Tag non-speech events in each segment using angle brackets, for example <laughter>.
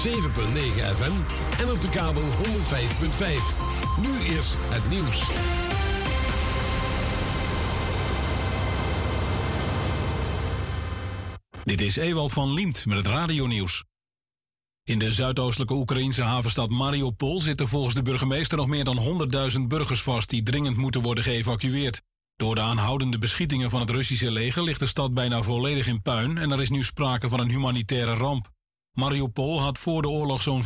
107.9 FM en op de kabel 105.5. Nu is het nieuws. Dit is Ewald van Liemt met het radionieuws. In de zuidoostelijke Oekraïnse havenstad Mariupol zitten volgens de burgemeester nog meer dan 100.000 burgers vast die dringend moeten worden geëvacueerd. Door de aanhoudende beschietingen van het Russische leger ligt de stad bijna volledig in puin en er is nu sprake van een humanitaire ramp. Mariupol had voor de oorlog zo'n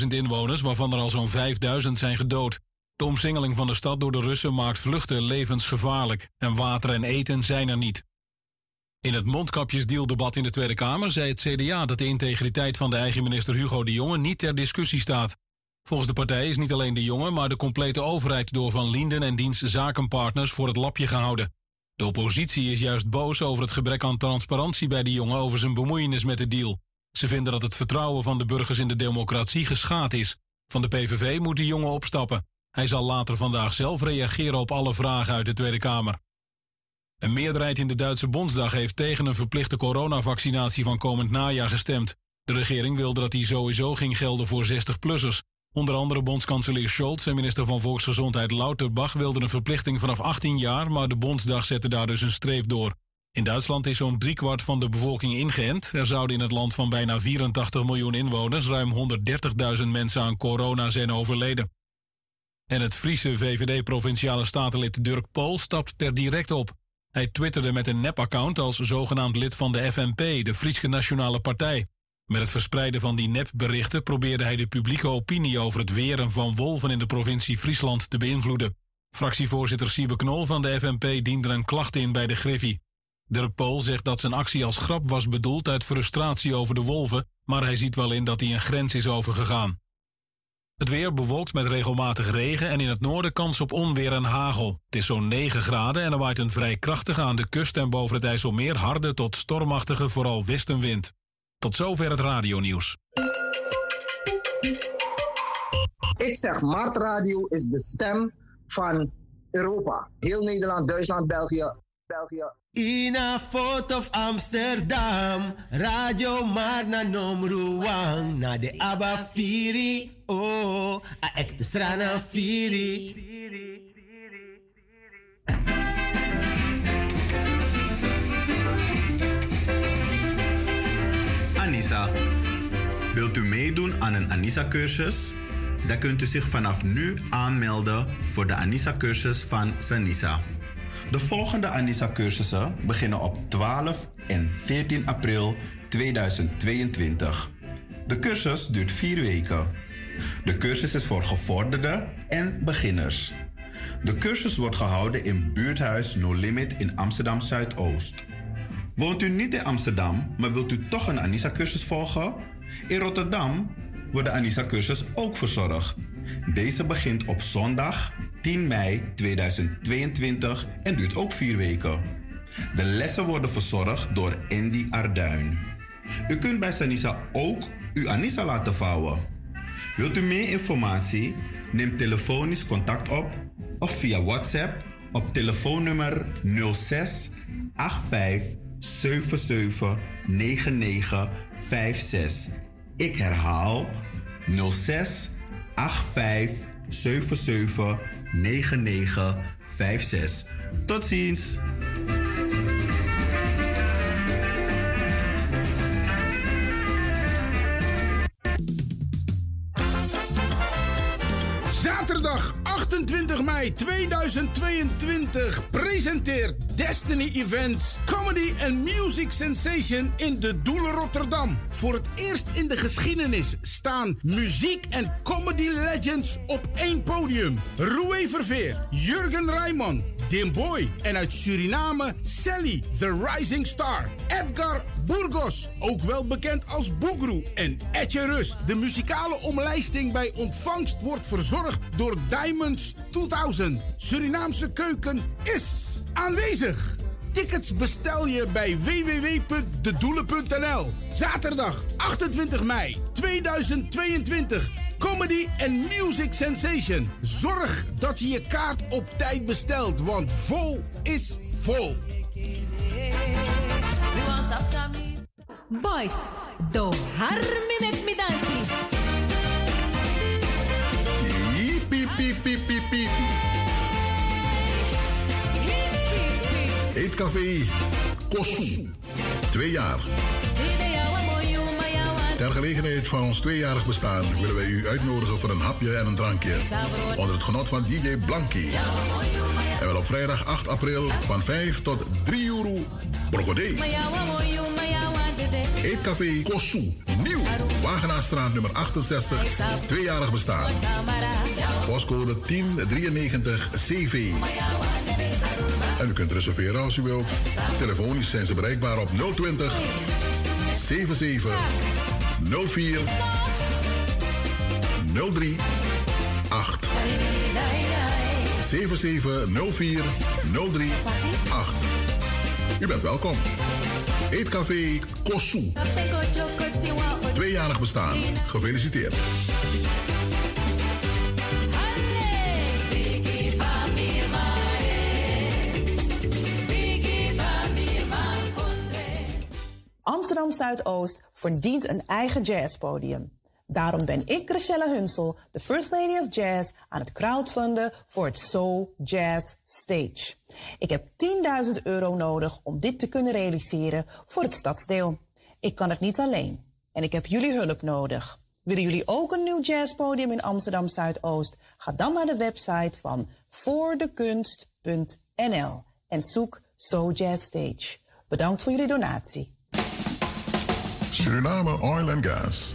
430.000 inwoners, waarvan er al zo'n 5.000 zijn gedood. De omsingeling van de stad door de Russen maakt vluchten levensgevaarlijk en water en eten zijn er niet. In het mondkapjesdealdebat in de Tweede Kamer zei het CDA dat de integriteit van de eigen minister Hugo de Jonge niet ter discussie staat. Volgens de partij is niet alleen de Jonge, maar de complete overheid door Van Linden en diens zakenpartners voor het lapje gehouden. De oppositie is juist boos over het gebrek aan transparantie bij de Jonge over zijn bemoeienis met de deal. Ze vinden dat het vertrouwen van de burgers in de democratie geschaad is. Van de PVV moet de Jonge opstappen. Hij zal later vandaag zelf reageren op alle vragen uit de Tweede Kamer. Een meerderheid in de Duitse Bondsdag heeft tegen een verplichte coronavaccinatie van komend najaar gestemd. De regering wilde dat die sowieso ging gelden voor 60-plussers. Onder andere bondskanselier Scholz en minister van Volksgezondheid Lauterbach wilden een verplichting vanaf 18 jaar, maar de Bondsdag zette daar dus een streep door. In Duitsland is zo'n driekwart van de bevolking ingeënt. Er zouden in het land van bijna 84 miljoen inwoners ruim 130.000 mensen aan corona zijn overleden. En het Friese VVD-provinciale statenlid Dirk Pool stapt per direct op. Hij twitterde met een nep-account als zogenaamd lid van de FNP, de Friese Nationale Partij. Met het verspreiden van die nepberichten probeerde hij de publieke opinie over het weren van wolven in de provincie Friesland te beïnvloeden. Fractievoorzitter Siebe Knol van de FNP diende een klacht in bij de Griffie. Dirk Pool zegt dat zijn actie als grap was bedoeld uit frustratie over de wolven, maar hij ziet wel in dat hij een grens is overgegaan. Het weer bewolkt met regelmatig regen en in het noorden kans op onweer en hagel. Het is zo'n 9 graden en er waait een vrij krachtige aan de kust en boven het IJsselmeer harde tot stormachtige vooral westenwind. Tot zover het radionieuws. Ik zeg, Mart Radio is de stem van Europa. Heel Nederland, Duitsland, België, België. In a foto of Amsterdam, radio maar na nomruang, na de Abba Firi, oh, a ek de strana Firi. Anissa, wilt u meedoen aan een Anissa-cursus? Dan kunt u zich vanaf nu aanmelden voor de Anissa-cursus van Sanisa. De volgende Anissa-cursussen beginnen op 12 en 14 april 2022. De cursus duurt vier weken. De cursus is voor gevorderden en beginners. De cursus wordt gehouden in buurthuis No Limit in Amsterdam Zuidoost. Woont u niet in Amsterdam, maar wilt u toch een Anissa-cursus volgen? In Rotterdam wordt de Anissa-cursus ook verzorgd. Deze begint op zondag 10 mei 2022 en duurt ook vier weken. De lessen worden verzorgd door Andy Arduin. U kunt bij Sanisa ook uw Anissa laten vouwen. Wilt u meer informatie? Neem telefonisch contact op of via WhatsApp op telefoonnummer 06 85 77 99 56. Ik herhaal 06 85 77 9956. Tot ziens! Mei 2022 presenteert Destiny Events Comedy and Music Sensation in de Doelen Rotterdam. Voor het eerst in de geschiedenis staan muziek en comedy legends op één podium. Roué Verveer, Jurgen Rijman, Dim Boy en uit Suriname Sally, The Rising Star. Edgar Burgos, ook wel bekend als Boegroe. En Etje Rust. De muzikale omlijsting bij ontvangst wordt verzorgd door Diamonds 2000. Surinaamse keuken is aanwezig. Tickets bestel je bij www.dedoelen.nl. Zaterdag 28 mei 2022. Comedy and Music Sensation. Zorg dat je je kaart op tijd bestelt, want vol is vol. Boys, do harmi met me piep. Eetcafé Kosu. Twee jaar. Ter gelegenheid van ons tweejarig bestaan willen wij u uitnodigen voor een hapje en een drankje. Onder het genot van DJ Blanky. En wel op vrijdag 8 april van 5 tot 3 euro. Brogodé. Eetcafé Kosu. Nieuw. Wagenaarstraat nummer 68. Tweejarig bestaan. Postcode 1093 CV. En u kunt reserveren als u wilt. Telefonisch zijn ze bereikbaar op 020 77 04 03 8. 7704 03 8. U bent welkom. Eetcafé Kosu. Tweejarig bestaan. Gefeliciteerd. Amsterdam Zuidoost verdient een eigen jazzpodium. Daarom ben ik, Rachelle Hunsel, de First Lady of Jazz, aan het crowdfunden voor het Soul Jazz Stage. Ik heb 10.000 euro nodig om dit te kunnen realiseren voor het stadsdeel. Ik kan het niet alleen en ik heb jullie hulp nodig. Willen jullie ook een nieuw jazzpodium in Amsterdam Zuidoost? Ga dan naar de website van voordekunst.nl en zoek Soul Jazz Stage. Bedankt voor jullie donatie. Suriname Oil and Gas.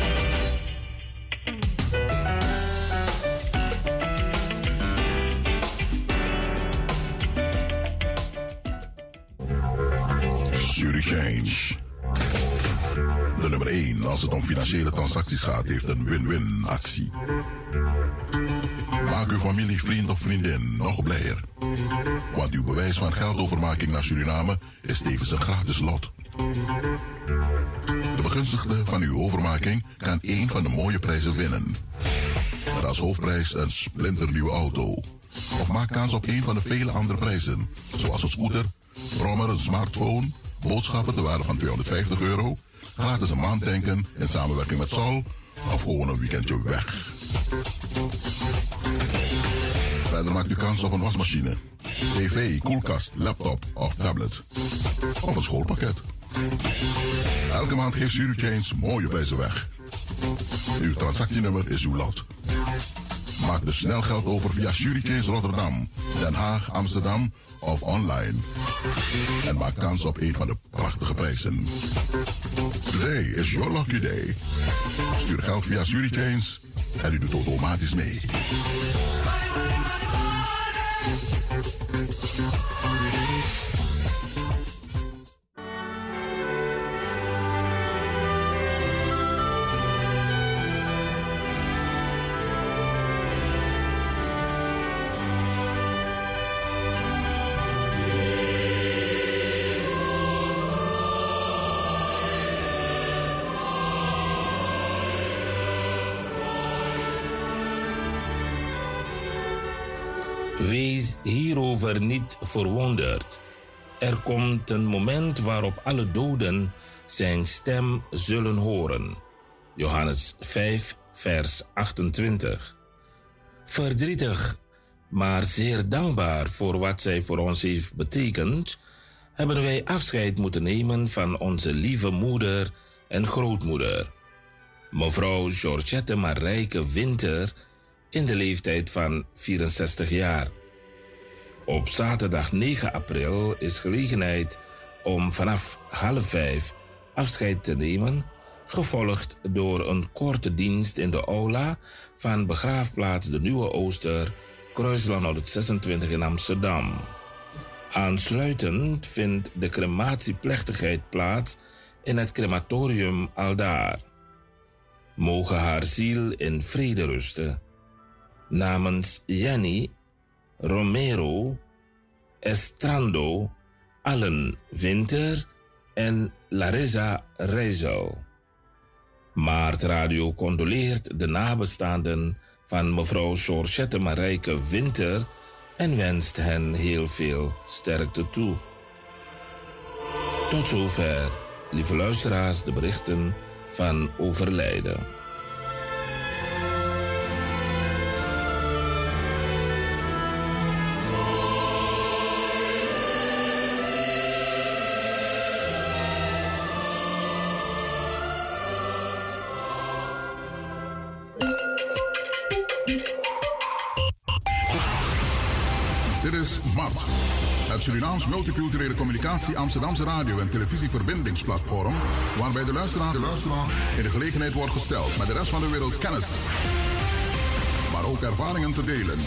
Als het om financiële transacties gaat heeft een win-win actie. Maak uw familie, vriend of vriendin nog blijer. Want uw bewijs van geldovermaking naar Suriname is tevens een gratis lot. De begunstigde van uw overmaking kan één van de mooie prijzen winnen. Met als hoofdprijs een splinternieuwe auto. Of maak kans op een van de vele andere prijzen, zoals een scooter, brommer, een smartphone boodschappen te waarde van 250 euro, gratis een maand tanken in samenwerking met Sol of gewoon een weekendje weg. Verder maakt u kans op een wasmachine, tv, koelkast, laptop of tablet. Of een schoolpakket. Elke maand geeft Chains mooie prijzen weg. Uw transactienummer is uw lot. Maak dus snel geld over via Chains Rotterdam, Den Haag, Amsterdam of online. En maak kans op een van de prachtige prijzen. Today is your lucky day. Stuur geld via Chains en u doet automatisch mee. Hierover niet verwonderd. Er komt een moment waarop alle doden zijn stem zullen horen. Johannes 5, vers 28. Verdrietig, maar zeer dankbaar voor wat zij voor ons heeft betekend, hebben wij afscheid moeten nemen van onze lieve moeder en grootmoeder. Mevrouw Georgette Marijke Winter in de leeftijd van 64 jaar. Op zaterdag 9 april is gelegenheid om vanaf half vijf afscheid te nemen, gevolgd door een korte dienst in de aula van begraafplaats De Nieuwe Ooster, Kruisland 126 in Amsterdam. Aansluitend vindt de crematieplechtigheid plaats in het crematorium Aldaar. Mogen haar ziel in vrede rusten. Namens Jenny, Romero, Estrando, Allen Winter en Larissa Reizel. Maart Radio condoleert de nabestaanden van mevrouw Georgette Marijke Winter en wenst hen heel veel sterkte toe. Tot zover, lieve luisteraars, de berichten van overlijden. Multiculturele Communicatie Amsterdamse Radio- en Televisieverbindingsplatform, waarbij de luisteraar, de luisteraar in de gelegenheid wordt gesteld met de rest van de wereld kennis, maar ook ervaringen te delen.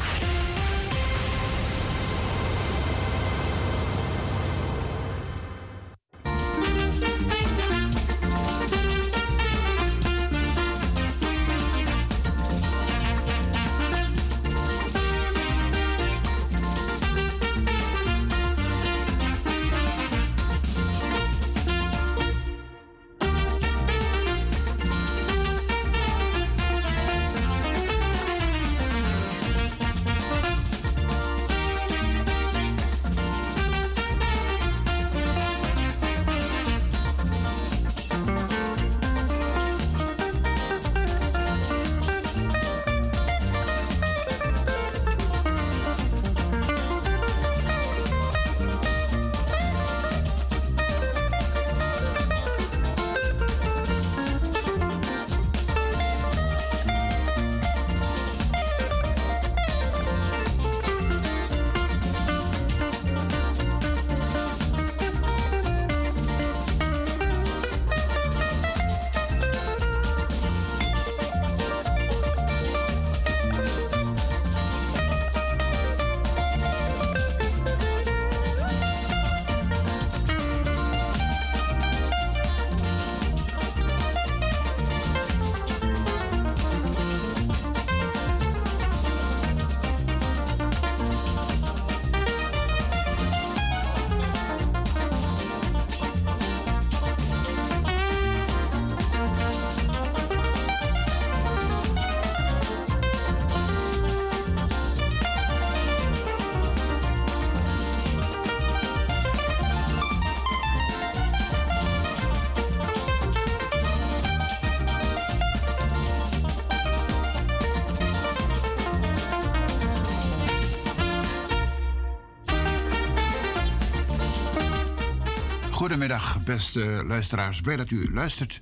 Beste luisteraars. Blij dat u luistert.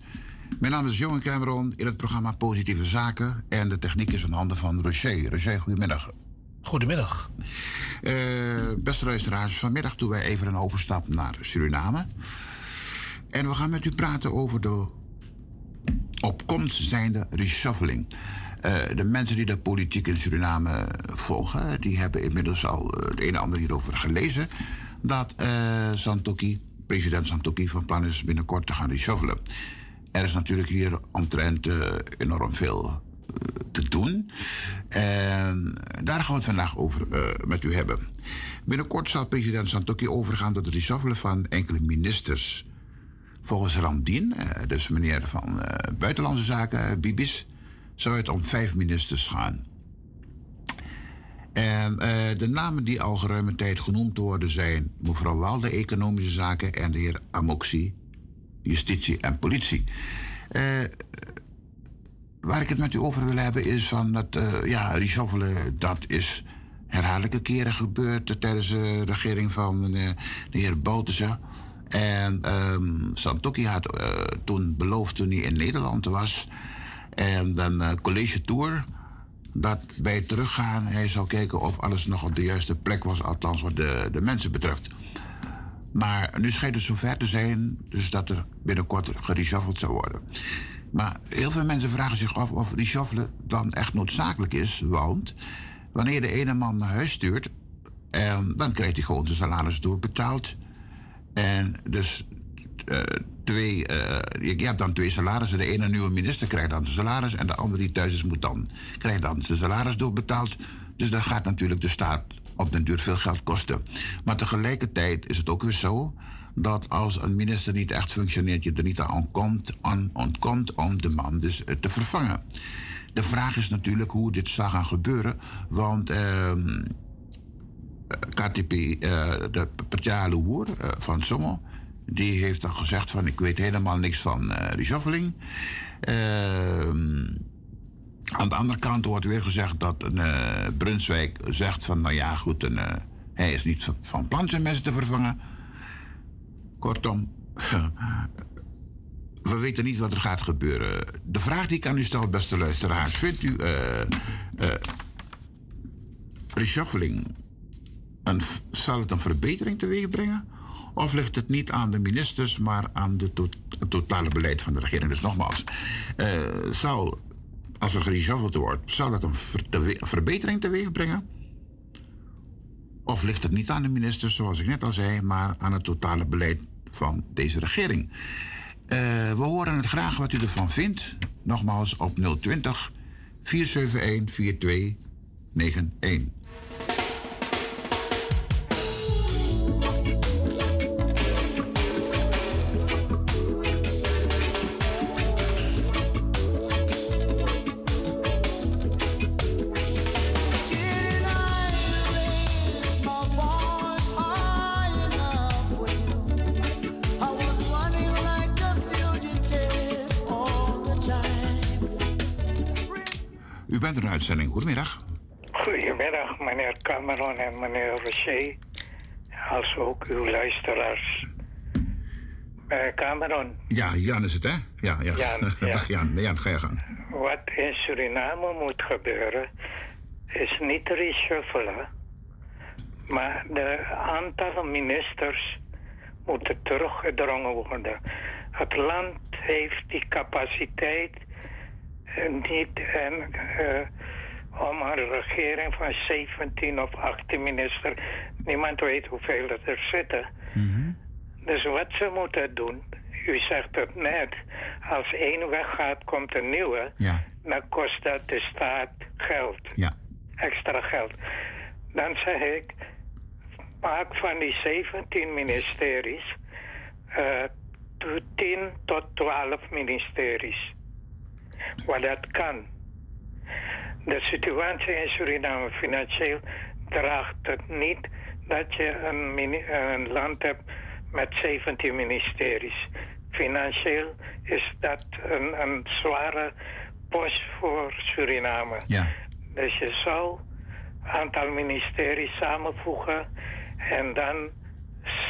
Mijn naam is Johan Cameron in het programma Positieve Zaken. En de techniek is in handen van Roger. Roger, goedemiddag. Goedemiddag. Uh, beste luisteraars, vanmiddag doen wij even een overstap naar Suriname. En we gaan met u praten over de opkomst zijnde reshuffling. Uh, de mensen die de politiek in Suriname volgen, die hebben inmiddels al het een en ander hierover gelezen. Dat uh, Santoki president Santoki van plan is binnenkort te gaan reshuffelen. Er is natuurlijk hier omtrent uh, enorm veel uh, te doen. En daar gaan we het vandaag over uh, met u hebben. Binnenkort zal president Santoki overgaan tot het reshuffelen van enkele ministers. Volgens Ramdien, dus meneer van Buitenlandse Zaken, Bibis, zou het om vijf ministers gaan. En uh, de namen die al geruime tijd genoemd worden zijn mevrouw Walde, Economische Zaken, en de heer Amoxie, Justitie en Politie. Uh, waar ik het met u over wil hebben is van dat, uh, ja, reshuffelen, dat is herhaaldelijke keren gebeurd tijdens de regering van de heer Bouterse. En um, Santoki had toen beloofd toen hij in Nederland was. En dan college tour dat bij teruggaan hij zou kijken of alles nog op de juiste plek was, althans wat de, de mensen betreft. Maar nu schijnt het zover te zijn, dus dat er binnenkort gereshuffeld zou worden. Maar heel veel mensen vragen zich af of reshuffelen dan echt noodzakelijk is. Want wanneer de ene man naar huis stuurt, en dan krijgt hij gewoon zijn salaris doorbetaald. En dus twee, uh, je, hebt dan twee salarissen. De ene nieuwe minister krijgt dan zijn salaris en de andere die thuis is moet dan, krijgt dan zijn salaris doorbetaald. Dus dat gaat natuurlijk de staat op den duur veel geld kosten. Maar tegelijkertijd is het ook weer zo dat als een minister niet echt functioneert, je er niet aan ontkomt, aan ontkomt om de man dus te vervangen. De vraag is natuurlijk hoe dit zal gaan gebeuren, want uh, KTP, uh, de Partij Hoer van Sommel, die heeft dan gezegd van ik weet helemaal niks van uh, reshuffling. Ehm, aan de andere kant wordt weer gezegd dat uh, Brunswijk zegt van nou ja goed, uh, hij is niet van, van plan zijn mensen te vervangen. Kortom, <laughs> we weten niet wat er gaat gebeuren. De vraag die ik aan u stel, beste luisteraars, vindt u reshuffling, een, zal het een verbetering teweeg brengen? Of ligt het niet aan de ministers, maar aan de het totale beleid van de regering? Dus nogmaals, uh, zou, als er gereshuffeld wordt, zou dat een ver verbetering teweeg brengen? Of ligt het niet aan de ministers, zoals ik net al zei, maar aan het totale beleid van deze regering? Uh, we horen het graag wat u ervan vindt. Nogmaals op 020 471 4291. Uitzending. Goedemiddag. Goedemiddag, meneer Cameron en meneer Rocher. Als ook uw luisteraars. Uh, Cameron. Ja, Jan is het, hè? Ja, ja. Jan, <laughs> ja. Dag Jan. Jan, ga je gang. Wat in Suriname moet gebeuren, is niet reshuffelen. Maar de aantal ministers moeten teruggedrongen worden. Het land heeft die capaciteit niet en, uh, om een regering van 17 of 18 minister. Niemand weet hoeveel er zitten. Mm Dus wat ze moeten doen, u zegt het net, als één weggaat, komt een nieuwe. Ja. Dan kost dat de staat geld. Ja. Extra geld. Dan zeg ik, maak van die 17 ministeries uh, 10 tot 12 ministeries waar dat kan. De situatie in Suriname financieel draagt het niet dat je een, een land hebt met 17 ministeries. Financieel is dat een, een zware post voor Suriname. Ja. Dus je zou een aantal ministeries samenvoegen en dan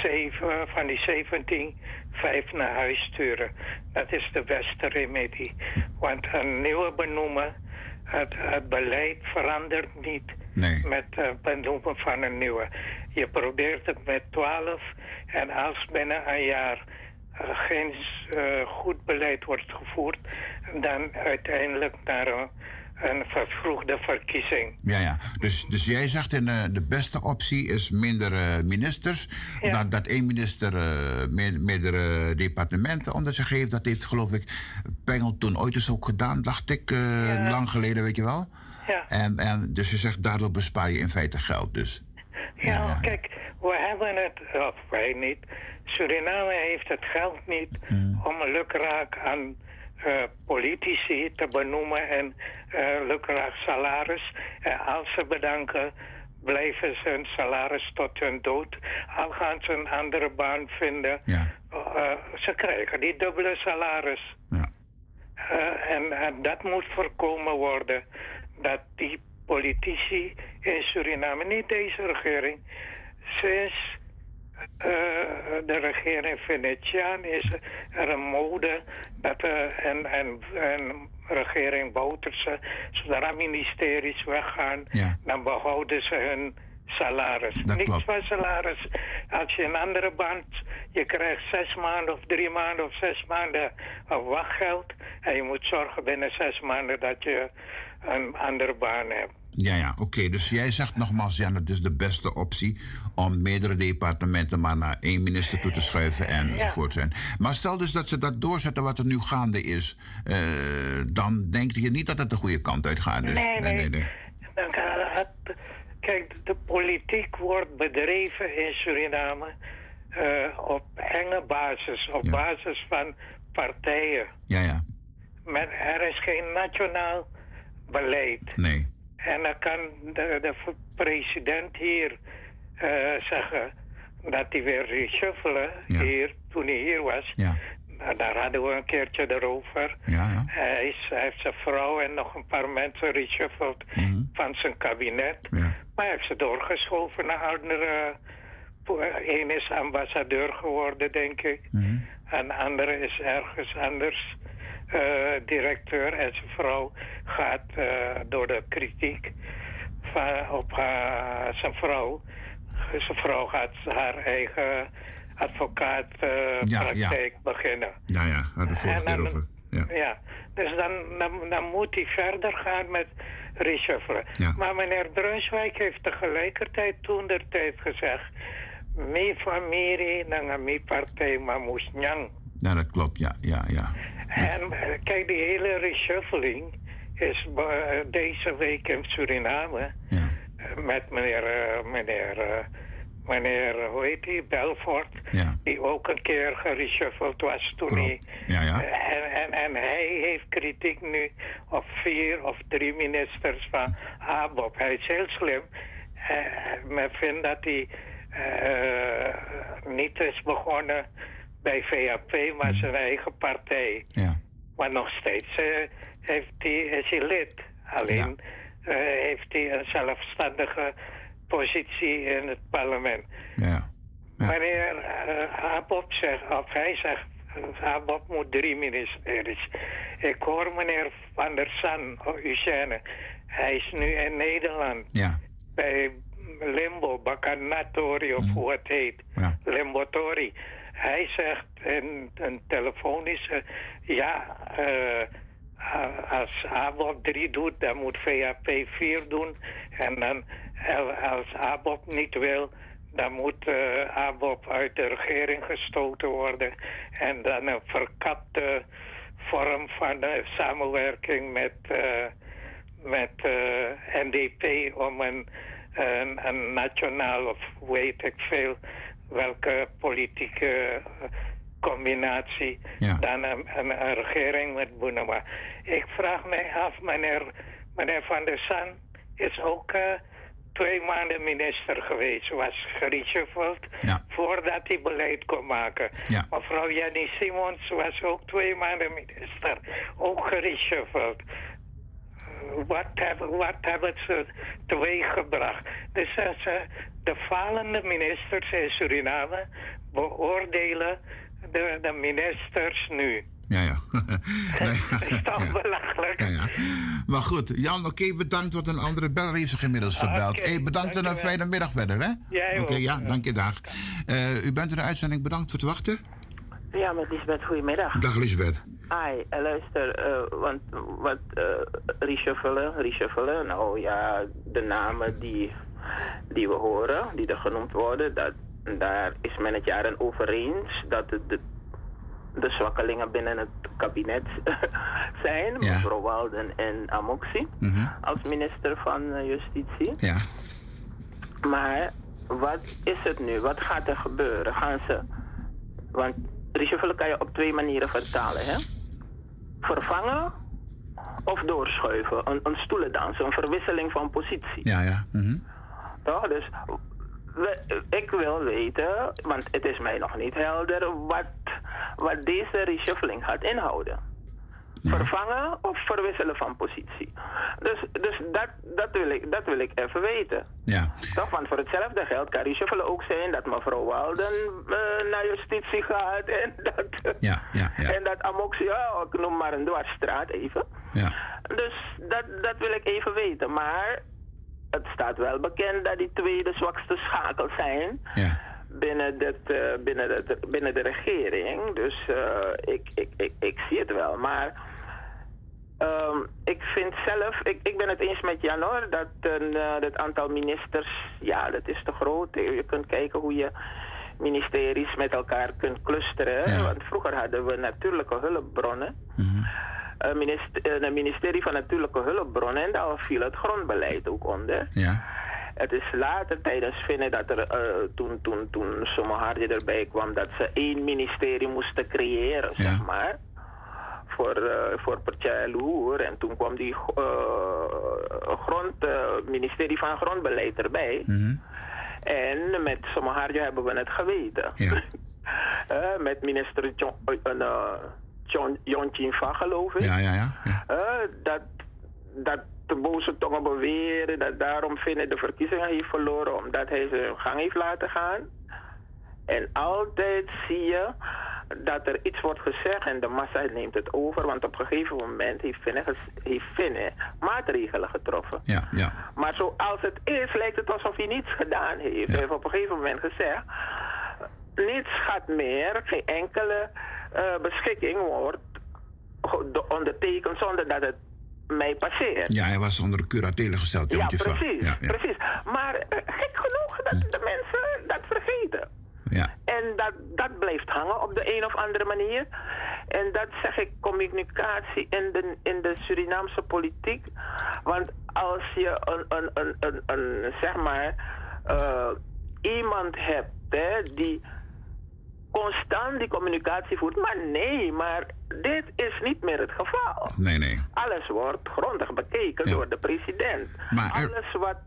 zeven, van die 17 vijf naar huis sturen. Dat is de beste remedie. Want een nieuwe benoemen, het, het beleid verandert niet nee. met het benoemen van een nieuwe. Je probeert het met twaalf en als binnen een jaar uh, geen uh, goed beleid wordt gevoerd, dan uiteindelijk naar een een vervroegde verkiezing. Ja, ja. Dus, dus jij zegt in, uh, de beste optie is minder uh, ministers. Ja. Dat, dat één minister uh, meer, meerdere departementen onder zich heeft. Dat heeft geloof ik Pengel toen ooit eens ook gedaan, dacht ik. Ja. Lang geleden, weet je wel. Ja. En, en dus je zegt daardoor bespaar je in feite geld dus. Ja, ja, kijk, we hebben het, of wij niet. Suriname heeft het geld niet Hmm. om lukraak aan politici te benoemen en uh, lukraak salaris. En als ze bedanken, blijven ze hun salaris tot hun dood. Al gaan ze een andere baan vinden, ja. uh, ze krijgen die dubbele salaris. Ja. en, en dat moet voorkomen worden. Dat die politici in Suriname, niet deze regering, sinds de regering Venetiaan is er een mode dat uh, en, en, en regering Bouterse, zodra ministeries weggaan, dan behouden ze hun salaris. Dat Niks klopt. van salaris. Als je een andere band, je krijgt zes maanden of drie maanden of zes maanden wachtgeld. En je moet zorgen binnen zes maanden dat je een andere baan hebt. Ja, ja, oké. Dus jij zegt nogmaals, Jan, het is de beste optie om meerdere departementen maar naar één minister toe te schuiven enzovoort zijn. Maar stel dus dat ze dat doorzetten wat er nu gaande is, eh, dan denk je niet dat het de goede kant uitgaat. Dus, Nee, nee. Dan gaat het- kijk, de politiek wordt bedreven in Suriname eh, op enge basis, op basis van partijen. Ja, ja. Maar er is geen nationaal beleid. Nee. En dan kan de, de president hier eh, zeggen dat hij weer reshuffelen hier, toen hij hier was. Ja. Nou, daar hadden we een keertje erover. Ja, ja. Hij, is, hij heeft zijn vrouw en nog een paar mensen reshuffeld Mhm. van zijn kabinet. Maar hij heeft ze doorgeschoven naar andere... Eén is ambassadeur geworden, denk ik. Mhm. En de andere is ergens anders eh, directeur. En zijn vrouw gaat eh, door de kritiek van, op haar, zijn vrouw... Zijn vrouw gaat haar eigen advocaatpraktijk beginnen. Ja, ja, hadden we vorige keer over. Ja. Ja, dus dan, dan, dan moet hij verder gaan met reshuffelen. Ja. Maar meneer Brunswijk heeft tegelijkertijd toen der tijd gezegd... Mi familie, nanga mi partij, maar moest nyang. ja, dat klopt, ja, ja, ja. En eh, kijk, die hele reshuffling is eh, deze week in Suriname... eh, met meneer, eh, meneer, eh, meneer, eh, hoe heet die, Belfort... die ook een keer gereshuffeld was toen hij... Ja, ja. En, en, en hij heeft kritiek nu op vier of drie ministers van ABOP. Hij is heel slim. Eh, men vindt dat hij eh, niet is begonnen bij VAP, maar zijn eigen partij. Ja. Maar nog steeds eh, heeft hij, is hij lid. Alleen eh, heeft hij een zelfstandige positie in het parlement. Ja. Wanneer uh, Abop zegt, of hij zegt, Abop moet drie ministeries. Ik hoor meneer Van der San, oh, Eugène, hij is nu in Nederland. Ja. Bij Limbo, Bacanatori of hoe het heet. Limbotori. Hij zegt in een telefonische, ja, eh, als ABOP 3 doet, dan moet VAP 4 doen. En dan eh, als ABOP niet wil, dan moet eh ABOP uit de regering gestoten worden. En dan een verkapte vorm van eh, samenwerking met, eh, met NDP om een, een, een nationaal of weet ik veel welke politieke combinatie dan een, een, een regering met Boenema. Ik vraag mij af, meneer, meneer Van der San is ook twee maanden minister geweest, was gereshuffeld voordat hij beleid kon maken. Mevrouw Jenny Simons was ook twee maanden minister, ook gereshuffeld. Wat hebben, wat hebben ze teweeggebracht? Dus eh, ze- de falende ministers in Suriname beoordelen de, de ministers nu. Ja, ja. <laughs> <laughs> Dat is toch belachelijk? Ja, ja. Maar goed, Jan, oké, bedankt. Wat een andere beller heeft zich inmiddels gebeld. Hey, bedankt en een fijne middag verder, hè? Jij Oké, ook. ja, dank je, dag. Eh, u bent in de uitzending, bedankt voor het wachten. Ja, met Lisbeth, goedemiddag. Dag, Lisbeth. Hi, eh, luister, eh, want wat uh, reshuffelen, reshuffelen, nou ja, de namen die, die we horen, die er genoemd worden, dat, daar is men het jaren over eens dat het de, de zwakkelingen binnen het kabinet <laughs> zijn, mevrouw Walden en Amoxie, als minister van eh, Justitie. Ja. Maar wat is het nu? Wat gaat er gebeuren? Gaan ze. Want reshuffelen kan je op twee manieren vertalen, hè? Vervangen of doorschuiven. Een, een stoelendans, een verwisseling van positie. Ja, ja. mhm. Toch? Dus we- ik wil weten, want het is mij nog niet helder, wat, wat deze reshuffling gaat inhouden. vervangen of verwisselen van positie. Dus, dus dat, dat, wil ik, dat wil ik even weten. Ja. Toch, want voor hetzelfde geld kan reshuffelen ook zijn dat mevrouw Walden eh, naar justitie gaat en <laughs> dat, Ja, ja, ja. en dat Amoxie, ja, ik noem maar een dwarsstraat even. Ja. Dus dat, dat wil ik even weten. Maar het staat wel bekend dat die twee de zwakste schakels zijn binnen, dit, eh, binnen, de, binnen de regering. Dus eh, ik, ik, ik, ik zie het wel. Maar ehm, ik vind zelf, ik, ik ben het eens met Jan hoor, dat een, eh, het aantal ministers, ja, dat is te groot. Je kunt kijken hoe je ministeries met elkaar kunt clusteren. Want vroeger hadden we natuurlijke hulpbronnen. Minister, een ministerie van Natuurlijke Hulpbronnen en daar viel het grondbeleid ook onder. Ja. Het is later tijdens vinden dat er, eh, toen, toen, toen Somaharje erbij kwam, dat ze één ministerie moesten creëren, zeg maar. Voor, uh, voor Partij Loer. En toen kwam die eh, grond, ministerie van Grondbeleid erbij. En met Somaharje hebben we het geweten. <laughs> Eh, met minister John, uh, John, John van, geloof ik. Ja, ja, ja. Eh, dat, dat de boze tongen beweren dat daarom vinden de verkiezingen heeft verloren omdat hij zijn gang heeft laten gaan. En altijd zie je dat er iets wordt gezegd en de massa neemt het over, want op een gegeven moment heeft Finne, heeft Finne maatregelen getroffen. Ja, ja. Maar zoals het is, lijkt het alsof hij niets gedaan heeft. Hij heeft op een gegeven moment gezegd, niets gaat meer, geen enkele beschikking wordt ondertekend zonder dat het mij passeert. Ja, hij was onder curatele gesteld. Ja, precies, Ja, ja. precies. Maar uh, gek genoeg dat de mensen dat vergeten. Ja. En dat, dat blijft hangen op de een of andere manier. En dat zeg ik communicatie in de, in de Surinaamse politiek. Want als je een, een, een, een, een zeg maar, uh, iemand hebt hè, die constant die communicatie voert. Maar nee, maar dit is niet meer het geval. Nee, nee. Alles wordt grondig bekeken door de president. Alles wat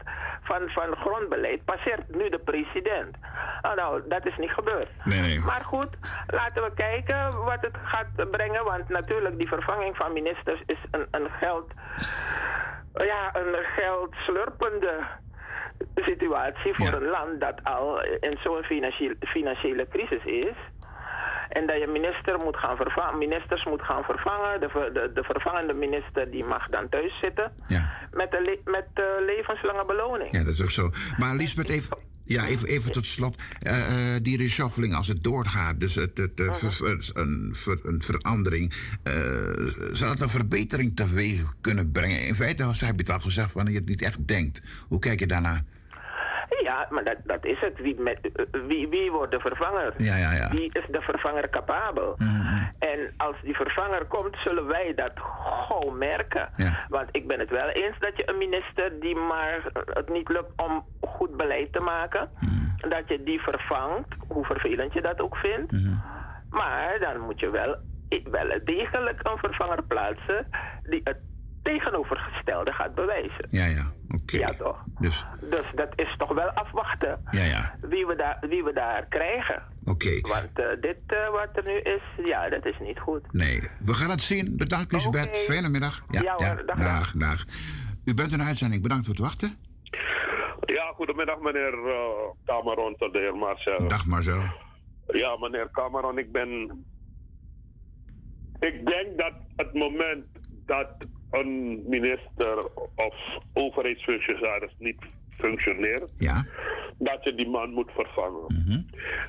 van, van grondbeleid passeert nu de president. Oh, nou, dat is niet gebeurd. Nee, nee. Maar goed, laten we kijken wat het gaat brengen. Want natuurlijk, die vervanging van ministers is een, een geld... Ja, een geldslurpende situatie voor een land dat al in zo'n financiële, financiële crisis is. En dat je minister moet gaan vervangen, ministers moet gaan vervangen. De, ver- de, de vervangende minister die mag dan thuis zitten. Met de le- met de levenslange beloning. Ja, dat is ook zo. Maar Lisbeth, even, ja, even, even tot slot. Eh, eh, die reshuffling, als het doorgaat, dus het, het, ver- ver- een, ver- een verandering. eh, zou het een verbetering teweeg kunnen brengen? In feite je het al gezegd, wanneer je het niet echt denkt. Hoe kijk je daarnaar? Ja, maar dat, dat is het. Wie, met, eh, wie, wie wordt de vervanger? Ja, ja, ja. Wie is de vervanger capabel? En als die vervanger komt, zullen wij dat gauw merken. Want ik ben het wel eens dat je een minister die maar het niet lukt om goed beleid te maken, dat je die vervangt, hoe vervelend je dat ook vindt. Maar dan moet je wel, wel degelijk een vervanger plaatsen die het tegenovergestelde gaat bewijzen. Ja, ja. Oké. Ja, toch? Dus, Dus dat is toch wel afwachten ja, ja. wie we daar, wie we daar krijgen. Oké. Want eh, dit eh, wat er nu is, ja, dat is niet goed. Nee, we gaan het zien. Bedankt, Lisbeth. Fijne middag. Ja, hoor, dag, dag, dag. U bent in de uitzending. Bedankt voor het wachten. Ja, goedemiddag meneer uh, Cameron, tot de heer Marcel. Dag Marcel. Ja, meneer Cameron, ik ben... Ik denk dat het moment dat een minister of overheidsfunctionaris niet functioneert, ja. dat je die man moet vervangen.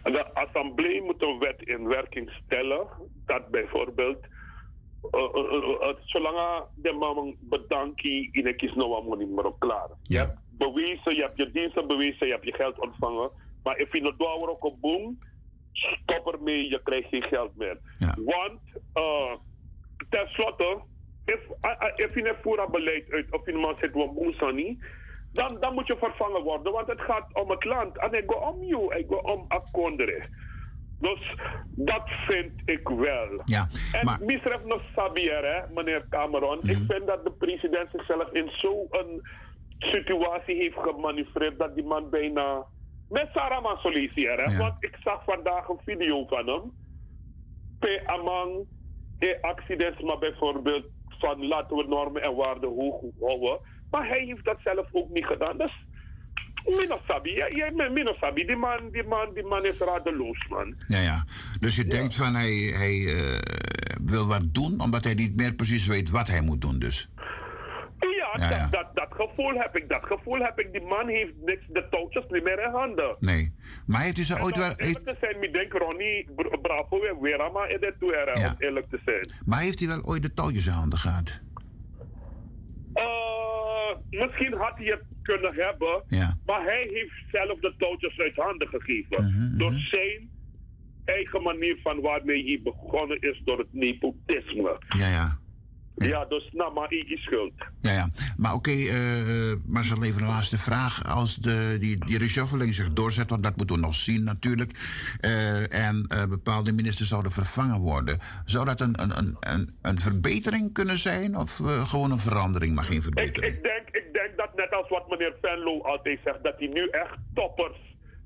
En de assemblee moet een wet in werking stellen dat bijvoorbeeld uh, uh, uh, uh, zolang de man bedankt in een kies nou niet meer klaar. Hebt bewezen, je hebt je diensten bewezen, je hebt je geld ontvangen, maar als je nog door ook op boom, stop ermee, je krijgt geen geld meer. Want uh, tenslotte, if, if je een voerbeleid uit of je een man zit op boom, dan, dan moet je vervangen worden, want het gaat om het land. En ik ga om jou, ik ga om Akondere. Dus dat vind ik wel. Ja, en misref nog sabier, hè, meneer Cameron. Ik vind dat de president zichzelf in zo'n situatie heeft gemanoeuvreerd dat die man bijna met Sarah solliciteert. Want ik zag vandaag een video van hem. P. Amang in accidents, maar bijvoorbeeld van laten we normen en waarden hoog houden. Maar hij heeft dat zelf ook niet gedaan. Dus Minosabi, ja, ja, Minosabi, die man, die, man, die man is radeloos, man. Ja, ja. Dus je denkt van hij, hij uh, wil wat doen, omdat hij niet meer precies weet wat hij moet doen, dus. Ja, ja, dat, Dat, dat, gevoel heb ik. Dat gevoel heb ik. Die man heeft niks, de touwtjes niet meer in handen. Nee. Maar heeft u ze ooit wel... Eerlijk te zijn, ik denk Ronnie, bravo, weer maar in dit toe, om eerlijk te zijn. Maar heeft hij wel ooit de touwtjes in handen gehad? Uh, misschien had hij het kunnen hebben, ja. maar hij heeft zelf de touwtjes uit handen gegeven. Mhm, door zijn eigen manier van waarmee hij begonnen is door het nepotisme. Ja, ja. Ja, dus nou, maar is schuld. Ja, ja. Maar oké, okay, uh, Marcel, even een laatste vraag. Als de, die, die reshuffling zich doorzet, want dat moeten we nog zien natuurlijk. Uh, en uh, bepaalde ministers zouden vervangen worden. Zou dat een, een, een, een verbetering kunnen zijn? Of gewoon een verandering, maar geen verbetering? Ik, ik, denk, ik denk dat net als wat meneer Venlo altijd zegt, dat hij nu echt toppers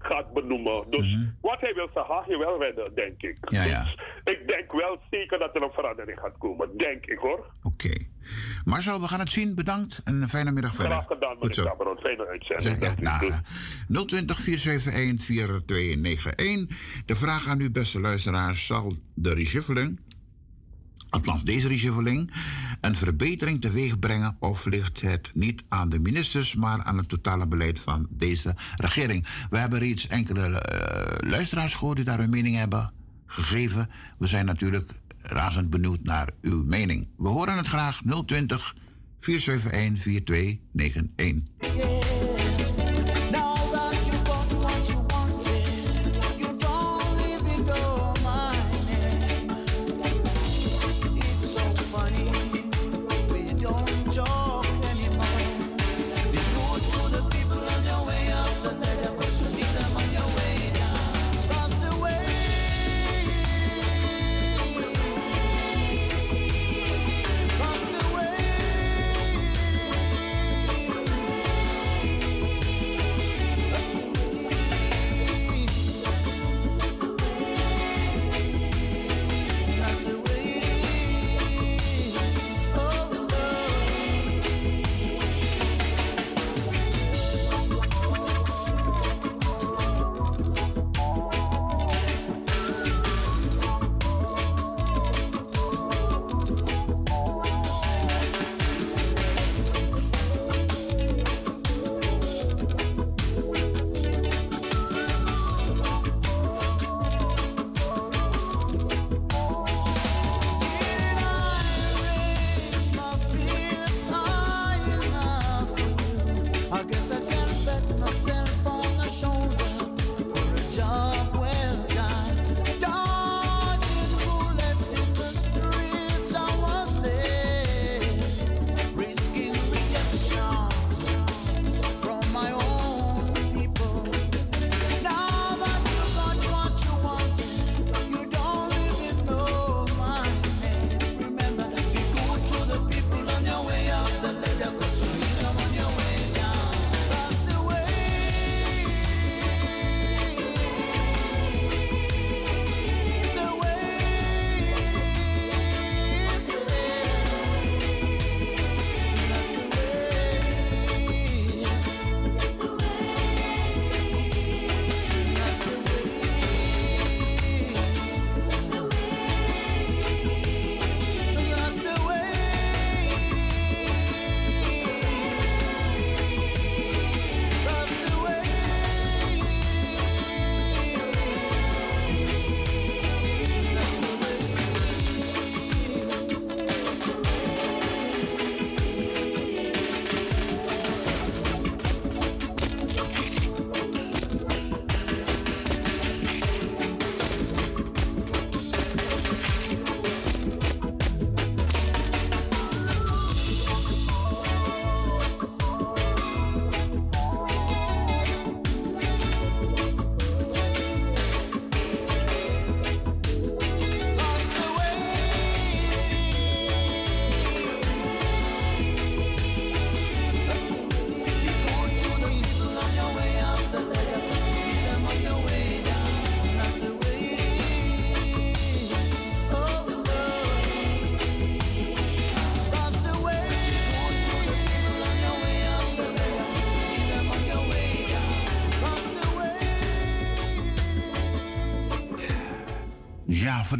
gaat benoemen. Dus Mhm. wat hij wil, zijn haagje wel redden, denk ik. Ja, ja. Dus ik denk wel zeker dat er een verandering gaat komen. Denk ik hoor. Oké. Marcel, we gaan het zien. Bedankt en een fijne middag verder. Graag gedaan, meneer Cameron. Fijne uitzending. Ja, Dank u. nou, 020 471 4291. De vraag aan u, beste luisteraars, zal de reshuffling, althans deze reshuffling, een verbetering teweeg brengen of ligt het niet aan de ministers, maar aan het totale beleid van deze regering? We hebben reeds enkele eh, luisteraars gehoord die daar hun mening hebben gegeven. We zijn natuurlijk razend benieuwd naar uw mening. We horen het graag 020 471 4291.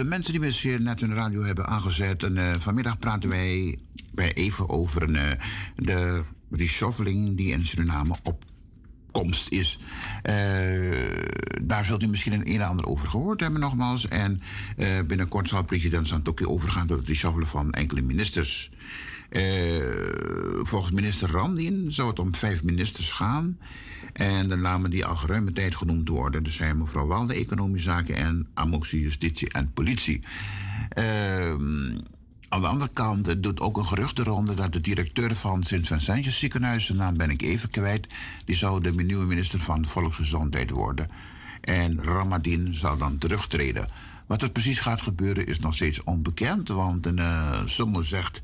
De mensen die misschien net hun radio hebben aangezet. En, eh, vanmiddag praten wij, even over een, eh, de reshuffling die in Suriname op komst is. Eh, daar zult u misschien een en ander over gehoord hebben nogmaals. En binnenkort zal president Santokki overgaan tot het reshuffelen van enkele ministers. Volgens minister Randin zou het om vijf ministers gaan. En de namen die al geruime tijd genoemd worden... dat zijn mevrouw Walde, Economische Zaken... en Amoxie, Justitie en Politie. Ehm, aan de andere kant doet ook een gerucht de ronde dat de directeur van Sint-Vincentius ziekenhuis, de naam ben ik even kwijt, die zou de nieuwe minister van Volksgezondheid worden. En Ramadin zou dan terugtreden. Wat er precies gaat gebeuren is nog steeds onbekend, want een uh, zegt,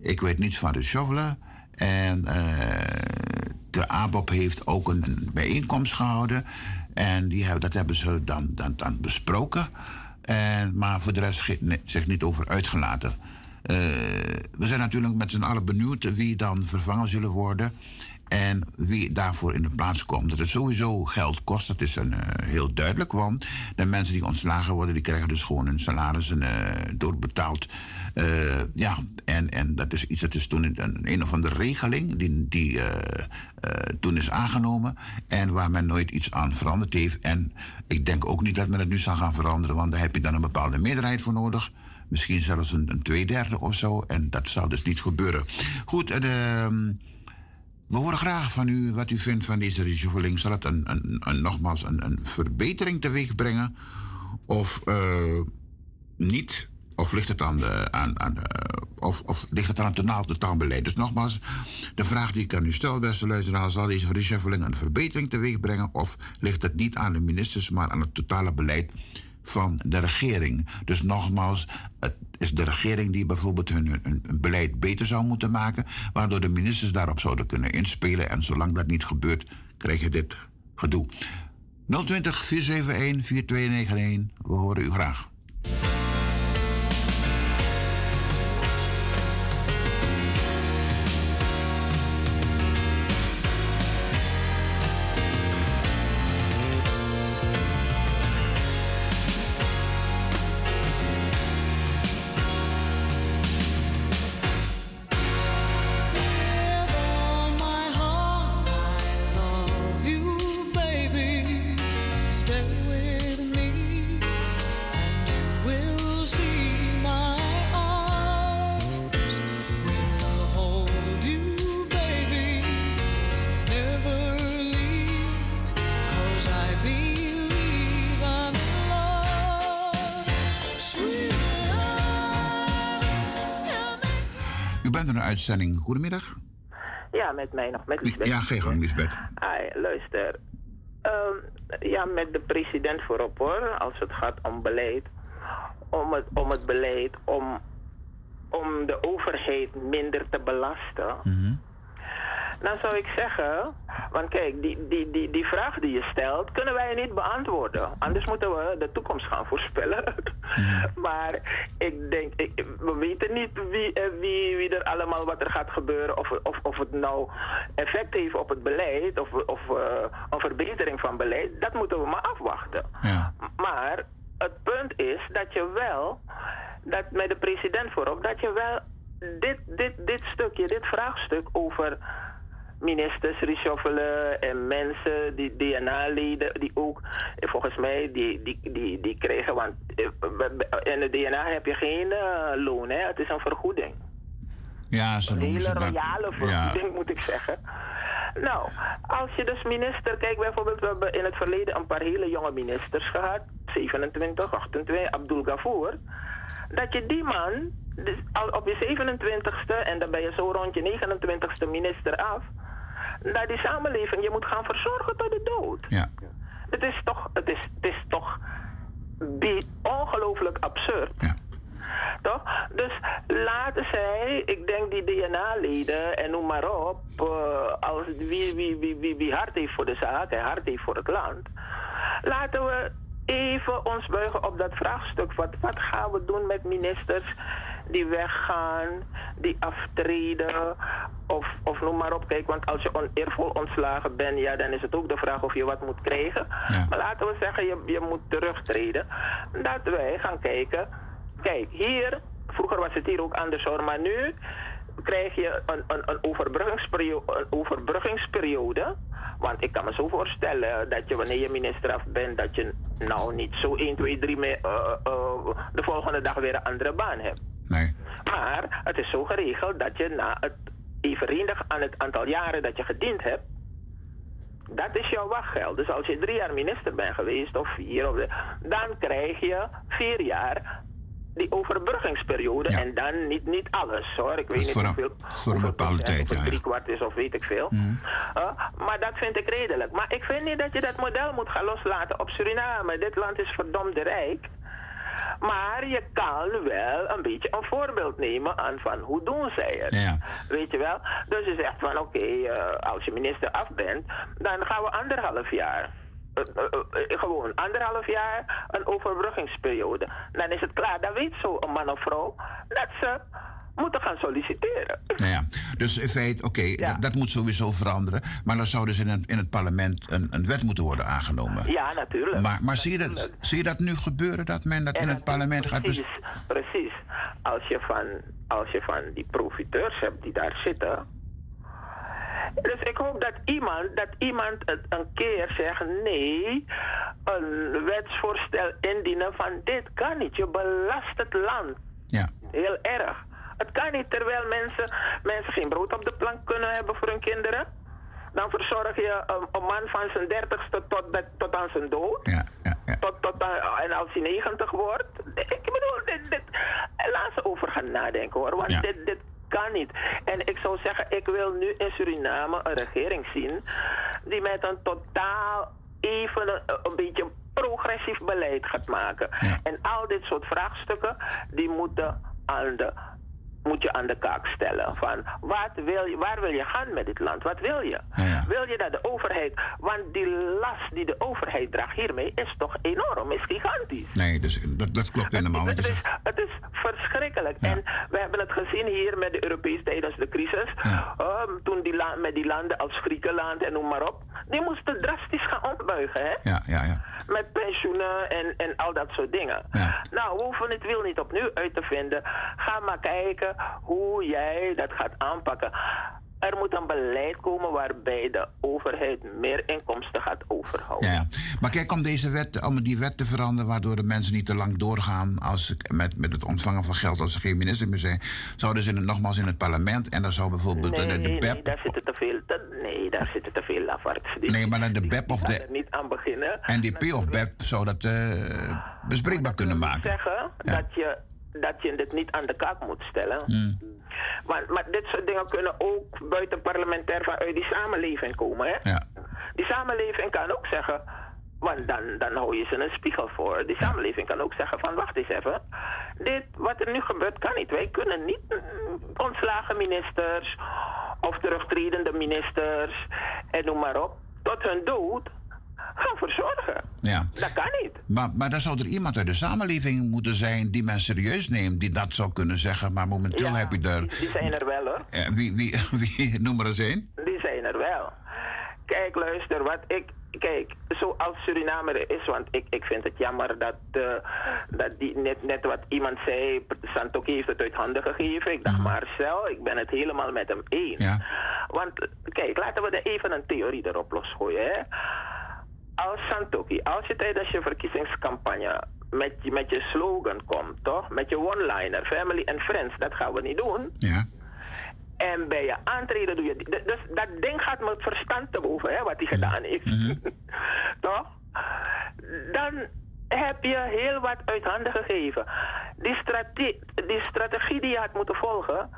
ik weet niets van de shovelen. En eh, de ABOP heeft ook een, een bijeenkomst gehouden. En die dat hebben ze dan, dan, dan besproken. En, maar voor de rest zich niet over uitgelaten. Eh, we zijn natuurlijk met z'n allen benieuwd wie dan vervangen zullen worden. En wie daarvoor in de plaats komt. Dat het sowieso geld kost, dat is een, eh, heel duidelijk. Want de mensen die ontslagen worden, die krijgen dus gewoon hun salaris uh, doorbetaald. Uh, ja, en, en dat is iets, dat is toen een, een of andere regeling die, die toen is aangenomen. En waar men nooit iets aan veranderd heeft. En ik denk ook niet dat men het nu zal gaan veranderen, want daar heb je dan een bepaalde meerderheid voor nodig. Misschien zelfs een, een tweederde of zo. En dat zal dus niet gebeuren. Goed, uh, we horen graag van u wat u vindt van deze reshuffling. Zal het een, een, nogmaals een, een, verbetering teweeg brengen? Of niet? Of ligt het aan, de, aan, aan de, of, of ligt het aan het totaal, totaalbeleid? Dus nogmaals, de vraag die ik aan u stel, beste luisteraar... zal deze reshuffling een verbetering teweeg brengen... of ligt het niet aan de ministers, maar aan het totale beleid van de regering. Dus nogmaals, het is de regering die bijvoorbeeld hun, hun, hun, beleid beter zou moeten maken, waardoor de ministers daarop zouden kunnen inspelen. En zolang dat niet gebeurt, krijg je dit gedoe. 020 471 4291, we horen u graag. Uitzending. Goedemiddag. Ja, met mij nog. Met Lisbeth. Ja, geen gang, Lisbeth. Luister. Um, ja, met de president voorop hoor, als het gaat om beleid. Om het, om het beleid, om, om de overheid minder te belasten. Mm -hmm. Dan zou ik zeggen, want kijk, die, die, die, die vraag die je stelt, kunnen wij niet beantwoorden. Anders moeten we de toekomst gaan voorspellen. Ja. <laughs> maar ik denk, ik, we weten niet wie, wie, wie er allemaal wat er gaat gebeuren. Of, of, of het nou effect heeft op het beleid of, of uh, een verbetering van beleid. Dat moeten we maar afwachten. Ja. Maar het punt is dat je wel, dat met de president voorop, dat je wel dit, dit, dit stukje, dit vraagstuk over ministers reshuffelen en mensen, die DNA-leden, die ook, volgens mij, die, die, die, die kregen, want in de DNA heb je geen uh, loon, hè? het is een vergoeding. Ja, ze Een hele royale vergoeding, Ja. moet ik zeggen. Nou, als je dus minister, kijk bijvoorbeeld, we hebben in het verleden een paar hele jonge ministers gehad, 27, 28, Abdul Gafoor, dat je die man, dus al op je 27ste en dan ben je zo rond je 29ste minister af, naar die samenleving je moet gaan verzorgen tot de dood. Ja. Het is toch, het is, het is toch die ongelooflijk absurd. Ja. Toch? Dus laten zij, ik denk die DNA-leden en noem maar op, uh, als wie, wie, wie, wie, wie hard heeft voor de zaak en hard heeft voor het land, laten we even ons buigen op dat vraagstuk. Wat, wat gaan we doen met ministers die weggaan, die aftreden of, of noem maar op. Kijk, want als je oneervol ontslagen bent, ja, dan is het ook de vraag of je wat moet krijgen. Maar laten we zeggen, je, je moet terugtreden. Dat wij gaan kijken. Kijk, hier, vroeger was het hier ook anders hoor, maar nu krijg je een, een, een, overbruggingsperiode, een overbruggingsperiode. Want ik kan me zo voorstellen dat je wanneer je minister af bent, dat je nou niet zo 1, 2, 3 mee, eh, eh, de volgende dag weer een andere baan hebt. Nee. Maar het is zo geregeld dat je na het evenredig aan het aantal jaren dat je gediend hebt, dat is jouw wachtgeld. Dus als je drie jaar minister bent geweest, of vier, of de, dan krijg je vier jaar die overbruggingsperiode. En dan niet, niet alles hoor. Ik weet niet voor een, hoeveel. voor een bepaalde tijd, ja. ja. drie kwart is of weet ik veel. Uh, maar dat vind ik redelijk. Maar ik vind niet dat je dat model moet gaan loslaten op Suriname. Dit land is verdomd rijk. Maar je kan wel een beetje een voorbeeld nemen aan van hoe doen zij het. Weet je wel? Dus je zegt van oké, eh, als je minister af bent, dan gaan we anderhalf jaar. Eh, eh, gewoon anderhalf jaar een overbruggingsperiode. Dan is het klaar. Dan weet zo een man of vrouw dat ze moeten gaan solliciteren. Nou ja, dus in feite, oké, dat, dat moet sowieso veranderen. Maar dan zou dus in het, in het parlement een, een wet moeten worden aangenomen. Ja, natuurlijk. Maar, maar zie, je dat, zie je dat nu gebeuren, dat men dat in het parlement gaat Precies, precies. Als je, van, als je van die profiteurs hebt die daar zitten. Dus ik hoop dat iemand, dat iemand het een keer zegt: nee, een wetsvoorstel indienen van dit kan niet. Je belast het land. Ja. Heel erg. Het kan niet terwijl mensen, mensen geen brood op de plank kunnen hebben voor hun kinderen. Dan verzorg je een, een man van zijn dertigste tot, tot aan zijn dood. Tot, tot aan- en als hij 90 wordt. Ik bedoel, dit, dit, laat ze over gaan nadenken hoor. Want dit, dit kan niet. En ik zou zeggen, ik wil nu in Suriname een regering zien die met een totaal even een, een beetje progressief beleid gaat maken. En al dit soort vraagstukken, die moeten aan de moet je aan de kaak stellen. Van wat wil je, waar wil je gaan met dit land? Wat wil je? Wil je dat de overheid... Want die last die de overheid draagt hiermee is toch enorm, is gigantisch. Nee, dus dat, dat klopt helemaal. wat je Het is, zegt. het is verschrikkelijk. En we hebben het gezien hier met de Europees tijdens de crisis. Ehm, toen die la- met die landen als Griekenland en noem maar op. Die moesten drastisch gaan ombuigen. Hè? Ja, ja, ja. Met pensioenen en, en al dat soort dingen. Nou, we hoeven het wiel niet opnieuw uit te vinden. Ga maar kijken hoe jij dat gaat aanpakken. Er moet een beleid komen waarbij de overheid meer inkomsten gaat overhouden. Ja. Maar kijk, om deze wet, om die wet te veranderen, waardoor de mensen niet te lang doorgaan als, met, met het ontvangen van geld als ze geen minister meer zijn, zouden ze in het, nogmaals in het parlement en dan zou bijvoorbeeld de- de, de nee, BEP. nee, daar zitten te veel, te- nee, daar zitten te veel lafarts. Nee, maar dan de BEP of de niet aan beginnen. NDP of BEP zou dat eh, bespreekbaar kunnen maken. zeggen dat, je, dat je dit niet aan de kaak moet stellen. Hmm. Want, maar dit soort dingen kunnen ook buiten parlementair vanuit die samenleving komen. Hè? Die samenleving kan ook zeggen, want dan, dan hou je ze een spiegel voor. Die samenleving kan ook zeggen van wacht eens even. Dit wat er nu gebeurt kan niet. Wij kunnen niet mm, ontslagen ministers of terugtredende ministers en noem maar op. Tot hun dood gaan verzorgen. Ja. Dat kan niet. Maar, maar dan zou er iemand uit de samenleving moeten zijn die men serieus neemt, die dat zou kunnen zeggen. Maar momenteel heb je er. Die zijn er wel hoor. Eh, wie, wie, <laughs> wie, noem maar eens één. Die zijn er wel. Kijk, luister, wat ik. Kijk, zoals Suriname er is, want ik, ik vind het jammer dat, eh, dat die, net, net wat iemand zei, Santoki heeft het uit handen gegeven. Ik dacht, Marcel, ik ben het helemaal met hem eens. Want, kijk, laten we er even een theorie erop losgooien. Hè? Als Santoki, als je tijdens je verkiezingscampagne met, je- met je slogan komt, toch? Met je one-liner, family and friends, dat gaan we niet doen. Ja. En bij je aantreden doe je... Dus dat ding gaat met verstand te boven, hè, wat hij gedaan heeft. <laughs> Toch? Dan heb je heel wat uit handen gegeven. Die, strate- die strategie die je had moeten volgen...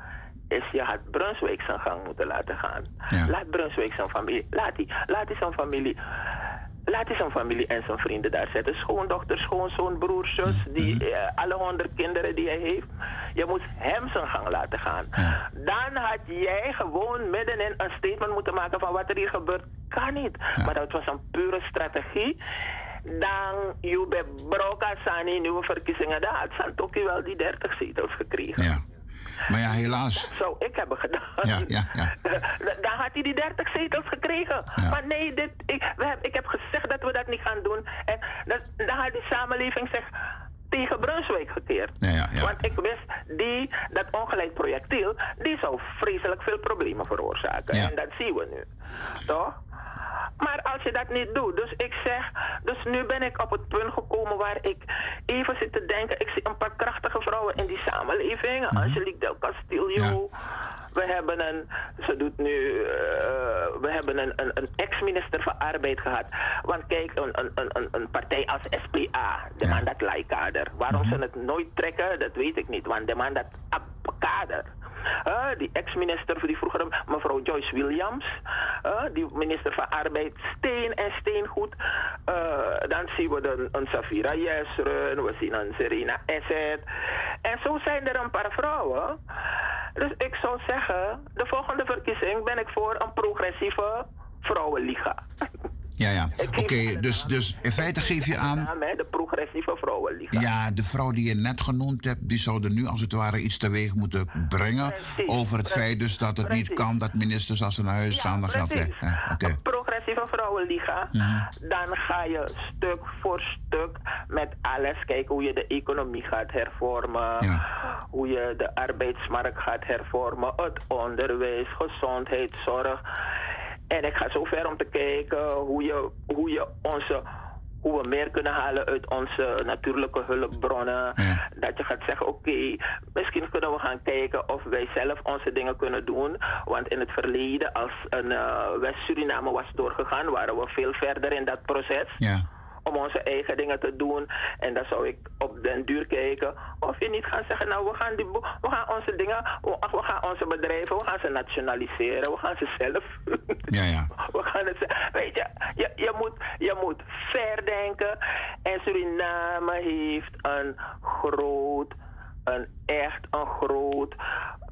is je had Brunswijk zijn gang moeten laten gaan. Laat Brunswijk zijn familie... Laat die, laat die zijn familie... Laat hij zijn familie en zijn vrienden daar zetten. Schoondochter, schoonzoon, broer, zus, die, eh, alle honderd kinderen die hij heeft. Je moet hem zijn gang laten gaan. Dan had jij gewoon middenin een statement moeten maken van wat er hier gebeurt. Kan niet. Maar dat was een pure strategie. dan je bij Broca Sani nieuwe verkiezingen, daar had Santoki wel die 30 zetels gekregen. Ja. Maar ja, helaas. Zou ik hebben gedaan. Ja, ja, ja. <laughs> Dan had hij die 30 zetels gekregen. Maar nee, dit, ik, we heb, ik heb gezegd dat we dat niet gaan doen. En dat, dan had die samenleving zich tegen Brunswijk gekeerd. Ja, ja, ja. Want ik wist, die, dat ongelijk projectiel, die zou vreselijk veel problemen veroorzaken. Ja. En dat zien we nu. Toch? Maar als je dat niet doet, dus ik zeg, dus nu ben ik op het punt gekomen waar ik even zit te denken. Ik zie een paar krachtige vrouwen in die samenleving. Angelique Del Castillo. We hebben een, ze doet nu, eh, we hebben een, een, een ex-minister van Arbeid gehad. Want kijk, een, een, een- een, partij als SPA, de man dat lijkader. Waarom ze het nooit trekken, dat weet ik niet. Want de man dat kader. Eh, die ex-minister, die vroeger mevrouw Joyce Williams, eh, die minister van Arbeid, steen en steengoed. Eh, dan zien we de, een Safira Jesrun, we zien een Serena Esset. En zo zijn er een paar vrouwen. Dus ik zou zeggen, de volgende verkiezing ben ik voor een progressieve vrouwenliga. <laughs> Ja, ja. Oké, dus, dus in feite geef je aan... Naam, hè, de progressieve vrouwenliga. Ja, de vrouw die je net genoemd hebt, die zou er nu als het ware iets teweeg moeten brengen. over het feit dus dat het niet kan dat ministers als ze naar huis gaan, dan geld weg. Ja, Oké. progressieve vrouwenliga, Mhm. dan ga je stuk voor stuk met alles kijken hoe je de economie gaat hervormen, hoe je de arbeidsmarkt gaat hervormen, het onderwijs, gezondheidszorg. En ik ga zo ver om te kijken hoe je, hoe je onze hoe we meer kunnen halen uit onze natuurlijke hulpbronnen. Dat je gaat zeggen, oké, misschien kunnen we gaan kijken of wij zelf onze dingen kunnen doen. Want in het verleden, als een eh, West-Suriname was doorgegaan, waren we veel verder in dat proces. Om onze eigen dingen te doen. En dan zou ik op den duur kijken of je niet gaat zeggen, nou we gaan, die, we gaan onze dingen, we, gaan onze bedrijven, we gaan ze nationaliseren, we gaan ze zelf Ja, ja. <laughs> we gaan het. Weet je, je, je, moet, je moet ver denken. En Suriname heeft een groot, een echt een groot,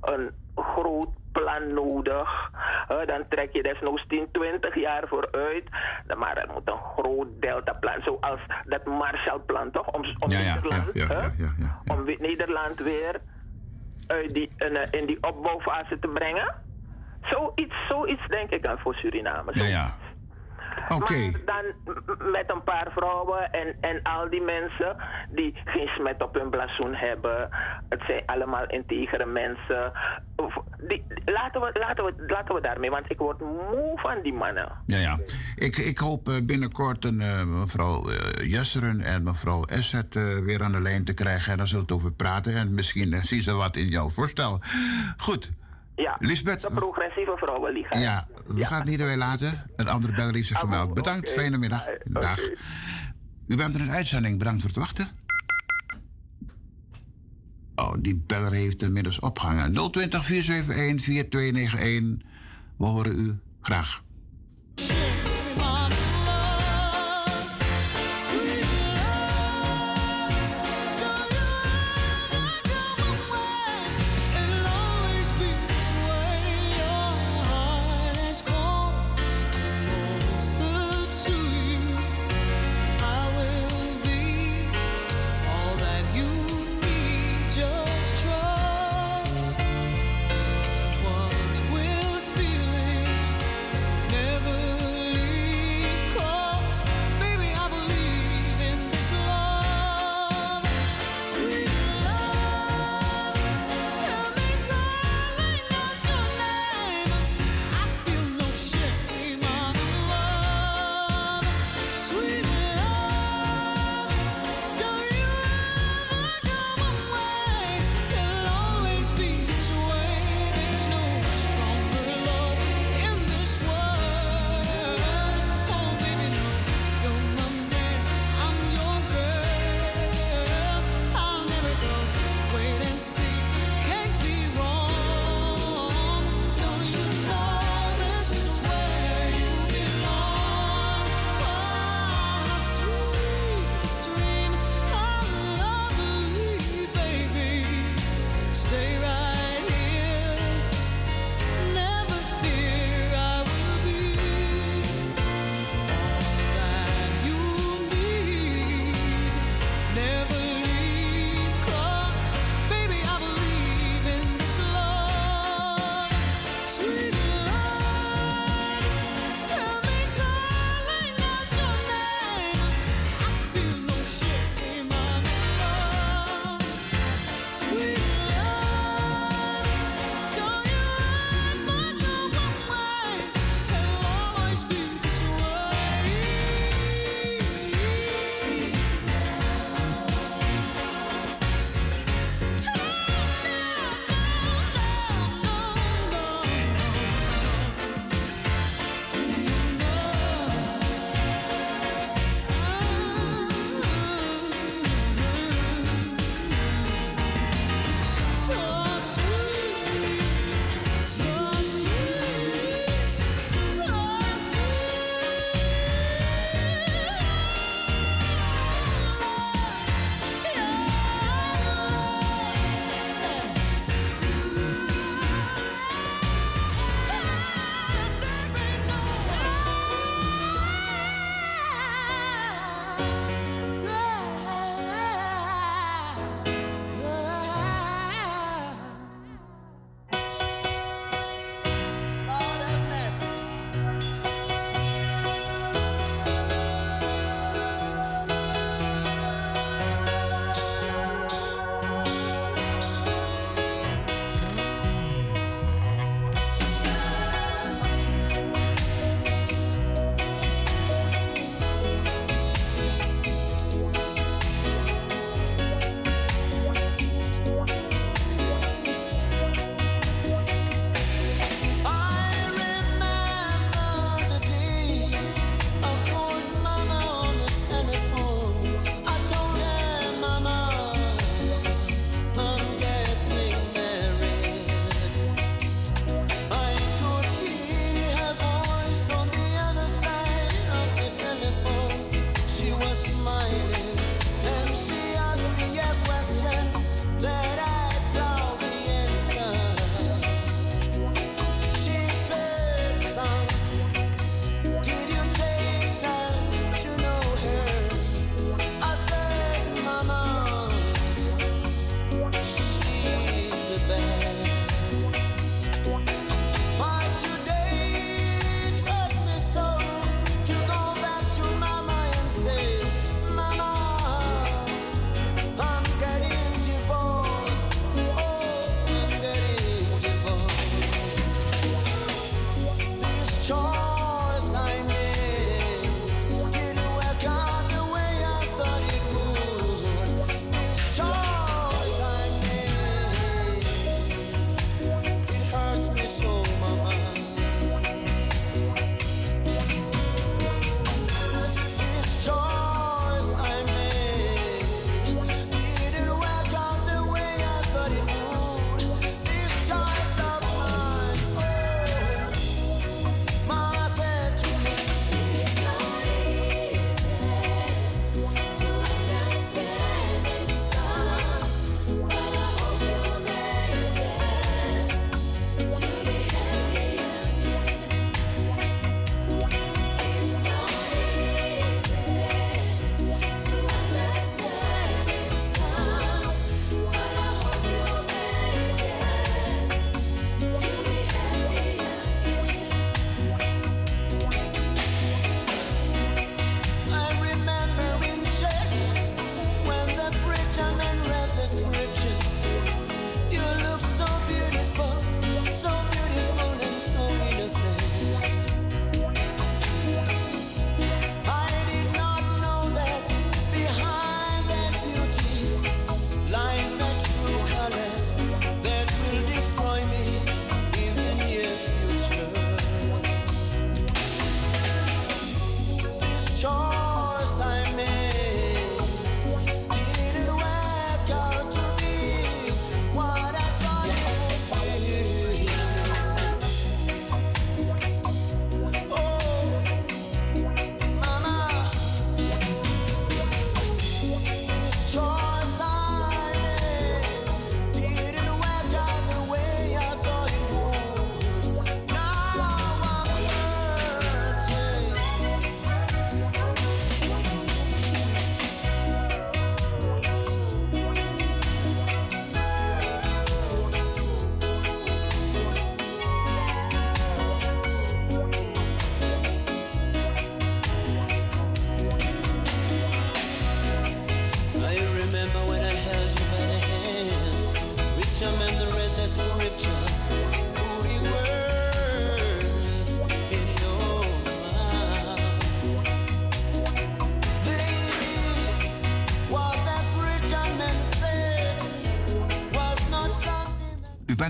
een groot plan nodig. Eh, dan trek je desnoods 10, 20 jaar vooruit. Maar er moet een groot deltaplan, zoals dat Marshallplan toch? Om, om Nederland, ja, hè? ja, ja, ja. om Nederland weer uit die, in, eh, in die opbouwfase te brengen. Zoiets, zoiets denk ik aan voor Suriname. Ja, ja. Oké. Maar dan met een paar vrouwen en, en al die mensen die geen smet op hun blazoen hebben. Het zijn allemaal integere mensen. Die, laten, we, laten, we, laten we daarmee, want ik word moe van die mannen. Ja, ja. Ik, ik hoop eh, binnenkort een, eh, mevrouw eh, Jesseren en mevrouw Esset weer aan de lijn te krijgen. En dan zullen we het over praten. En misschien zien ze wat in jouw voorstel. Goed. Ja, Lisbeth. de progressieve vrouwenliga. Ja, we gaan het hierbij laten. Een andere beller heeft zich gemeld. Bedankt, fijne middag. Dag. U bent er in uitzending. Bedankt voor het wachten. Oh, die beller heeft inmiddels opgehangen. 020 471 4291. We horen u graag.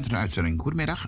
Bent in de uitzending. Goedemiddag.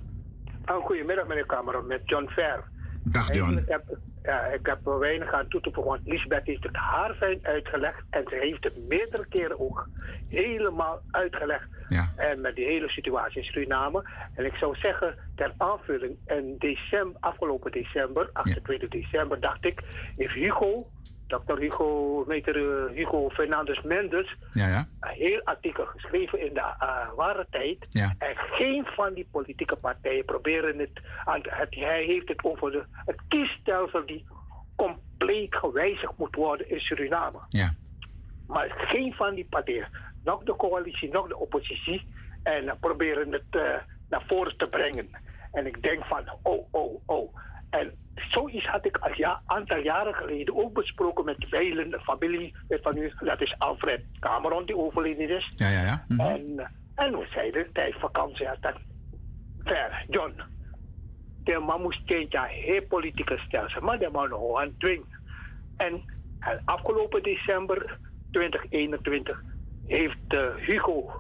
Oh, goedemiddag, meneer Cameron, met John Ver. Dag John. Ik heb, ja, ik heb er weinig aan toe te voegen, want Lisbeth heeft het haar fijn uitgelegd en ze heeft het meerdere keren ook helemaal uitgelegd. En met die hele situatie in Suriname. En ik zou zeggen, ter aanvulling, in december, afgelopen december, 28 december, dacht ik, heeft Hugo, Dr. Hugo, meter eh, Hugo Fernandes Mendes, Ja, ja. Heel artikel geschreven in de eh, ware tijd. Ja. En geen van die politieke partijen proberen het het, Hij heeft het over de, het kiesstelsel die compleet gewijzigd moet worden in Suriname. Ja. Maar geen van die partijen, nog de coalitie, nog de oppositie, en eh, proberen het eh, naar voren te brengen. En ik denk van, oh, oh, oh. En zoiets had ik een ja, aantal jaren geleden ook besproken met velen, de familie van u, dat is Alfred Cameron die overleden is. Ja, ja, ja. Mhm. En, en we zeiden tijdens vakantie had dat ver, John, de man moest change heel politieke stelsel, maar de man aan dwing. En eh, afgelopen december 2021 heeft eh, Hugo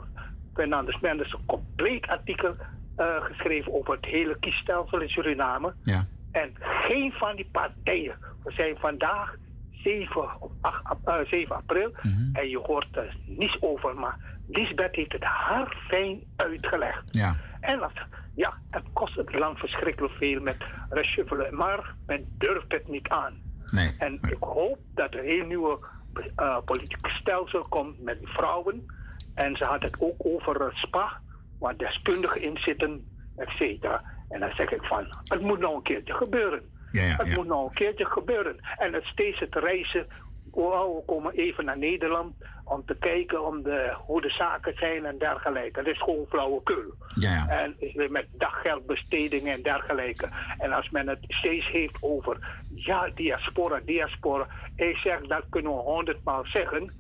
Fernandes Mendes een compleet artikel eh, geschreven over het hele kiesstelsel in Suriname. Ja. En geen van die partijen. We zijn vandaag 7, of 8, ap- eh, 7 april en je hoort er niets over. Maar Lisbeth heeft het haar fijn uitgelegd. Ja. En dat, ja, het kost het land verschrikkelijk veel met reshuffelen, maar men durft het niet aan. Nee. En ik hoop dat er een heel nieuwe eh politieke stelsel komt met vrouwen. En ze had het ook over het SPA, waar deskundigen in zitten, et cetera. En dan zeg ik van, het moet nou een keertje gebeuren. Ja, ja, het ja. moet nou een keertje gebeuren. En het steeds het reizen, wow, we komen even naar Nederland om te kijken om de, hoe de zaken zijn en dergelijke. Dat is gewoon flauwekul. Ja. En met daggeldbestedingen en dergelijke. En als men het steeds heeft over, ja, diaspora, diaspora. Ik zeg, dat kunnen we honderdmaal zeggen.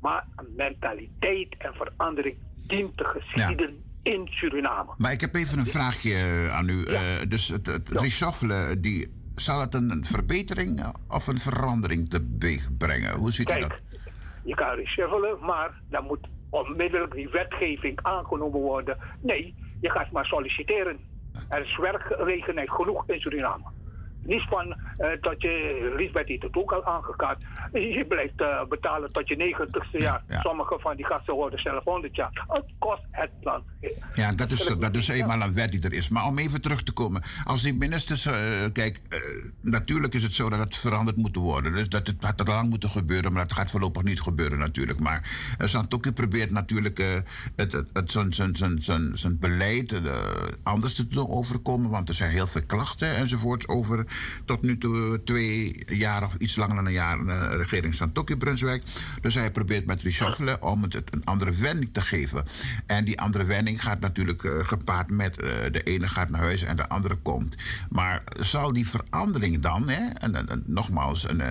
Maar mentaliteit en verandering dient te geschieden in Suriname. Maar ik heb even een vraagje eh, aan u. Eh, dus het, het reshuffelen, die, zal het een verbetering of een verandering teweeg brengen? Hoe ziet u dat? Je kan reshuffelen, maar dan moet onmiddellijk die wetgeving aangenomen worden. Nee, je gaat maar solliciteren. Er is werkgelegenheid genoeg in Suriname. Niet van eh, dat je, Lisbeth heeft het ook al aangekaart, je blijft eh, betalen tot je negentigste jaar. Sommige van die gasten worden zelf 100 jaar. Het kost het land. Ja, dat is, dat is eenmaal een wet die er is. Maar om even terug te komen. Als die ministers. eh, kijk, natuurlijk is het zo dat het veranderd moet worden. Dus dat het had lang moeten gebeuren, maar dat gaat voorlopig niet gebeuren natuurlijk. Maar Santoki probeert natuurlijk het, het, het, zijn, zijn, zijn, zijn, zijn beleid anders te doen overkomen. Want er zijn heel veel klachten enzovoort over tot nu toe twee jaar of iets langer dan een jaar uh, regering Santoki Brunswijk. Dus hij probeert met reshuffelen om het een andere wending te geven. En die andere wending gaat natuurlijk uh, gepaard met uh, de ene gaat naar huis en de andere komt. Maar zal die verandering dan, hè, nogmaals, een,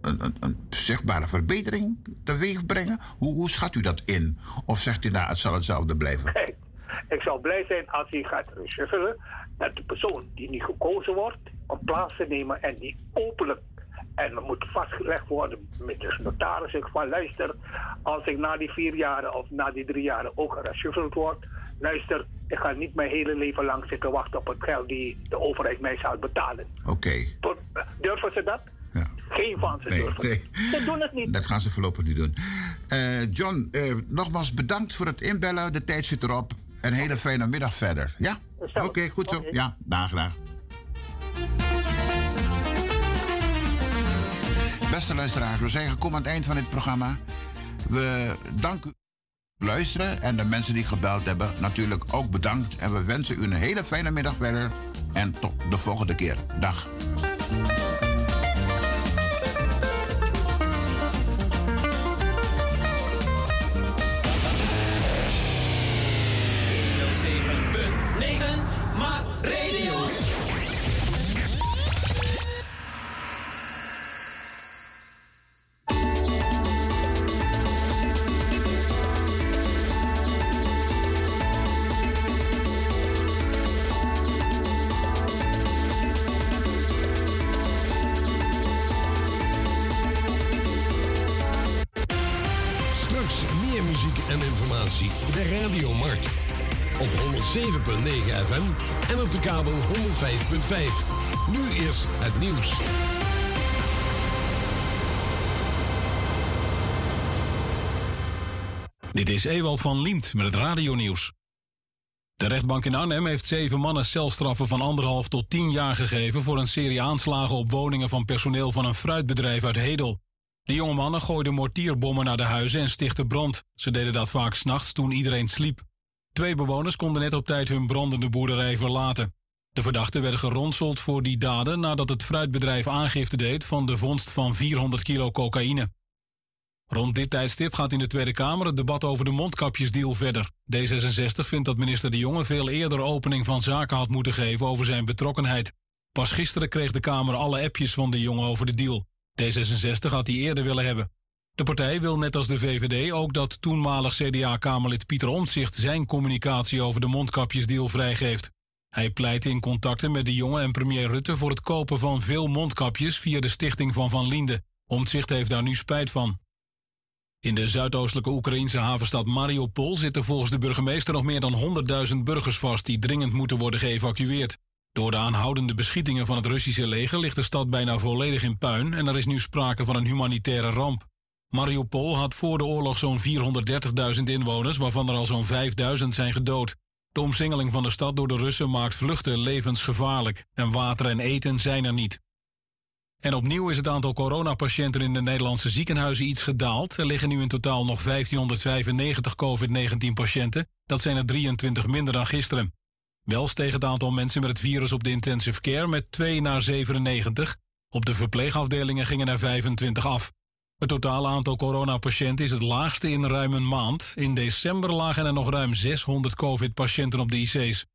een, een, zichtbare verbetering teweeg brengen? Hoe, hoe schat u dat in? Of zegt u nou, het zal hetzelfde blijven? Ik zou blij zijn als hij gaat reshuffelen dat de persoon die niet gekozen wordt om plaats te nemen en die openlijk en er moet vastgelegd worden met de notaris ik van luister, als ik na die vier jaren of na die drie jaren ook gereshuffeld word, luister, ik ga niet mijn hele leven lang zitten wachten op het geld die de overheid mij zal betalen. Oké. Durven ze dat? Geen van ze durven. nee. Ze doen het niet. Dat gaan ze voorlopig niet doen. Eh, John, eh, nogmaals bedankt voor het inbellen. De tijd zit erop. Een hele fijne middag verder. Ja? Oké, goed zo. Ja, dag, dag. Beste luisteraars, we zijn gekomen aan het eind van dit programma. We danken u voor het luisteren en de mensen die gebeld hebben natuurlijk ook bedankt. En we wensen u een hele fijne middag verder en tot de volgende keer. Dag. Op 107.9 FM en op de kabel 105.5. Nu is het nieuws. Dit is Ewald van Liemt met het radionieuws. De rechtbank in Arnhem heeft zeven mannen celstraffen van anderhalf tot tien jaar gegeven voor een serie aanslagen op woningen van personeel van een fruitbedrijf uit Hedel. De jonge mannen gooiden mortierbommen naar de huizen en stichtten brand. Ze deden dat vaak s'nachts toen iedereen sliep. Twee bewoners konden net op tijd hun brandende boerderij verlaten. De verdachten werden geronseld voor die daden nadat het fruitbedrijf aangifte deed van de vondst van 400 kilo cocaïne. Rond dit tijdstip gaat in de Tweede Kamer het debat over de mondkapjesdeal verder. D66 vindt dat minister De Jonge veel eerder opening van zaken had moeten geven over zijn betrokkenheid. Pas gisteren kreeg de Kamer alle appjes van De Jonge over de deal. D66 had die eerder willen hebben. De partij wil net als de VVD ook dat toenmalig CDA-Kamerlid Pieter Omtzigt zijn communicatie over de mondkapjesdeal vrijgeeft. Hij pleit in contacten met De Jonge en premier Rutte voor het kopen van veel mondkapjes via de stichting van Van Linde. Omtzigt heeft daar nu spijt van. In de zuidoostelijke Oekraïnse havenstad Mariupol zitten volgens de burgemeester nog meer dan 100.000 burgers vast die dringend moeten worden geëvacueerd. Door de aanhoudende beschietingen van het Russische leger ligt de stad bijna volledig in puin en er is nu sprake van een humanitaire ramp. Mariupol had voor de oorlog zo'n 430.000 inwoners, waarvan er al zo'n 5.000 zijn gedood. De omsingeling van de stad door de Russen maakt vluchten levensgevaarlijk en water en eten zijn er niet. En opnieuw is het aantal coronapatiënten in de Nederlandse ziekenhuizen iets gedaald. Er liggen nu in totaal nog 1595 COVID-19 patiënten. Dat zijn er 23 minder dan gisteren. Wel steeg het aantal mensen met het virus op de intensive care met 2 naar 97. Op de verpleegafdelingen gingen er 25 af. Het totale aantal coronapatiënten is het laagste in ruim een maand. In december lagen er nog ruim 600 COVID-patiënten op de IC's.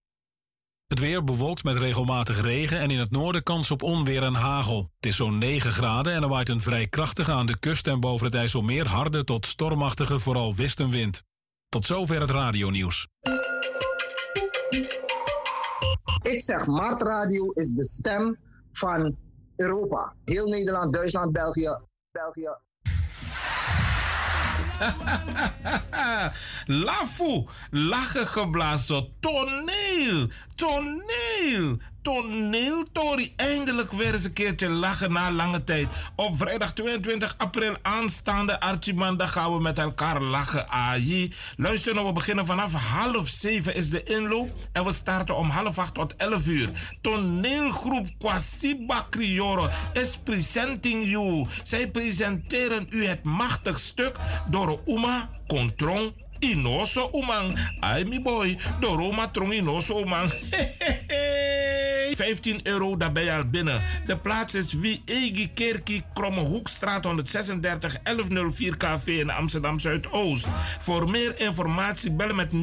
Het weer bewolkt met regelmatig regen en in het noorden kans op onweer en hagel. Het is zo'n 9 graden en er waait een vrij krachtige aan de kust en boven het IJsselmeer harde tot stormachtige vooral westenwind. Tot zover het radionieuws. Ik zeg, Mart Radio is de stem van Europa. Heel Nederland, Duitsland, België. België. <laughs> Lafu, lachen geblazen, toneel, toneel, toneel, Tori. Eindelijk weer eens een keertje lachen na lange tijd. Op vrijdag 22 april aanstaande Archimanda gaan we met elkaar lachen. Aji. Luister nou, we beginnen vanaf half zeven is de inloop en we starten om half acht tot elf uur. Toneelgroep Kwasiba Crioro is presenting you. Zij presenteren u het machtig stuk door Uma Kontrong Inoso Umang. Ai mi boy, Doroma Trong Inoso Umang. <laughs> 15 euro, daar ben al binnen. De plaats is Wiegi Kerkie, Kromme Hoekstraat 136 1104 KV in Amsterdam Zuidoost. Voor meer informatie bellen met 06167245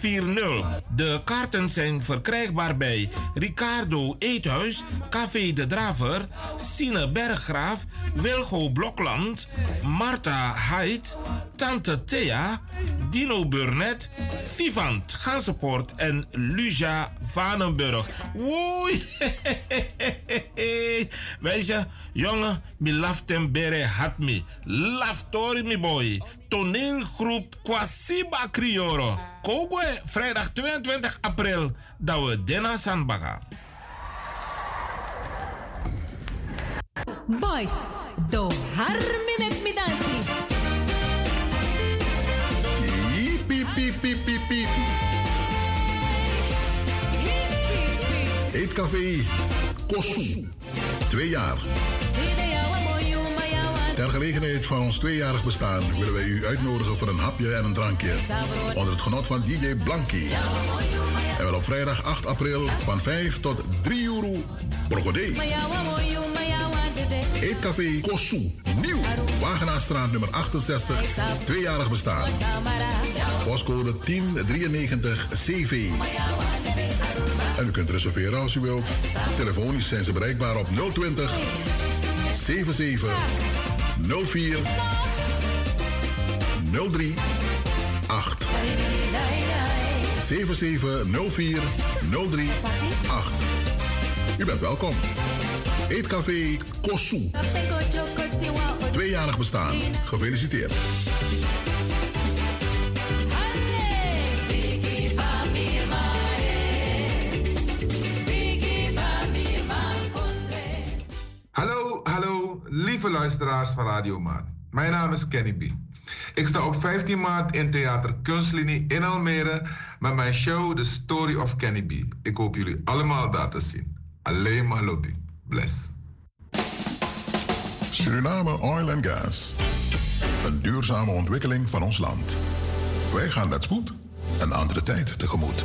De kaarten zijn verkrijgbaar bij Ricardo Eethuis, Café de Draver, Sine Berggraaf, Wilgo Blokland, Marta Haidt, Tante Thea, Dino Burnett, Vivant Gansenpoort en Luja Vanenburg. Woei! <laughs> Weet je, jongen, mi laftem bere hat me. Laftori mi boy. Toneelgroep Kwasiba Crioro. Kogwe, vrijdag 22 april, dat we Dena Sanbaga. Boys, do harmi met mi dansi. Piep, piep, piep, piep, piep. Eetcafé Kosu. Twee jaar. Gelegenheid van ons tweejarig bestaan willen wij u uitnodigen voor een hapje en een drankje. Onder het genot van DJ Blanky. En wel op vrijdag 8 april van 5 tot 3 euro. Brogodé. Eetcafé Kosu. Nieuw. Wagenaarstraat nummer 68. Tweejarig bestaan. Postcode 1093 CV. En u kunt reserveren als u wilt. Telefonisch zijn ze bereikbaar op 020 77 04 03 8. 77 04 03 8. U bent welkom. Eetcafé Kosu. Tweejarig bestaan. Gefeliciteerd. Hallo, hallo, lieve luisteraars van Radio Maan. Mijn naam is Kenny B. Ik sta op 15 maart in Theater Kunstlinie in Almere met mijn show The Story of Kenny B. Ik hoop jullie allemaal daar te zien. Alleen maar lobby. Bless. Suriname Oil and Gas. Een duurzame ontwikkeling van ons land. Wij gaan met spoed een andere tijd tegemoet.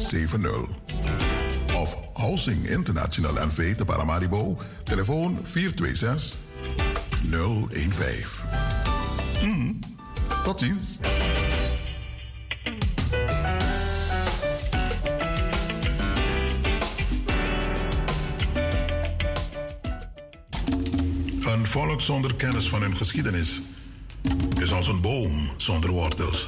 70. Of Housing International NV te Paramaribo, telefoon 426 015. Hmm, tot ziens. Een volk zonder kennis van hun geschiedenis is als een boom zonder wortels.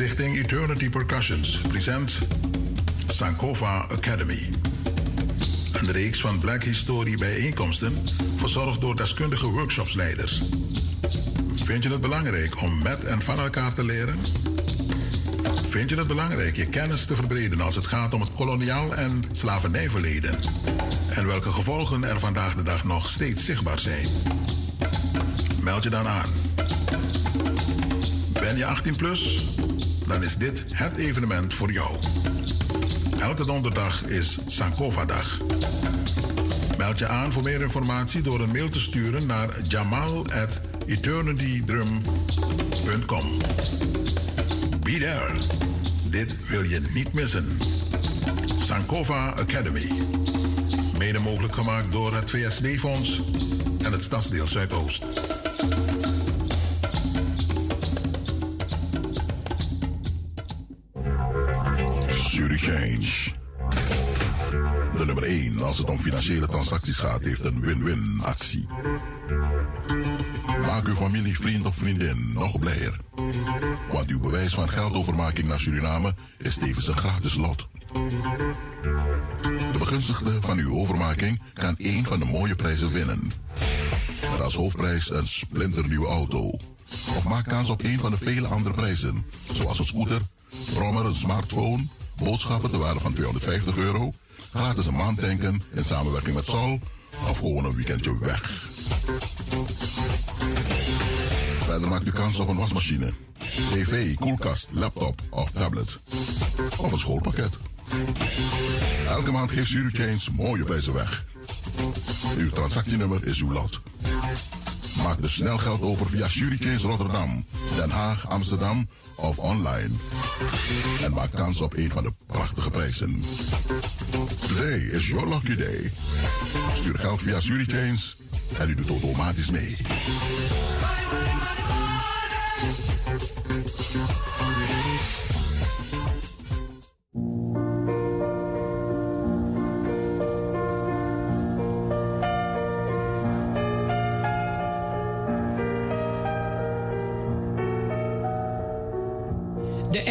Stichting Eternity Percussions present Sankova Academy. Een reeks van Black History bijeenkomsten, verzorgd door deskundige workshopsleiders. Vind je het belangrijk om met en van elkaar te leren? Vind je het belangrijk je kennis te verbreden als het gaat om het koloniaal en slavernijverleden? En welke gevolgen er vandaag de dag nog steeds zichtbaar zijn? Meld je dan aan. Ben je 18 plus? Dan is dit het evenement voor jou. Elke donderdag is Sankova-dag. Meld je aan voor meer informatie door een mail te sturen naar jamal@eternitydrum.com. Be there. Dit wil je niet missen. Sankova Academy. Mede mogelijk gemaakt door het VSD-fonds en het Stadsdeel Zuidoost. Als het om financiële transacties gaat, heeft een win-win actie. Maak uw familie, vriend of vriendin nog blijer. Want uw bewijs van geldovermaking naar Suriname is tevens een gratis lot. De begunstigde van uw overmaking kan één van de mooie prijzen winnen. Met als hoofdprijs een splinternieuwe auto. Of maak kans op een van de vele andere prijzen, zoals een scooter, brommer, een smartphone, boodschappen te waarde van 250 euro, gratis een maand tanken in samenwerking met Sol of gewoon een weekendje weg. Verder maakt u kans op een wasmachine, tv, koelkast, laptop of tablet. Of een schoolpakket. Elke maand geeft Change mooie prijzen weg. Uw transactienummer is uw lot. Maak dus snel geld over via Change Rotterdam, Den Haag, Amsterdam of online. En maak kans op een van de prachtige prijzen. Today is your lucky day. Stuur geld via Change en u doet automatisch mee.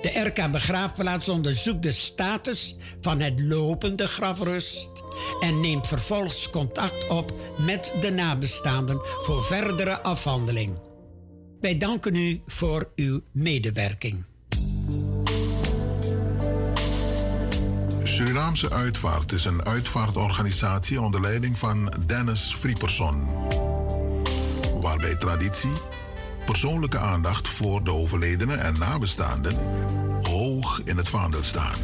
De RK Begraafplaats onderzoekt de status van het lopende grafrust en neemt vervolgens contact op met de nabestaanden voor verdere afhandeling. Wij danken u voor uw medewerking. Surinaamse Uitvaart is een uitvaartorganisatie onder leiding van Dennis Frieperson. Waarbij traditie, persoonlijke aandacht voor de overledenen en nabestaanden hoog in het vaandel staan.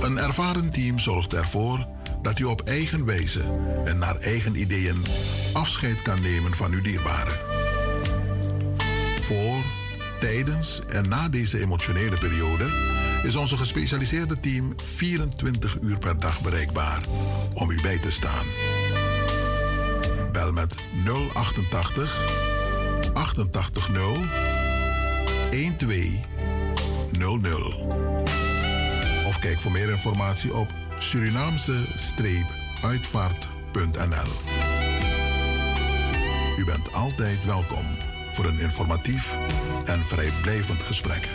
Een ervaren team zorgt ervoor dat u op eigen wijze en naar eigen ideeën afscheid kan nemen van uw dierbaren. Voor, tijdens en na deze emotionele periode is onze gespecialiseerde team 24 uur per dag bereikbaar om u bij te staan. Bel met 088 880 1200. Of kijk voor meer informatie op Surinaamse-uitvaart.nl. U bent altijd welkom voor een informatief en vrijblijvend gesprek.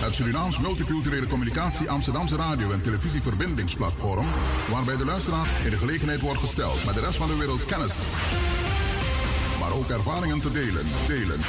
Het Surinaams Multiculturele Communicatie Amsterdamse Radio- en Televisieverbindingsplatform, waarbij de luisteraar in de gelegenheid wordt gesteld met de rest van de wereld kennis, maar ook ervaringen te delen. delen.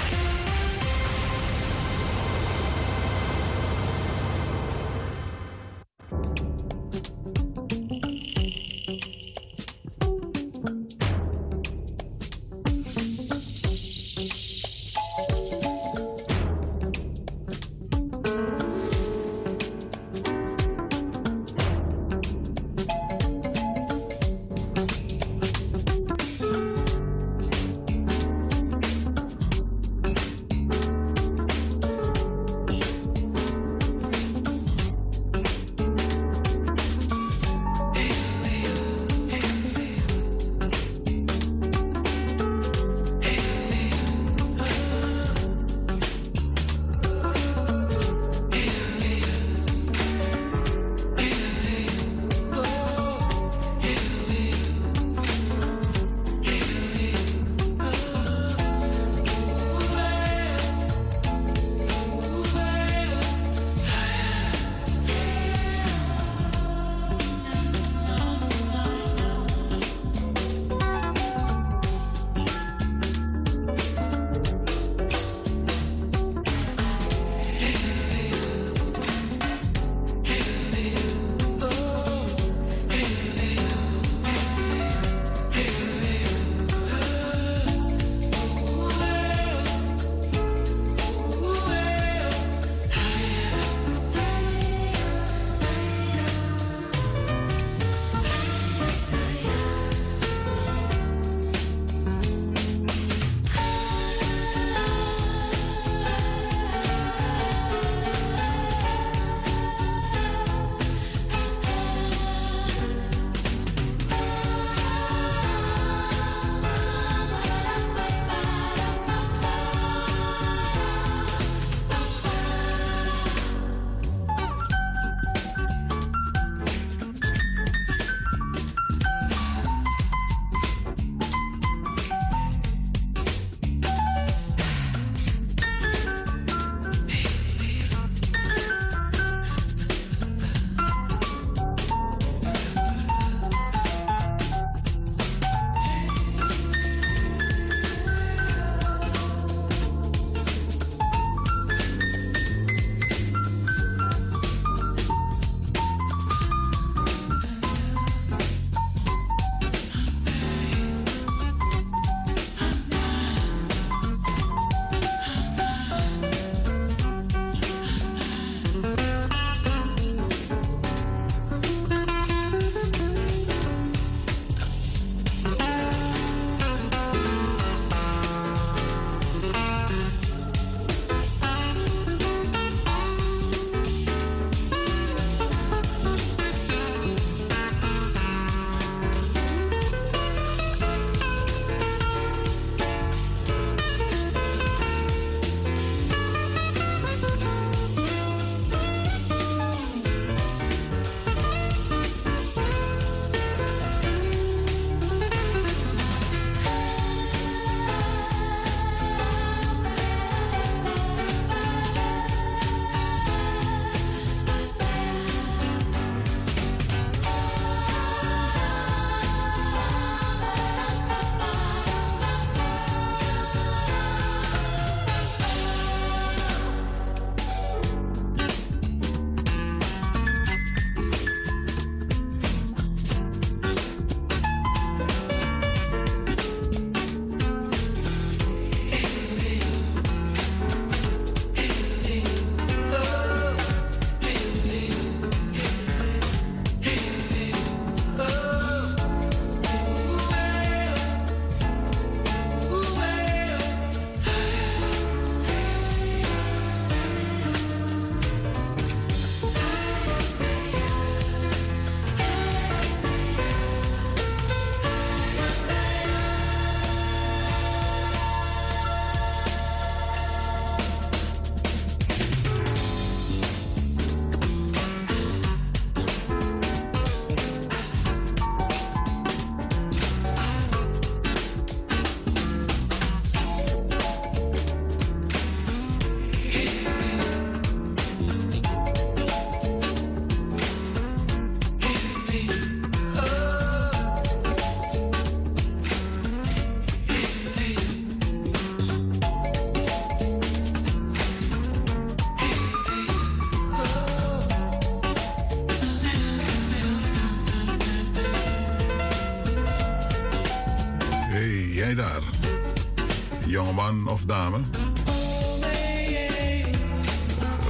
Of dame?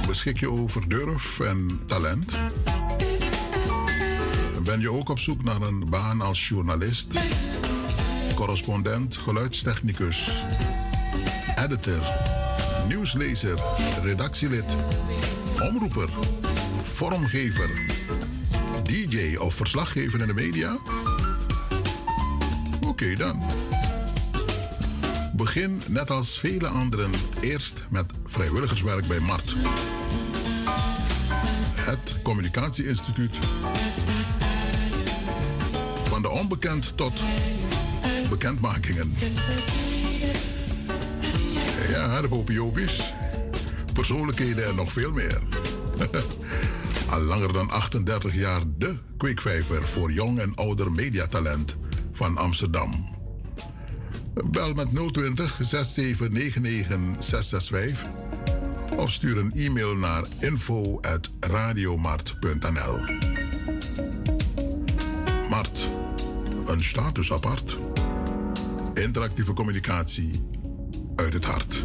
Beschik je over durf en talent? Ben je ook op zoek naar een baan als journalist, correspondent, geluidstechnicus, editor, nieuwslezer, redactielid, omroeper, vormgever, DJ of verslaggever in de media? Oké dan. Begin net als vele anderen eerst met vrijwilligerswerk bij MART. Het Communicatieinstituut. Van de onbekend tot bekendmakingen. Ja, de popiopies. Persoonlijkheden en nog veel meer. <laughs> Al langer dan 38 jaar de kweekvijver voor jong en ouder mediatalent van Amsterdam. Bel met 020 6799 665 of stuur een e-mail naar info@radiomart.nl. Mart, een status apart. Interactieve communicatie uit het hart.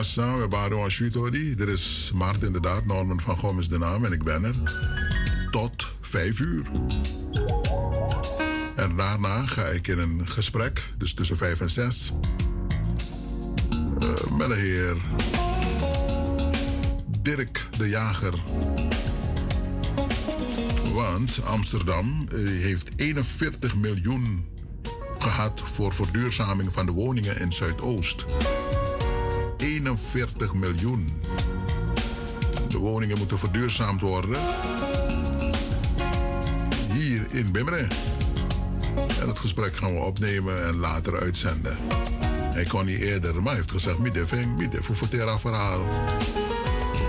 Samen, we waren Sweetody. Er is Mart inderdaad, Norman van Gom is de naam en ik ben er. Tot vijf uur. En daarna ga ik in een gesprek, dus tussen vijf en zes, uh, met de heer Dirk de Jager. Want Amsterdam uh, heeft 41 miljoen gehad voor verduurzaming van de woningen in Zuidoost. 41 miljoen. De woningen moeten verduurzaamd worden. In Bimmeren. En het gesprek gaan we opnemen en later uitzenden. Hij kon niet eerder, maar heeft gezegd: Midden, midden, voor het verhaal.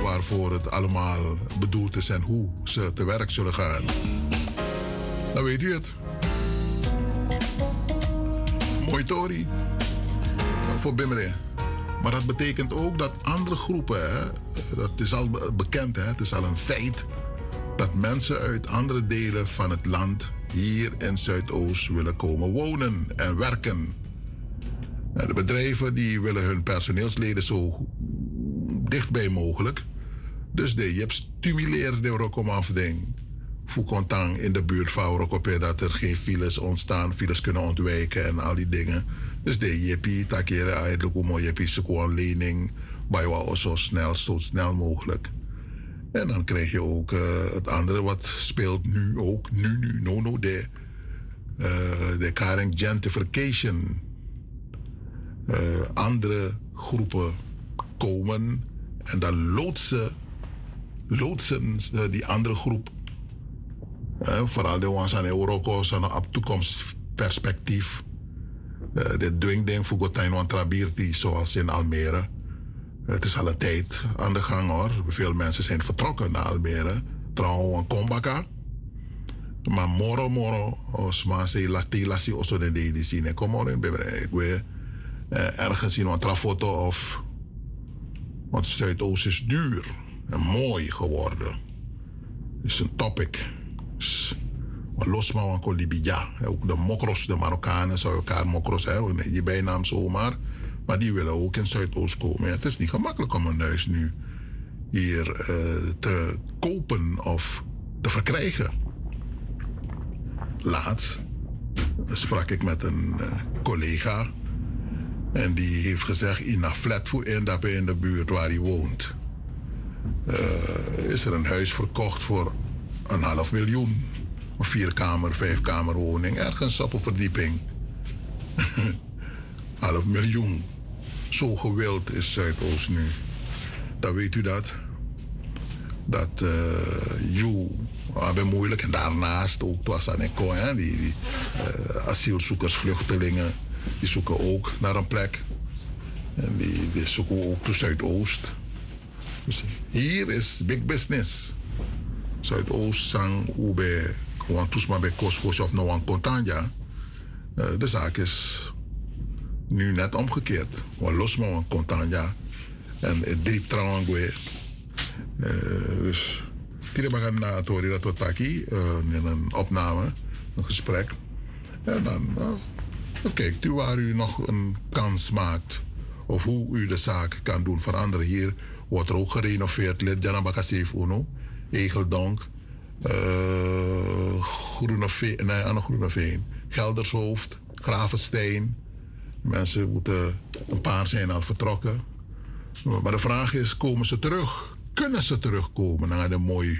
Waarvoor het allemaal bedoeld is en hoe ze te werk zullen gaan. Dan weet u het. Mooi Tori. Voor Bimmeren. Maar dat betekent ook dat andere groepen, hè, dat is al bekend, hè, het is al een feit, dat mensen uit andere delen van het land hier in Zuidoost willen komen wonen en werken. En de bedrijven die willen hun personeelsleden zo dichtbij mogelijk. Dus de je stimuleert de rokomafding. Voor contang in de buurt van Rokopé dat er geen files ontstaan, files kunnen ontwijken en al die dingen. Dus de jepi takere eigenlijk hoe gewoon lening bij zo snel, zo snel mogelijk. En dan krijg je ook uh, het andere wat speelt nu ook, nu, nu, no, no, de, uh, de caring gentrification. Uh, andere groepen komen en dan loodsen, loodsen die andere groep. vooral de ones aan Europa, op toekomstperspectief de dwingding voor Gotijn want Trabirti, zoals in Almere. Het is al een tijd aan de gang hoor. Veel mensen zijn vertrokken naar Almere. Trouwens, een kombaka. Maar moro moro, als maar ze lati lasi oso de de zien. Kom maar in Ik weet ergens in een trafoto of. Want Zuidoost is duur en mooi geworden. is een topic. Losma wan ko Libya. Ook de mokros, de Marokkanen, zou elkaar mokros hebben. Je bijnaam zomaar. Maar die willen ook in Zuidoost komen. het is niet gemakkelijk om een huis nu hier uh, te kopen of te verkrijgen. Laatst sprak ik met een uh, collega. En die heeft gezegd, in een flat voor in, in de buurt waar hij woont. Uh, is er een huis verkocht voor een half miljoen. Een vierkamer, vijfkamer woning, ergens op een verdieping. <laughs> Half miljoen. Zo gewild is Zuidoost nu. Dan weet u dat. Dat uh, you hebben moeilijk. En daarnaast ook was hè, die, die uh, asielzoekers, vluchtelingen, die zoeken ook naar een plek. En die, die zoeken ook de Zuidoost. Dus hier is big business. Zuidoost, Sang, maar bij Kosfos of aan Contanja. Uh, de zaak is nu net omgekeerd. We los maar aan Contanja. En het diep trouwens weer. Uh, dus Tiri bagan na tori dat taki uh, in een opname, een gesprek. En dan, uh, kijkt waar u nog een kans maakt. Of hoe u de zaak kan doen veranderen. Hier wordt er ook gerenoveerd. Lid Jana Bakasef Uno, Egeldonk, uh, Groeneveen, nee, Anne Groeneveen, Geldershoofd, Gravensteen. Mensen moeten, een paar zijn al vertrokken. Maar de vraag is, komen ze terug? Kunnen ze terugkomen naar de mooie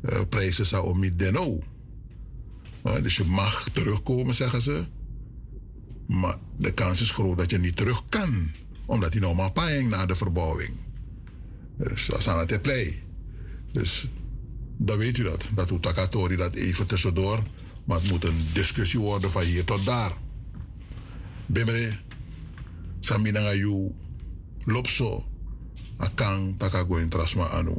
huurprijzen uh, om Mideno? Uh, dus je mag terugkomen, zeggen ze. Maar de kans is groot dat je niet terug kan. Omdat hij nog maar paying na de verbouwing. Dus dat is aan het play. Dus dan weet u dat. Dat doet Takatori dat even tussendoor. Maar het moet een discussie worden van hier tot daar. Bimere, Samina yu lopso, akang takago in trasma anu.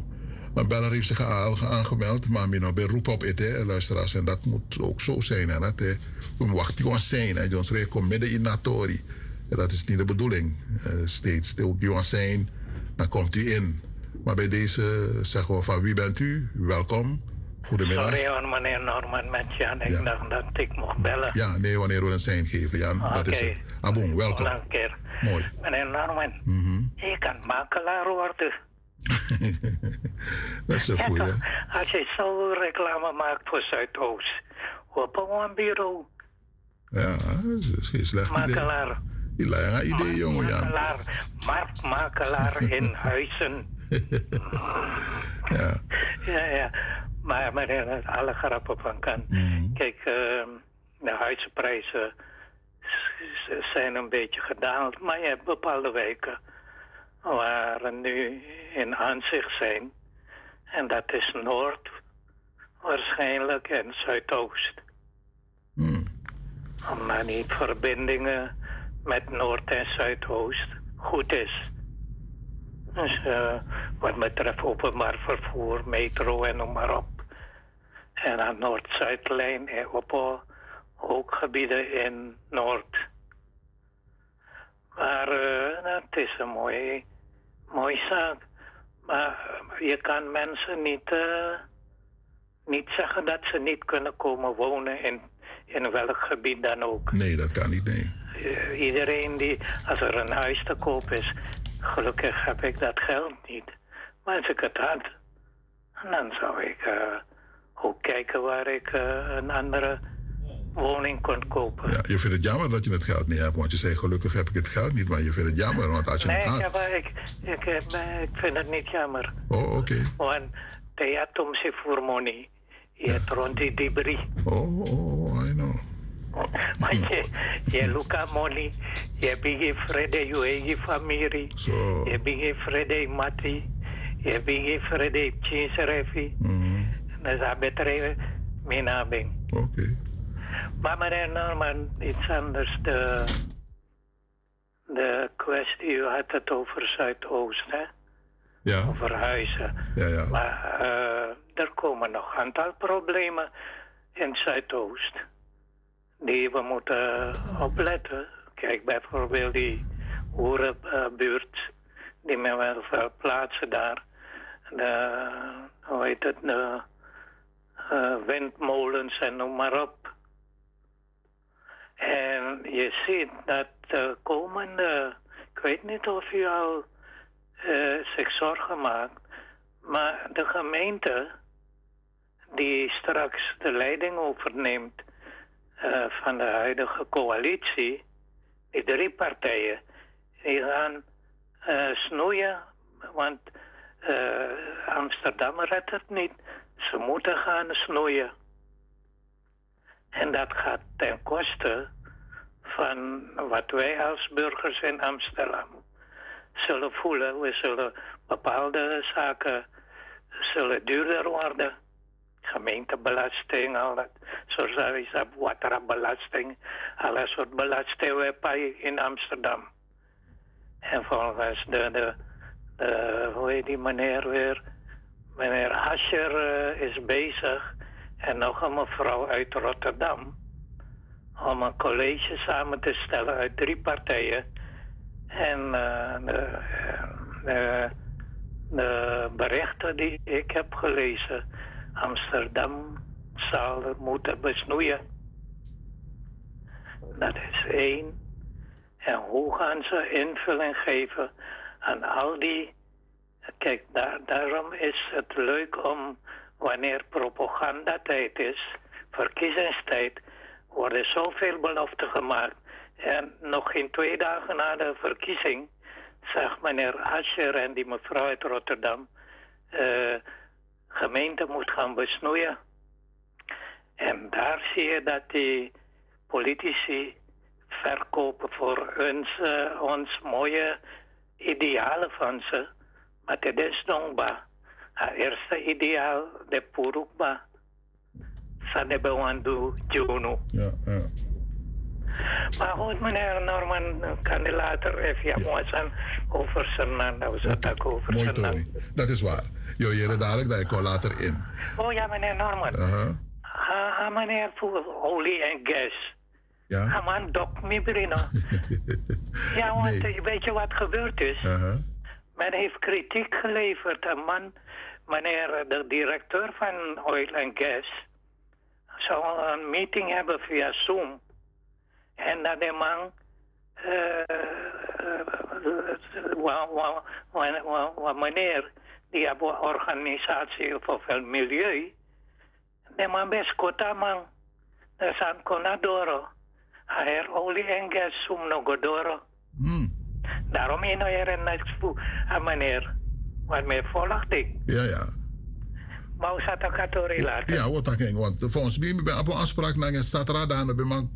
Maar Bella heeft zich al aangemeld, maar mijn bij roep op ete, luisteraars. En dat moet ook zo zijn. En dat we wachten gewoon zijn. En ons rekenen midden in Natori. Dat is niet de bedoeling. Uh, steeds ook gewoon zijn, dan komt u in. Maar bij deze zeggen we van wie bent u? Welkom. Goedemiddag. Sorry hoor, meneer Norman met Jan. Ik Ja. dacht dat ik mocht bellen. Ja, nee, wanneer we een sein geven, Jan. Dat is het. Abon, welkom. Een keer. Mooi. Meneer Norman, Mhm. je kan makelaar worden. <laughs> Dat is een Ja, goeie. Als je zo reclame maakt voor Zuidoost, op een bureau, Ja, dat is geen slecht idee. makelaar. Die een idee, jongen, Jan. Makelaar, marktmakelaar in <laughs> huizen. <laughs> Ja. Ja, ja. Maar meneer, alle grappen van kan. Mhm. Kijk, ehm, de huizenprijzen s- zijn een beetje gedaald. Maar je hebt bepaalde wijken waar er nu in aanzicht zijn. En dat is Noord waarschijnlijk en Zuidoost. Omdat die verbindingen met Noord en Zuidoost goed is. Dus eh, wat betreft openbaar vervoer, metro en noem maar op. En aan Noord-Zuidlijn en op eh, ook gebieden in Noord. Maar eh, nou, het is een mooie, mooie zaak. Maar je kan mensen niet, eh, niet zeggen dat ze niet kunnen komen wonen in, in welk gebied dan ook. Nee, dat kan niet, nee. Eh, iedereen die, als er een huis te koop is, gelukkig heb ik dat geld niet. Maar als ik het had, dan zou ik eh, ook kijken waar ik eh, een andere woning kon kopen. Ja, je vindt het jammer dat je het geld niet hebt, want je zei gelukkig heb ik het geld niet, maar je vindt het jammer, want als je nee, het ik, had... heb, ik, ik, heb, eh, ik vind het niet jammer. Oh, oké. Want de se voor money. Je hebt rond die debris. Oh, oh, I know. <laughs> Maar je, je luka money. Je bigi vrede je eigen familie. Je bigi vrede mati. Je bigi vrede chinserefi. Dat is beter minabing. Oké. Maar meneer Norman, iets anders. De, de kwestie, u had het over Zuidoost, hè? Ja. Over huizen. Ja, ja. Maar eh, er komen nog een aantal problemen in Zuidoost. Die we moeten opletten. Kijk bijvoorbeeld die hoerenbuurt. Die men wel veel plaatsen daar. De, hoe heet het? De eh, windmolens en noem maar op. En je ziet dat de komende, ik weet niet of u al eh, zich zorgen maakt, maar de gemeente die straks de leiding overneemt eh, van de huidige coalitie, die drie partijen, die gaan eh, snoeien, want eh, Amsterdam redt het niet. Ze moeten gaan snoeien. En dat gaat ten koste van wat wij als burgers in Amsterdam zullen voelen. We zullen bepaalde zaken zullen duurder worden. Gemeentebelasting, al dat, wij zeggen, waterbelasting, alle soort belastingen we in Amsterdam. En volgens de, de, hoe heet die meneer weer, meneer Ascher eh, is bezig en nog een mevrouw uit Rotterdam om een college samen te stellen uit drie partijen. En eh, de, de, de berichten die ik heb gelezen, Amsterdam zal moeten besnoeien. Dat is één. En hoe gaan ze invulling geven aan al die. Kijk, daar, daarom is het leuk om wanneer propagandatijd is, verkiezingstijd, worden zoveel beloften gemaakt. En nog geen twee dagen na de verkiezing zag meneer Ascher en die mevrouw uit Rotterdam eh gemeente moet gaan besnoeien. En daar zie je dat die politici verkopen voor ons, eh, ons mooie idealen van ze. Maar het is nog ba. Het eerste ideaal, de Purukba. De Bewandu Juno. Ja, ja. Maar goed, meneer Norman, kan later even ja, over zijn Dat was het ook over zijn Tony. Dat is waar. Jo, je dadelijk, dat ik kom later in. Oh ja, meneer Norman. Aha. Ah, ah, meneer voor olie en gas. Ja? Man, dok me <laughs> ja, want eh, weet je wat gebeurd is? Aha. Men heeft kritiek geleverd. Een man, meneer eh, de directeur van Oil en Gas, zou een meeting hebben via Zoom. En dat de man, eh, eh, wa- meneer, die hebben organisatie voor het milieu, de man best kota man, de san konadoro. Hij olie en gas Zoom no godoro. Daarom in er een expo aan meneer. Wat mij volgt ik. Ja, ja. Maar hoe zat dat katori later? Ja, wat ging. Want volgens mij ben ik op een afspraak naar een zaterdag bij mijn.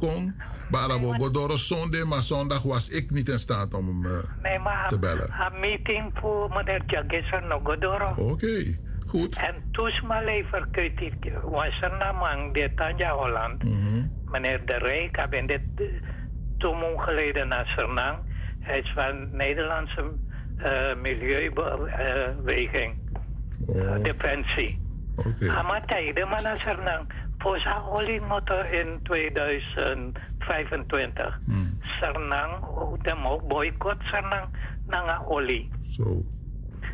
Maar op Godoro zondag, maar zondag was ik niet in staat om hem eh, Nee, maar te bellen. een meeting voor meneer Jagesan godoro. Oké, goed. En toen maar lever kritiek was er namang de Tanja Holland. Meneer De Rijk, ik ben dit eh, toen geleden naar Sernang. Hij is van Nederlandse eh, milieubeweging. Eh, Defensie. Ah, maar tijden maar naar Sernang. Voor zijn oliemotor in 2025. Sernang, de mo boycott Sernang naar olie. Zo.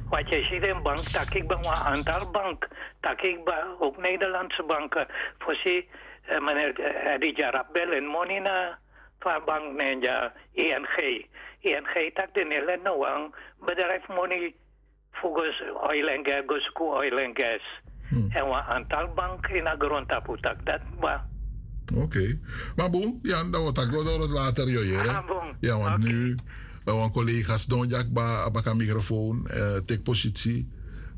Wat je ziet in bank, dat ik ben een aantal bank. Dat ik ben ook Nederlandse banken. Voor ze, eh, meneer eh, die jarap bellen, money na van bank ninja, ING. ING tak de nou bedrijf money volgens oil and gas, oil and gas. En een aantal bank in de grond tapu tak dat ba. Oké. Maar boem, ja, dan wordt dat Godoro later, joh. Ah, Ja, want nu, mijn collega's doen Jakba op een microfoon, eh tek positie.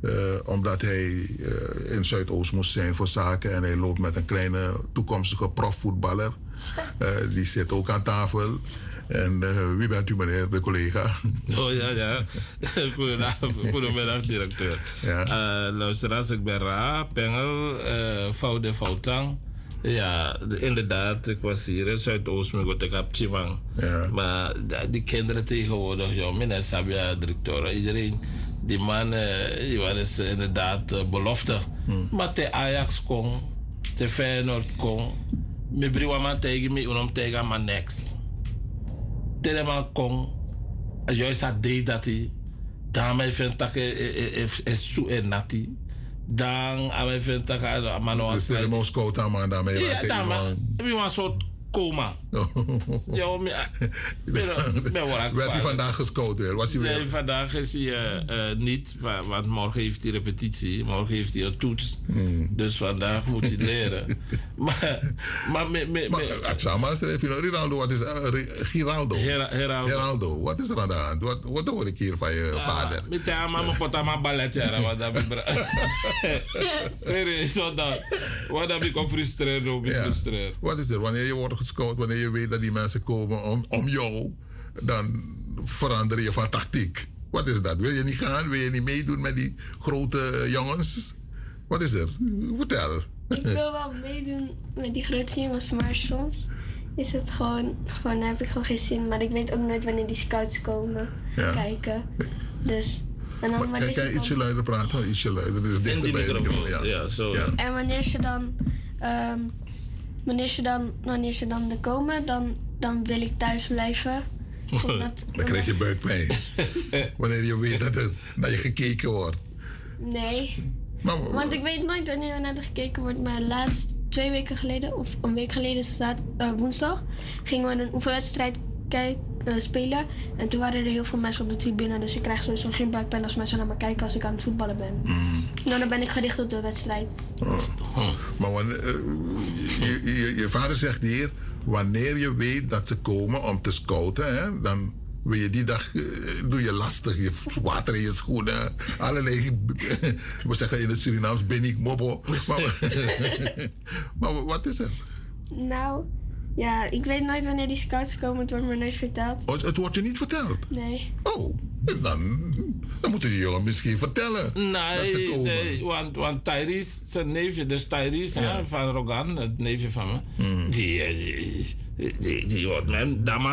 eh, omdat hij eh, in Zuidoost moest zijn voor zaken. En hij loopt met een kleine toekomstige profvoetballer. <laughs> Die zit ook aan tafel. En eh, wie bent u, meneer, de collega? <laughs> Oh ja, ja. <laughs> Goedenavond, goedemiddag, directeur. Ja. Eh, luisteraars, ik ben Ra, Pengel, eh Foude Foutang. Ja, de- inderdaad, ik was hier in Zuidoost met ik heb Chimang. Maar da- die kinderen tegenwoordig, joh, meneer Sabia, directeur, iedereen. Die man, die is inderdaad belofte. Maar te Ajax kon, te Feyenoord kon. Me briwa man tegen me, unom tegen man niks. Tele man kon, dat deed dat hij. Dan mij vindt dat hij is zo en nati. Dan dat hij man Moskou, man, dan coma. <laughs> Ja, me- ben wel Werd hij vandaag gescout weer? Was hij weer? Nee, vandaag is hij eh, eh, niet, wa- want morgen heeft hij repetitie, morgen heeft hij een toets. Hmm. Dus vandaag moet hij leren. <laughs> maar, maar, me, me, Maar Aksama, Ronaldo, wat is uh, Giraldo? Geraldo. Geraldo, wat is er aan de hand? Wat, wat hoor ik hier van je vader? Met de mama pota ma ballet jara wat dat bibra. <laughs> Serieus. Wat dat ik Ja. frustreerd. Wat is er? Wanneer je wordt gescout, wanneer je weet dat die mensen komen om, om jou, dan verander je van tactiek. Wat is dat? Wil je niet gaan? Wil je niet meedoen met die grote eh, jongens? Wat is er? Vertel. Ik wil wel meedoen met die grote jongens, maar soms is het gewoon, gewoon heb ik gewoon geen zin. Maar ik weet ook nooit wanneer die scouts komen Ja. kijken. Dus, en dan Maar, wanneer kan je ietsje luider praten? Ietsje luider. Dus dichter die bij de microfoon, microfoon. ja, zo, ja. En wanneer ze dan, ehm, wanneer ze dan, wanneer ze dan er komen, dan, dan wil ik thuis blijven. <laughs> Omdat- Dan krijg je buikpijn. <laughs> Wanneer je weet dat er naar je gekeken wordt. Nee. Maar, Want ik weet nooit wanneer er naar gekeken wordt. Maar laatst, twee weken geleden, of een week geleden, staat, eh, woensdag, gingen we een oefenwedstrijd kijk, eh, spelen. En toen waren er heel veel mensen op de tribune. Dus ik krijg sowieso geen buikpijn als mensen naar me kijken als ik aan het voetballen ben. Nou, dan ben ik gericht op de wedstrijd. Maar wanneer, eh, je, je, je vader zegt hier, wanneer je weet dat ze komen om te scouten, hè, dan wil je die dag, eh, doe je lastig, je water in je schoenen, allerlei, <laughs> we zeggen in het Surinaams, ben ik mobbo. Maar, <laughs> maar wat is er? Nou, ja, ik weet nooit wanneer die scouts komen. Het wordt me nooit verteld. Oh, het wordt je niet verteld? Nee. Oh, dan, dan moeten die jongen misschien vertellen dat ze Nee, komen. nee want, want Tyrese, zijn neefje, dus Tyrese hè, van Rogan, het neefje van me, Hmm. die, eh, die, die, die wordt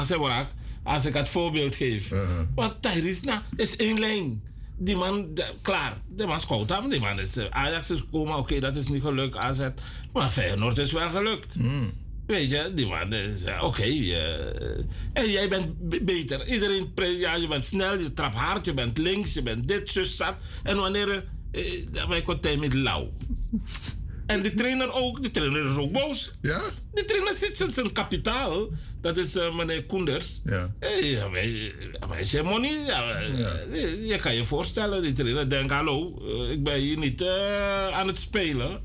wrak, als ik het voorbeeld geef. Uh-huh. Want Tyrese, nou, is één lijn. Die man, de- klaar, de man scout hem. Die man is, eh, Ajax is gekomen, oké, dat is niet gelukt, AZ. Maar Feyenoord is wel gelukt. Hmm. Weet je, die man is, eh, oké. eh, en jij bent beter. Iedereen, ja, je bent snel, je trapt hard, je bent links, je bent dit, zus, zat. En wanneer, ben ik tijd met lauw. En de trainer ook, de trainer is ook boos. Ja? De trainer zit zijn- zijn kapitaal. Dat is meneer Koenders. Ja. Ja, maar, maar is je money? Ja, eh, Je kan je voorstellen, die trainer denkt, hallo, ik ben hier niet aan het spelen.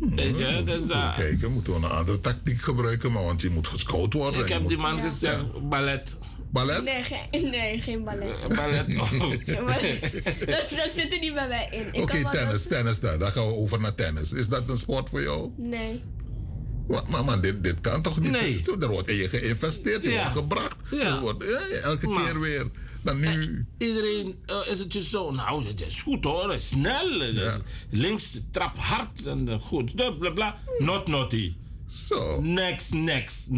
Weet je, dus, eh, Kijken, moeten we een andere tactiek gebruiken, maar want je moet gescout worden. ik heb die man gezegd, ballet. Ballet? Nee, geen, nee, geen ballet. ballet. <laughs> Ja, maar dat, dat zit er niet bij mij in. Ik Oké, tennis, tennis dan. Dan gaan we over naar tennis. Is dat een sport voor jou? Nee. Maar, dit, dit kan toch niet? Nee. Er wordt in je geïnvesteerd, je Ja. wordt gebracht. Ja. Er wordt, ja, elke Maar- keer weer. Dan nu. Iedereen eh, is het je zo, nou, het is goed hoor, is snel. Links trap hard en eh, goed, bla bla bla. Not naughty. Zo. Next, next, 0,0.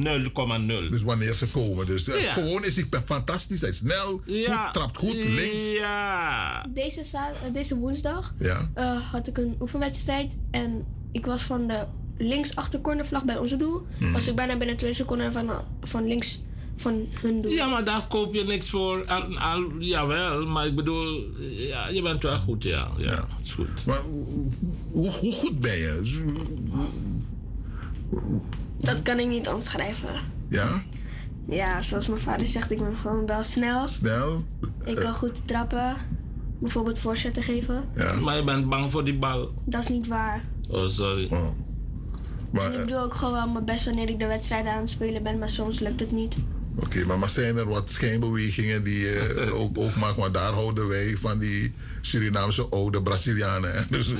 Dus wanneer ze komen. Dus eh, Ja. gewoon is hij fantastisch. Hij is snel, Ja. goed, trapt goed, links. Ja. Deze, eh, deze woensdag Ja. eh, had ik een oefenwedstrijd. En ik was van de links cornervlag bij onze doel. Hmm. Was ik bijna binnen twee seconden van, van links van hun doel. Ja, maar daar koop je niks voor. Al, al, jawel, maar ik bedoel, ja, je bent wel goed, ja. Ja, is goed. Maar hoe, hoe goed ben je? Dat kan ik niet omschrijven. Ja? Ja, zoals mijn vader zegt, ik ben gewoon wel snel. Snel? Ik kan goed trappen. Bijvoorbeeld voorzetten geven. Maar je bent bang voor die bal. Dat is niet waar. Oh, sorry. Maar, Ik doe ook gewoon wel mijn best wanneer ik de wedstrijden aan het spelen ben, maar soms lukt het niet. Oké, maar, maar zijn er wat schijnbewegingen die je <laughs> ook, ook maakt? Maar daar houden wij van die Surinaamse oude Brazilianen. Dus, <laughs>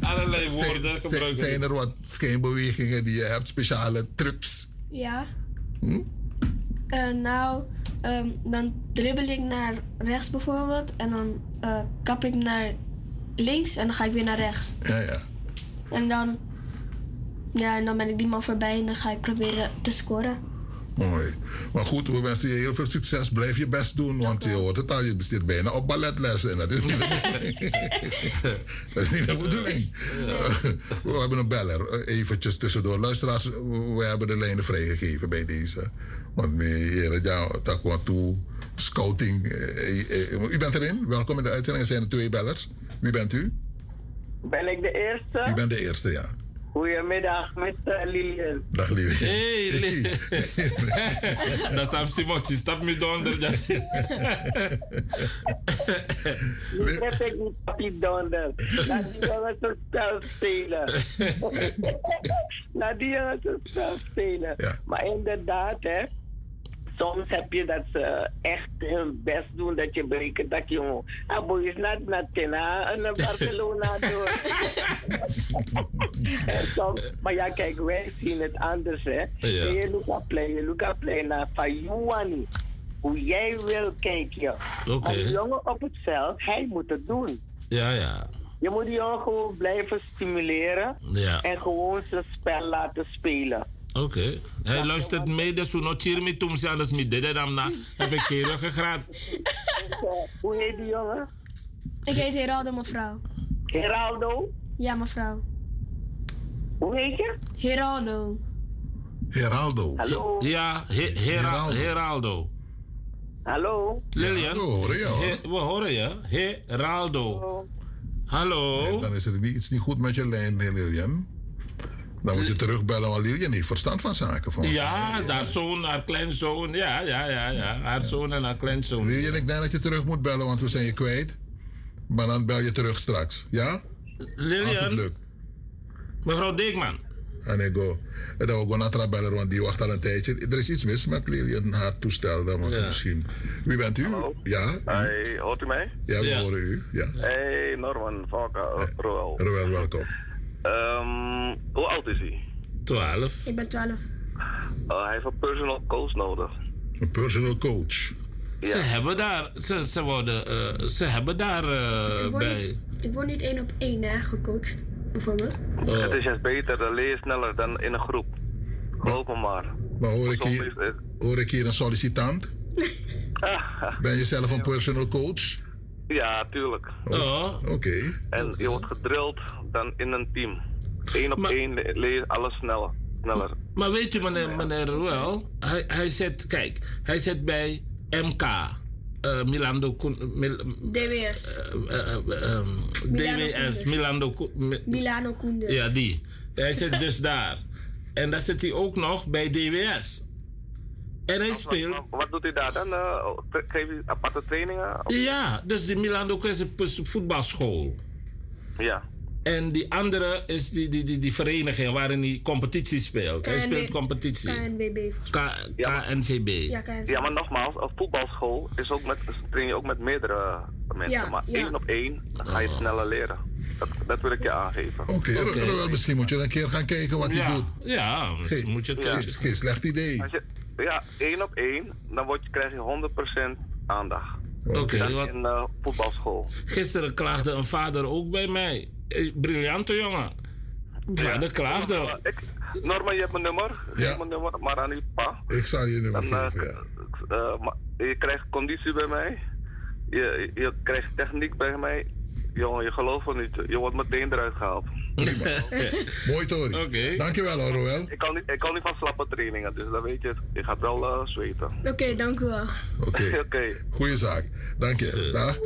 allerlei woorden gebruiken. zijn er wat schijnbewegingen die je hebt, speciale trucs? Ja. Hm? Eh, nou, ehm, dan dribbel ik naar rechts bijvoorbeeld. En dan eh, kap ik naar links en dan ga ik weer naar rechts. Ja, ja. En dan, ja, en dan ben ik die man voorbij en dan ga ik proberen te scoren. Mooi. Maar goed, we wensen je heel veel succes. Blijf je best doen, want je hoort het al, je zit bijna op balletlessen. En dat is niet de bedoeling. <laughs> dat is niet de bedoeling. we hebben een beller, eh, eventjes tussendoor. Luisteraars, we hebben de lijnen vrijgegeven bij deze. Want meneer, ja, dat kwam toe. Scouting. eh, eh, U bent erin. Welkom in de uitzending. Er zijn er twee bellers. Wie bent u? Ben ik de eerste? U bent de eerste, ja. Goedemiddag, Mr. Lilian. Dag Lili. Hey, Lili. <laughs> Dat is Sam Simotje, stap me donder. Dat... Nu heb ik niet papi donder. Laat die jongens het spel spelen. <laughs> Laat die jongens het spel spelen. Maar inderdaad, hè. Soms heb je dat ze echt hun best doen, dat je berekent dat je... Ah, boy, is not naar Tena en naar Barcelona <laughs> door. En soms, maar ja, kijk, wij zien het anders, hè. Ja. Je look up play, je look up play naar Fayouani. Hoe jij wil kijken. Oké. Maar die jongen op het veld, hij moet het doen. Ja, ja. Je moet die jongen gewoon blijven stimuleren. Ja. En gewoon zijn spel laten spelen. Oké. Hij luistert mee, dus hoe nog cheer me toen ze anders met dit na. <laughs> Heb ik heel gegraad. Hoe heet die jongen? Ik heet Heraldo, mevrouw. Geraldo? Ja, mevrouw. Hoe heet je? Heraldo. Geraldo. Hallo. Ja, He- Hera- Heraldo. Hallo. Lilian. we horen je, hoor. He- we horen je. Heraldo. Hallo. Nee, dan is er niet, iets niet goed met je lijn, Lilian. Dan moet je terugbellen, want Lilian heeft verstand van zaken. Van. Ja, haar zoon, haar kleinzoon. Ja, ja, ja, ja. Haar zoon en haar kleinzoon. Lilian, ik denk dat je terug moet bellen, want we zijn je kwijt. Maar dan bel je terug straks, ja? Als het Lilian. lukt. Mevrouw Deekman. En ik go. En dan ook naar bellen, want die wacht al een tijdje. Er is iets mis met Lilian, haar toestel. Dan mag misschien. Wie bent u? Ja? Hey, hoort u mij? Ja, we horen u. Ja. Hey, Norman, Valka, Roel. Roel, welkom. Ehm, hoe oud is hij? 12. Ik ben 12. Uh, hij heeft een personal coach nodig. Een personal coach. Ze hebben daar, ze, ze, worden, eh, ze hebben daar eh, ik, word bij. niet, ik word niet één op één hè, gecoacht, bijvoorbeeld. Oh. Het is juist beter, dan leer je sneller dan in een groep. Geloof me maar. Maar hoor ik, hier, is hoor ik hier een sollicitant? <laughs> Ben je zelf een personal coach? Ja, tuurlijk. Oh. Oké. En je wordt gedrild dan in een team. Eén op één le- leer alles sneller. sneller. Maar weet u, meneer, meneer Ruel, hij, hij zit, kijk, hij zit bij MK. eh Milando Mil- DWS. eh, eh, eh, ehm, Milano DWS, Kunduz. Milando Kun- Mi- Milano Koenders. Ja, die. Hij zit <laughs> dus daar. En dan zit hij ook nog bij DWS. En hij speelt. Wat, wat doet hij daar dan? Uh, geeft hij aparte trainingen? Ja, dus die Milando is een voetbalschool. Ja. En die andere is die, die, die, die vereniging waarin hij competitie speelt. Hij speelt competitie. KNWB volgens K- KNVB. Ja, KNVB. Ja, maar nogmaals, een voetbalschool is ook met, train je ook met meerdere mensen. Ja, maar ja. één op één dan ga je Oh. sneller leren. Dat, dat wil ik je aangeven. Oké, Roel, misschien moet je een keer gaan kijken wat hij Ja. doet. Ja, misschien moet je het Geen, geen slecht idee. Als je, ja, één op één, dan word je, krijg je 100% aandacht. Oké, wat- in uh, voetbalschool. Gisteren klaagde een vader ook bij mij. Eh, Briljante jongen. Vader klaagde. Ik, Norman, je hebt mijn nummer. Je hebt mijn nummer, maar aan uw pa. Ik zal je nummer Dan, eh, geven, ja. Eh, maar je krijgt conditie bij mij. Je, je krijgt techniek bij mij. Jongen, je gelooft het niet. Je wordt meteen eruit gehaald. <laughs> Mooi, Tori. Oké. Dankjewel, hoor, Roel. Ik kan, niet, ik kan niet van slappe trainingen, dus dan weet je het. Je gaat wel eh, zweten. Oké, dank u wel. Oké. <laughs> Oké. Goeie zaak. Dank je. Dag.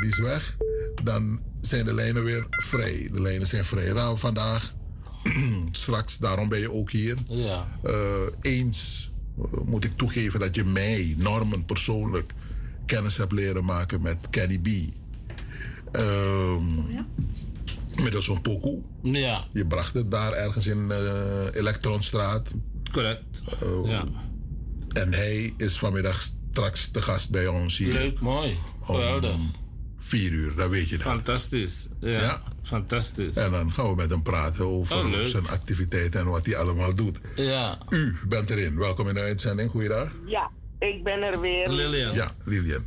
Die is weg. Dan zijn de lijnen weer vrij. De lijnen zijn vrij. Nou, vandaag, <clears throat> straks, daarom ben je ook hier. Ja. Eh, eens eh, moet ik toegeven dat je mij, Norman, persoonlijk kennis hebt leren maken met Kenny B. Ehm Middels een pokoe. Ja. Je bracht het daar ergens in eh Elektronstraat. Correct. Ja. En hij is vanmiddag straks de gast bij ons hier. Leuk, mooi. Geweldig. Om vier uur, dat weet je dan. Fantastisch. Ja. Ja. Fantastisch. En dan gaan we met hem praten over Oh, zijn activiteiten en wat hij allemaal doet. Ja. U bent erin. Welkom in de uitzending. Goeiedag. Ja, ik ben er weer. Ja, Lilian.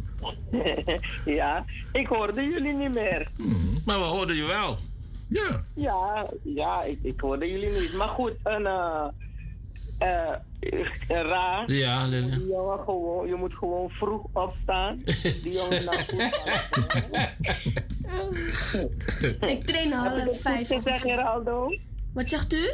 <laughs> ja, ik hoorde jullie niet meer. Maar we hoorden je wel. Ja. Ja, ja, ik, ik hoorde jullie niet. Maar goed, een, eh eh, raar. Ja, Lilian. Die jongen gewoon, je moet gewoon vroeg opstaan. Die <laughs> jongen naar <laughs> Ik train al Heb ik half het vijf. goed gezegd, Geraldo? Wat zegt u?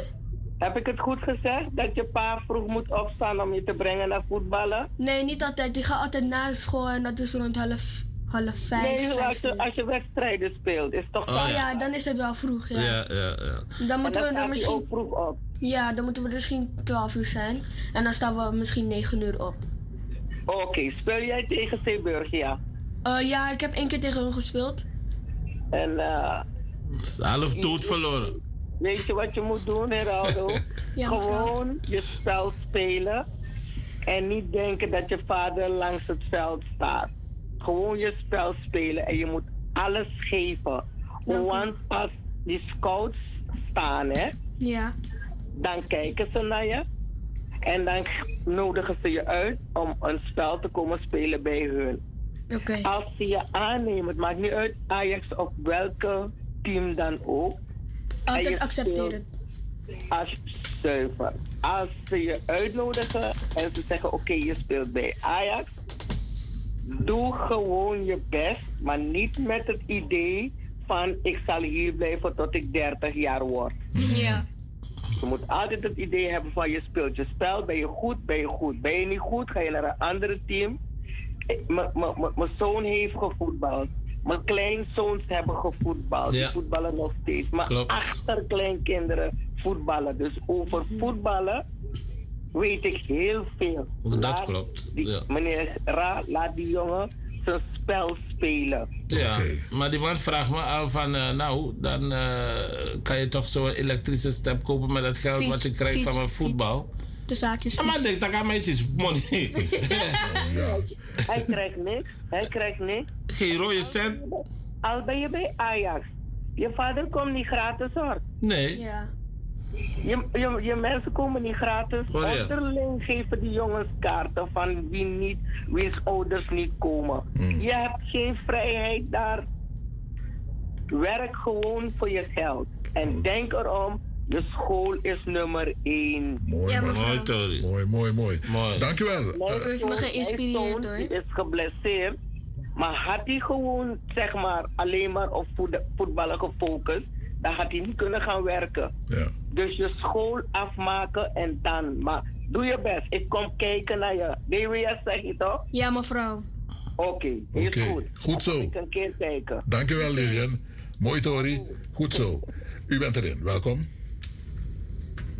Heb ik het goed gezegd? Dat je pa vroeg moet opstaan om je te brengen naar voetballen? Nee, niet altijd. Die gaat altijd na school en dat is rond half, half vijf. nee, vijf als je, als je wedstrijden speelt, is toch Oh, ja. dan is het wel vroeg, ja. Ja, ja, ja. Dan moeten we er misschien... ook vroeg op. Ja, dan moeten we er misschien 12 uur zijn. En dan staan we misschien 9 uur op. Oké, speel jij tegen Zeeburgia? Eh, ja, ik heb één keer tegen hun gespeeld. En eh, Half dood verloren. weet je wat je moet doen, Heraldo? <laughs> Ja, Gewoon je spel spelen. En niet denken dat je vader langs het veld staat. Gewoon je spel spelen en je moet alles geven. Want als die scouts staan, hè, Ja. dan kijken ze naar je. En dan nodigen ze je uit om een spel te komen spelen bij hun. Oké. Als ze je aannemen, het maakt niet uit Ajax of welke team dan ook. Altijd accepteren. Als zuiver. Als ze je uitnodigen en ze zeggen oké, je speelt bij Ajax. Doe gewoon je best, maar niet met het idee van ik zal hier blijven tot ik 30 jaar word. Ja. Je moet altijd het idee hebben van je speelt je spel. Ben je goed, ben je goed. Ben je niet goed, ga je naar een andere team. M- Mijn zoon heeft gevoetbald. Mijn kleinzoons hebben gevoetbald. Die Ja. voetballen nog steeds. Mijn Klopt. achterkleinkinderen voetballen. Dus over voetballen weet ik heel veel. Dat Laat klopt. die- Ja. Meneer Ra, laat die jongen zijn spel spelen. Ja, maar die man vraagt me al van, eh, nou, dan eh, kan je toch zo'n elektrische step kopen met dat geld Fiets, wat je krijgt fiets, van mijn voetbal. De zaakjes. Ja, maar ik denk, dat kan meisjes money. <laughs> Hij krijgt niks. Hij krijgt niks. Geen rode cent. Al ben je bij Ajax. Je vader komt niet gratis hoor. Nee. Ja. Je, je, je mensen komen niet gratis. Oh, ja. Onderling geven die jongens kaarten van wie niet, wiens ouders niet komen. Hmm. Je hebt geen vrijheid daar. Werk gewoon voor je geld. En denk erom, de school is nummer één. Mooi. Mooi, Tori. Mooi, mooi, mooi. Dankjewel. Mijn mijn zoon, die is geblesseerd. Maar had hij gewoon, zeg maar, alleen maar op voet- voetballen gefocust, dan had hij niet kunnen gaan werken. Ja. Dus je school afmaken en dan. Maar doe je best. Ik kom kijken naar je. DWS zeg je toch? Ja, mevrouw. Oké, is Oké, goed. goed zo. Ik een keer kijken. Dankjewel Lilian. Mooi Tori. Goed zo. U bent erin. Welkom.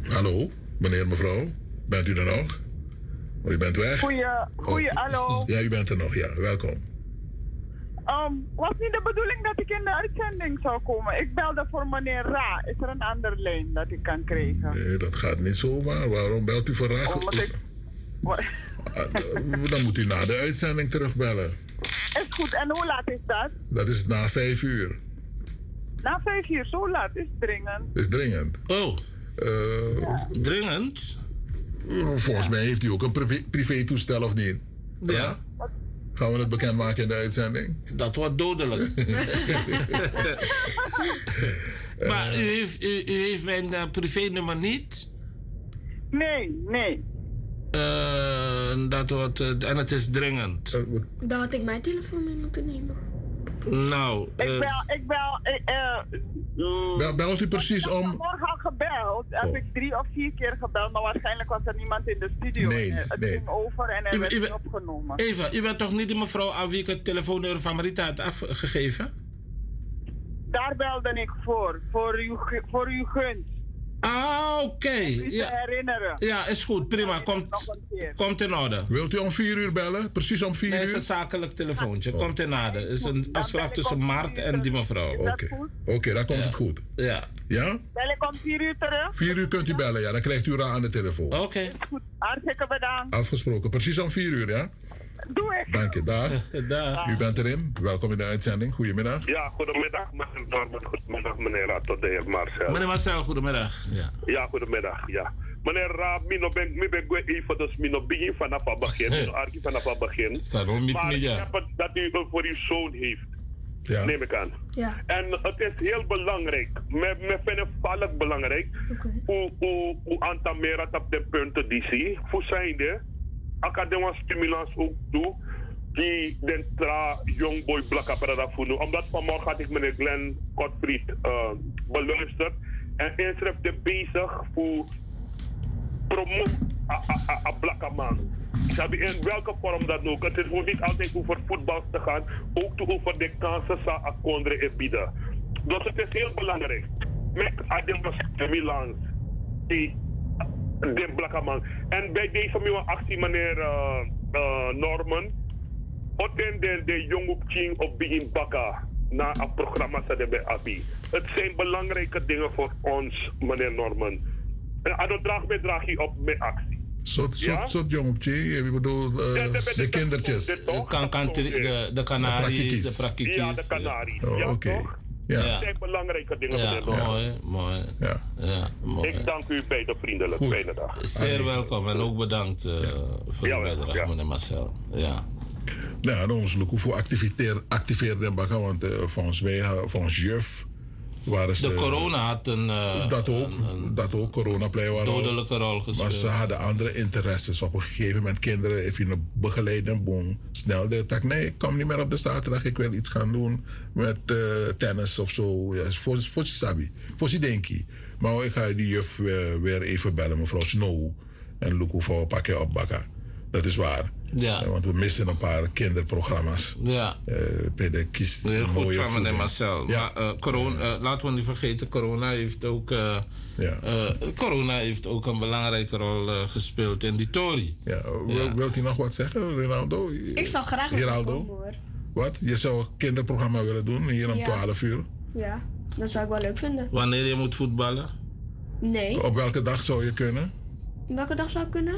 Hallo, meneer, mevrouw. Bent u er nog? Oh, u bent weg? Goeie, goeie, Oh. hallo. Ja, u bent er nog. Ja, welkom. Um, was niet de bedoeling dat ik in de uitzending zou komen. Ik belde voor meneer Ra. Is er een andere lijn dat ik kan krijgen? Nee, dat gaat niet zomaar. Waarom belt u voor raad? Omdat ik... Dan moet u na de uitzending terugbellen. Is goed. En hoe laat is dat? Dat is na vijf uur. Na vijf uur. Zo laat is dringend. Is dringend. Oh. Uh, dringend? Volgens mij heeft u ook een privé, privé toestel of niet? Ja. Gaan we het bekendmaken in de uitzending? Dat wordt dodelijk. <laughs> maar u heeft, u, u heeft mijn uh, privénummer niet? Nee, nee. Uh, dat wordt, uh, en het is dringend. Dan had ik mijn telefoon mee moeten nemen. Nou, ik bel, ik bel, uh, bel, belt u precies om... Ik heb morgen al gebeld. Heb Oh. ik drie of vier keer gebeld, maar waarschijnlijk was er niemand in de studio. Nee, En het nee. ging over en er U- werd u- niet opgenomen. Eva, u bent toch niet die mevrouw aan wie ik het telefoonnummer van Marita had afgegeven? Daar belde ik voor, voor uw, voor uw gunst. Ah, oké. Ja. herinneren. Ja, is goed, prima. Komt, komt in orde. Wilt u om vier uur bellen? Precies om vier Nee, uur? is een zakelijk telefoontje. Oh. Komt in orde. is een afspraak tussen Maart en die mevrouw. Oké, Oké, dan komt Ja. het goed. Ja. Ja? Bel ik om vier uur terug? Vier uur kunt u bellen, ja. Dan krijgt u Ra aan de telefoon. Oké. Hartstikke bedankt. Afgesproken. Precies om vier uur, ja? Doe ik. Dank je. Dag. <laughs> Dag. U bent erin. Welkom in de uitzending. Goedemiddag. Ja, goedemiddag, meneer Norman. Goedemiddag, meneer Raad, tot de heer Marcel. Meneer Marcel, goedemiddag. Ja. Ja, goedemiddag, ja. Meneer Raad, mino ben mi ben gwe even dus mino begin vanaf het begin, <laughs> mino arki vanaf het begin. Sarom niet Maar meer, ik ja. heb het dat u voor uw zoon heeft. Ja. Neem ik aan. Ja. En het is heel belangrijk. Me, me vinden valk belangrijk. Hoe, hoe, hoe aantal meer op de punten die zie. Voor zijnde, academie stimulans ook toe. Die den tra boy blakka para voelen. Omdat vanmorgen had ik meneer Glenn Gottfried uh, beluisterd. En er bezig voor promoten een blakke man. Sabi, in welke vorm dan ook. Het hoeft niet altijd over voetbal te gaan, ook te over de kansen sa a kondre bieden. Dus het is heel belangrijk. Met Ademas Milan, die de blakke man. En bij deze nieuwe actie, meneer uh, uh, Norman, Oten de, de jong op begin bakka na een programma sa de bij ABI. Het zijn belangrijke dingen voor ons, meneer Norman. En dat draag mij draag je op met actie. Zot, zot, Ja? zot jong op je. Ik bedoel, eh, de kindertjes. De, kan, kan, de, de Canaries, de Prakikis. Ja, de Canaries. Oh, ja, oké. Ja. Dat zijn belangrijke dingen, Ja, mooi, mooi. Ja. Ja, mooi. Ik dank u beiden vriendelijk. Fijne dag. Zeer welkom en ook bedankt uh, voor Ja, de wel, bijdrage, ja. meneer Marcel. Ja. Nou, dan ons look hoeveel activiteer, activeer den bakken, want uh, volgens mij, uh, volgens juf, Waren ze, De corona had een, eh, dat ook, dat ook, coronaplein waren dodelijke rol Maar gespeeld. ze hadden andere interesses. Op een gegeven moment, kinderen, even een begeleiden, boom, snel de tak. Nee, ik kom niet meer op de zaterdag. Ik wil iets gaan doen met eh, tennis of zo. Ja, voor, voor Sabi, voor Denki. Maar ik ga die juf weer, weer even bellen, mevrouw Snow. En Luku voor een pakje opbakken. Dat is waar. Ja. Eh, Want we missen een paar kinderprogramma's. Ja. Eh, bij de kiest Heel goed mooie van meneer. Marcel. Maar eh, corona, eh, laten we niet vergeten, corona heeft ook, eh, eh, corona heeft ook een belangrijke rol eh, gespeeld in die Tory. Ja, wil, Wilt u nog wat zeggen, Ronaldo? Ik zou graag hoor. Wat? Je zou een kinderprogramma willen doen hier om Ja. 12 uur? Ja, dat zou ik wel leuk vinden. Wanneer je moet voetballen? Nee. Op welke dag zou je kunnen? Welke dag zou ik kunnen?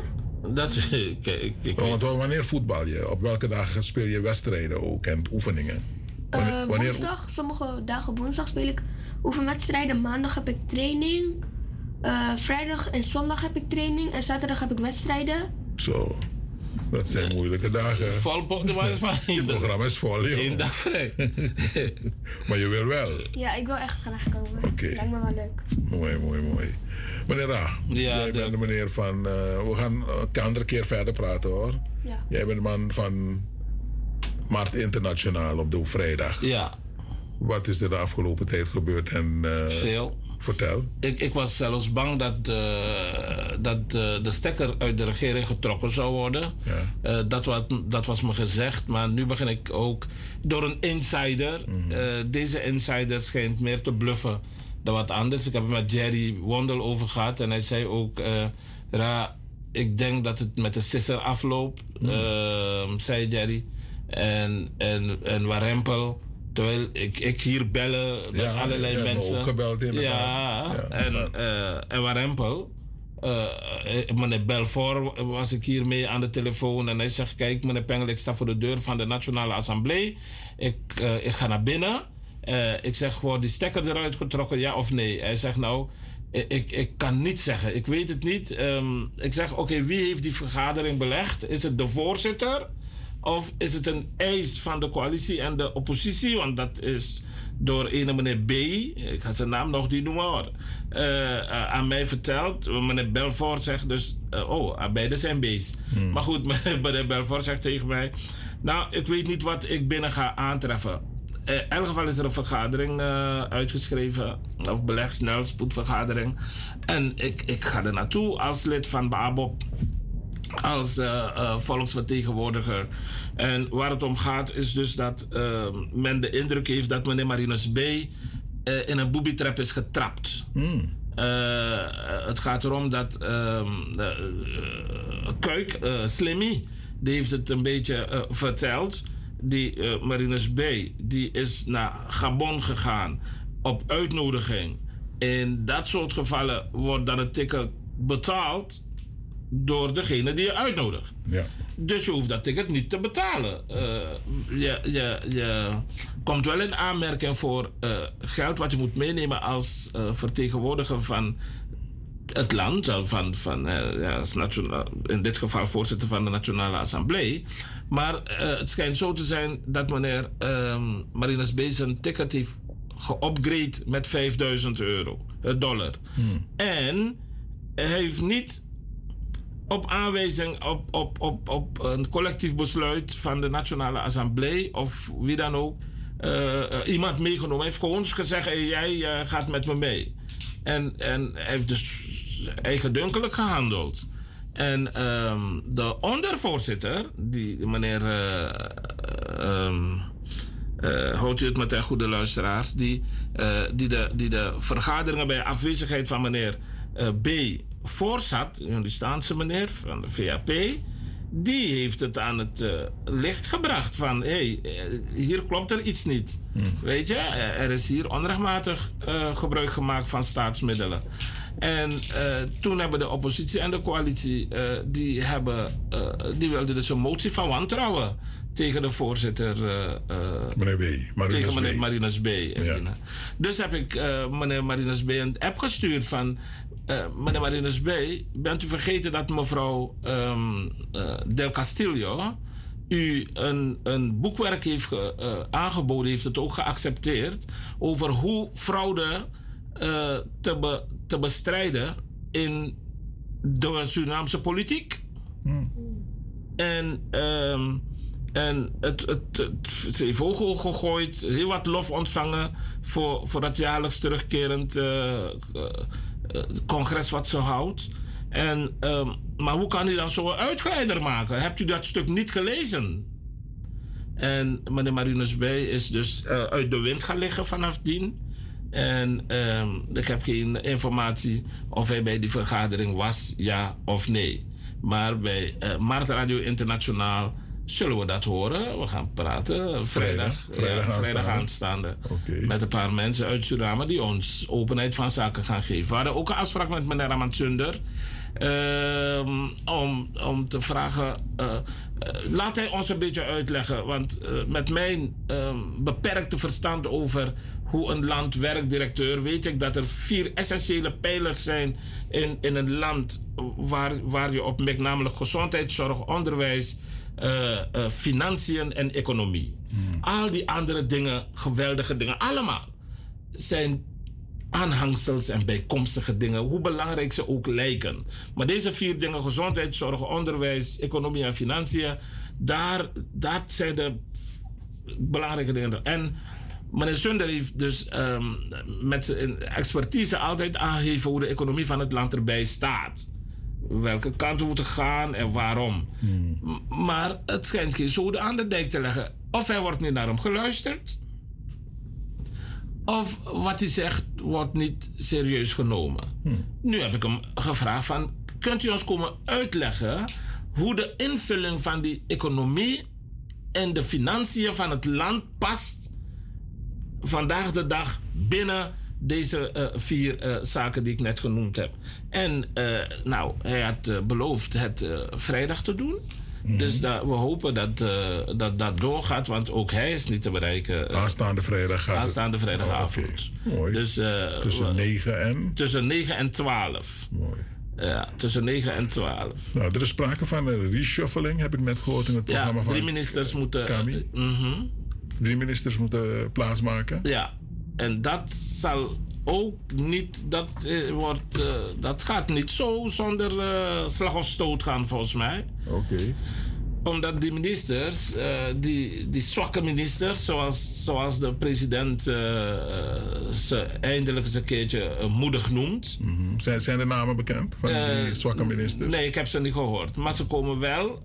Dat <laughs> ik, ik, ik Want wanneer voetbal je? Op welke dagen speel je wedstrijden ook en oefeningen? Wanneer, Eh, wanneer- woensdag, sommige dagen woensdag speel ik oefenwedstrijden. Maandag heb ik training. Eh, vrijdag en zondag heb ik training. En zaterdag heb ik wedstrijden. Zo. Dat zijn moeilijke dagen. <laughs> Vol maar is maar Je programma is vol, joh. Eén dag vrij. <laughs> maar je wil wel. Ja, ik wil echt graag komen. Oké. Lijkt me wel leuk. Mooi, mooi, mooi. Meneer Ra, jij bent de meneer van... eh, we gaan een andere keer verder praten, hoor. Ja. Jij bent de man van Markt Internationaal op de vrijdag. Ja. Wat is er de afgelopen tijd gebeurd? En, eh, Veel. Vertel. Ik, ik was zelfs bang dat, eh, dat eh, de stekker uit de regering getrokken zou worden. Eh, dat, was, dat was me gezegd, maar nu begin ik ook door een insider. eh, deze insider schijnt meer te bluffen dan wat anders. Ik heb het met Jerry Wondel over gehad en hij zei ook: Ra, ik denk dat het met de sisser afloopt, eh, zei Jerry. En, en, en Warempel. Terwijl ik, ik hier bellen met Ja, allerlei mensen. ook gebeld. Ja, Ja, en, eh en Warempel. eh, meneer Belfort was ik hier mee aan de telefoon en hij zegt: Kijk, meneer Pengel, ik sta voor de deur van de Nationale Assemblée. Ik, ik ga naar binnen. Ik zeg: Wordt die stekker eruit getrokken, ja of nee? Hij zegt: Nou, ik, ik, ik kan niet zeggen. Ik weet het niet. Ehm, ik zeg: Oké, wie heeft die vergadering belegd? Is het de voorzitter? Of is het een eis van de coalitie en de oppositie? Want dat is door een meneer B, ik ga zijn naam nog niet noemen hoor, eh, eh, aan mij verteld. Meneer Belfort zegt dus, eh, oh, ah, beide zijn B's. Maar goed, <laughs> meneer Belfort zegt tegen mij, nou, ik weet niet wat ik binnen ga aantreffen. In elk geval is er een vergadering uitgeschreven, of beleg snel, spoedvergadering. En ik, ik ga er naartoe als lid van BABOP als eh, eh, volksvertegenwoordiger. En waar het om gaat is dus dat eh, men de indruk heeft dat meneer Marinus B. eh, in een booby-trap is getrapt. Eh, het gaat erom dat ehm, eh, eh, Kuik, Slimmy, die heeft het een beetje verteld. Die Marinus B. die is naar Gabon gegaan op uitnodiging. In dat soort gevallen wordt dan het ticket betaald door degene die je uitnodigt. Ja. Dus je hoeft dat ticket niet te betalen. Eh, je, je, je komt wel in aanmerking voor eh, geld wat je moet meenemen als eh, vertegenwoordiger van het land, van, van, ja, als nationaal, in dit geval voorzitter van de Nationale Assemblée. Maar het schijnt zo te zijn dat meneer ehm Marinus B. zijn ticket heeft geupgrade met 5000 euro, dollar. En hij heeft niet op aanwijzing op, op, op, op een collectief besluit van de Nationale Assemblée of wie dan ook, eh, eh, iemand meegenomen. Hij heeft gewoon gezegd: jij eh, gaat met me mee. En, en hij heeft dus eigendunkelijk gehandeld. En ehm, de ondervoorzitter, die meneer. eh, ehm, eh, houdt u het met een goede luisteraars, die, die, de, die de vergaderingen bij afwezigheid van meneer B. voorzat, die Staanse meneer van de VAP, die heeft het aan het eh, licht gebracht van hé, hey, eh, hier klopt er iets niet. Weet je, Eh, er is hier onrechtmatig gebruik gemaakt van staatsmiddelen. En toen hebben de oppositie en de coalitie, die, hebben, die wilden dus een motie van wantrouwen tegen de voorzitter. Meneer B. Marinus tegen meneer B. Marinus B. Dus heb ik meneer Marinus B. een app gestuurd van... eh, meneer Marinus B., bent u vergeten dat mevrouw ehm, eh, Del Castillo... u een, een boekwerk heeft ge- eh, aangeboden, heeft het ook geaccepteerd, over hoe fraude te, be- te bestrijden in de Surinaamse politiek. En, ehm, en het, het, het, ze heeft ook gegooid, heel wat lof ontvangen voor, voor dat jaarlijks terugkerend eh, eh, congres wat ze houdt. En, ehm, maar hoe kan hij dan zo een uitgeleider maken? Hebt u dat stuk niet gelezen? En meneer Marinus Bij is dus eh, uit de wind gaan liggen vanaf dien. En ehm, ik heb geen informatie of hij bij die vergadering was, ja of nee. Maar bij eh Markt Radio Internationaal zullen we dat horen. We gaan praten vrijdag, Vrijdag ja, vrijdag aanstaande. aanstaande. Met een paar mensen uit Suriname die ons openheid van zaken gaan geven. We hadden ook een afspraak met meneer Raman Sunder. ehm, om, om te vragen. eh, eh, laat hij ons een beetje uitleggen. Want eh, met mijn ehm, beperkte verstand over hoe een land werkt, directeur, weet ik dat er vier essentiële pijlers zijn in, in een land waar, waar je op mikt, namelijk gezondheidszorg, onderwijs, financiën en economie. Al die andere dingen, geweldige dingen, allemaal zijn aanhangsels en bijkomstige dingen, hoe belangrijk ze ook lijken. Maar deze vier dingen, gezondheidszorg, onderwijs, economie en financiën, daar, dat zijn de belangrijke dingen. En meneer Sunder heeft dus ehm, met zijn expertise altijd aangegeven hoe de economie van het land erbij staat. Welke kant we moeten gaan en waarom. Maar het schijnt geen zoden aan de dijk te leggen. Of hij wordt niet naar hem geluisterd. Of wat hij zegt wordt niet serieus genomen. Nu heb ik hem gevraagd van... Kunt u ons komen uitleggen hoe de invulling van die economie en de financiën van het land past vandaag de dag binnen deze eh, vier eh, zaken die ik net genoemd heb. En eh, nou, hij had beloofd het vrijdag te doen. Dus da- we hopen dat, dat dat doorgaat, want ook hij is niet te bereiken. Aanstaande vrijdag gaat. Aanstaande vrijdagavond. Mooi. Dus, Tussen we- 9 en. Tussen 9 en 12. Mooi. Ja, tussen 9 en 12. Nou, er is sprake van een reshuffling, heb ik net gehoord in het Ja, programma van. drie ministers moeten. Kami. Mhm. Drie ministers moeten plaatsmaken. Ja, en dat zal ook niet, dat, eh, wordt, eh, dat gaat niet zo zonder eh, slag of stoot gaan volgens mij. Oké. Omdat die ministers, die, die zwakke ministers, zoals, zoals de president ze eindelijk eens een keertje moedig noemt. Mhm. Zijn, zijn de namen bekend van die drie zwakke ministers? Nee, ik heb ze niet gehoord. Maar ze komen wel,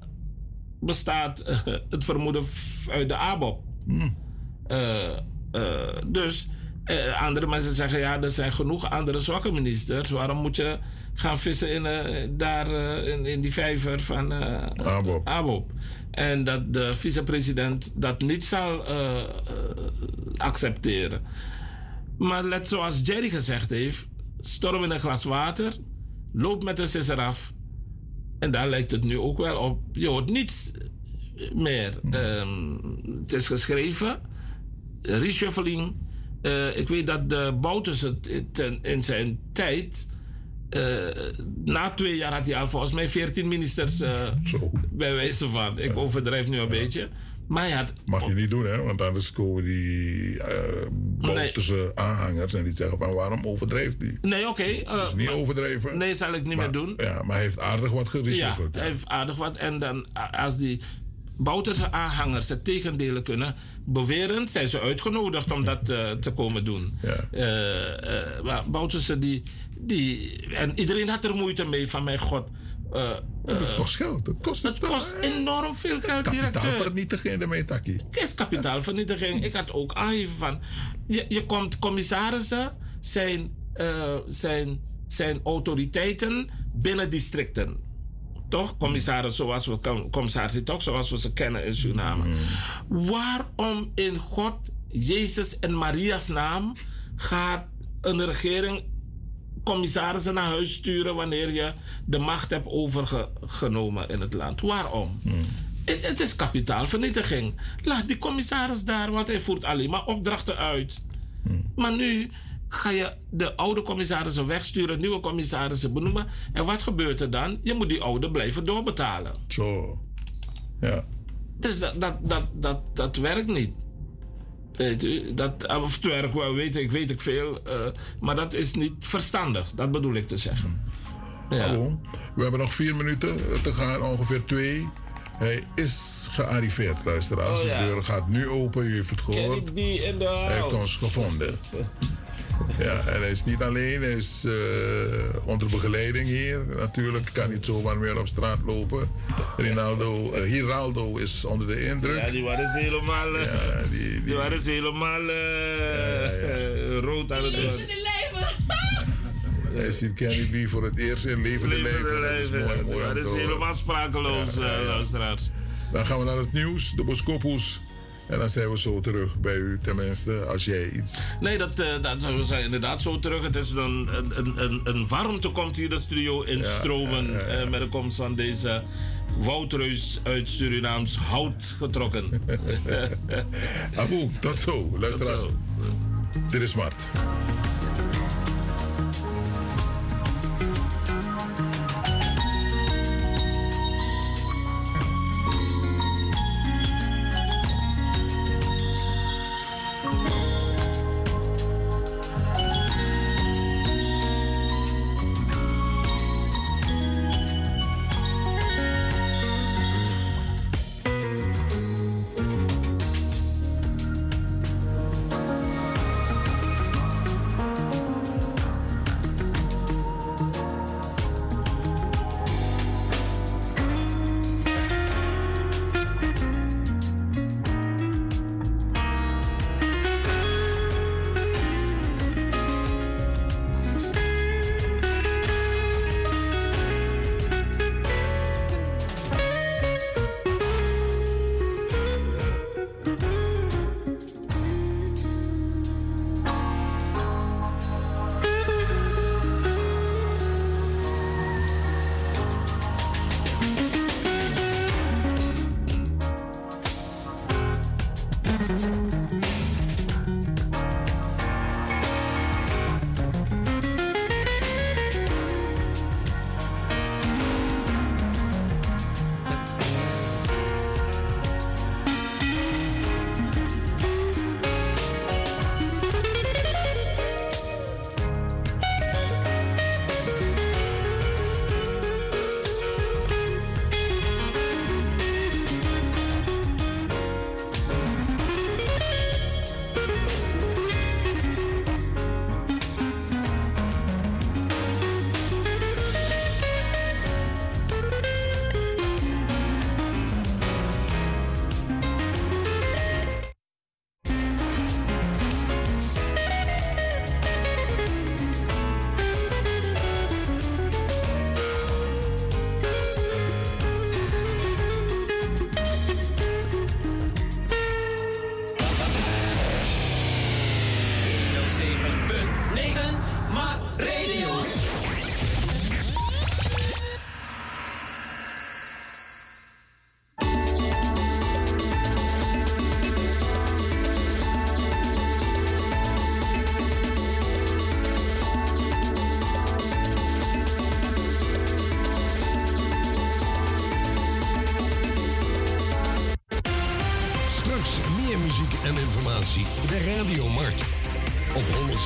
bestaat het vermoeden uit de ABOP. Eh, dus eh, andere mensen zeggen, ja, er zijn genoeg andere zwakke ministers. Waarom moet je gaan vissen in, eh, daar, eh, in, in die vijver van ABOP. ABOP? En dat de vicepresident dat niet zal accepteren. Maar let zoals Jerry gezegd heeft, storm in een glas water, loop met de sisser af. En daar lijkt het nu ook wel op. Je hoort niets meer. Ehm, het is geschreven, reshuffling. Eh, ik weet dat de Bouters het ten- in zijn tijd. eh, na twee jaar had hij al volgens mij 14 ministers eh, bij wijze van. Ik overdrijf nu een beetje. Maar hij had Mag je niet doen, hè? Want anders komen die uh, Bouterse aanhangers en die zeggen van waarom overdrijft die? Nee, oké. eh, is niet maar- overdreven. Nee, zal ik niet meer doen. Ja, maar hij heeft aardig wat Ja, gereshuffeld. hij heeft aardig wat. En dan als die Bouterse aanhangers het tegendeel kunnen beweren, zijn ze uitgenodigd om dat eh, te komen doen. Eh, eh, maar Bouterse die, die... En iedereen had er moeite mee van mijn god. eh, Het kost geld. Het kost, het kost enorm veel geld, directeur. Kapitaalvernietiging ermee, Taki. Is kapitaalvernietiging. Ik had ook aangegeven van... Je, je komt commissarissen zijn, zijn, zijn autoriteiten binnen districten. Toch? Commissarissen zoals we, com- commissarissen toch? Zoals we ze kennen in Suriname. Waarom in God, Jezus en Maria's naam gaat een regering commissarissen naar huis sturen wanneer je de macht hebt overgenomen in het land? Waarom? Het, het is kapitaalvernietiging. Laat die commissaris daar, want hij voert alleen maar opdrachten uit. Maar nu ga je de oude commissarissen wegsturen, nieuwe commissarissen benoemen. En wat gebeurt er dan? Je moet die oude blijven doorbetalen. Zo. Ja. Dus dat, dat, dat, dat, dat werkt niet. Weet u, dat, of het werkt wel, weet ik, weet ik veel. eh, maar dat is niet verstandig, dat bedoel ik te zeggen. Ja. Hallo. We hebben nog vier minuten te gaan, ongeveer twee. Hij is gearriveerd, luisteraars. Oh, ja. De deur gaat nu open, u heeft het gehoord. Hij heeft ons gevonden. <laughs> Ja, en hij is niet alleen, hij is eh, onder begeleiding hier. Natuurlijk kan niet zomaar meer op straat lopen. Rinaldo, Hiraldo is onder de indruk. Ja, die waren ze helemaal, eh, Ja, die, die, die, waren ze helemaal eh, rood aan het worden. hij ziet Kenny B voor het eerst in levende Levende lijven. Dat is mooi, mooi Dat is helemaal sprakeloos, Ja, ja, ja. Dan gaan we naar het nieuws, de Boskopos. En dan zijn we zo terug bij u, tenminste, als jij iets... Nee, dat, eh, dat, we zijn inderdaad zo terug. Het is een, een, een, een warmte komt hier de studio instromen. eh, met de komst van deze Woutreus uit Surinaams hout getrokken. <laughs> Abu, tot zo. Luisteraars. Zo. Dit is Mart.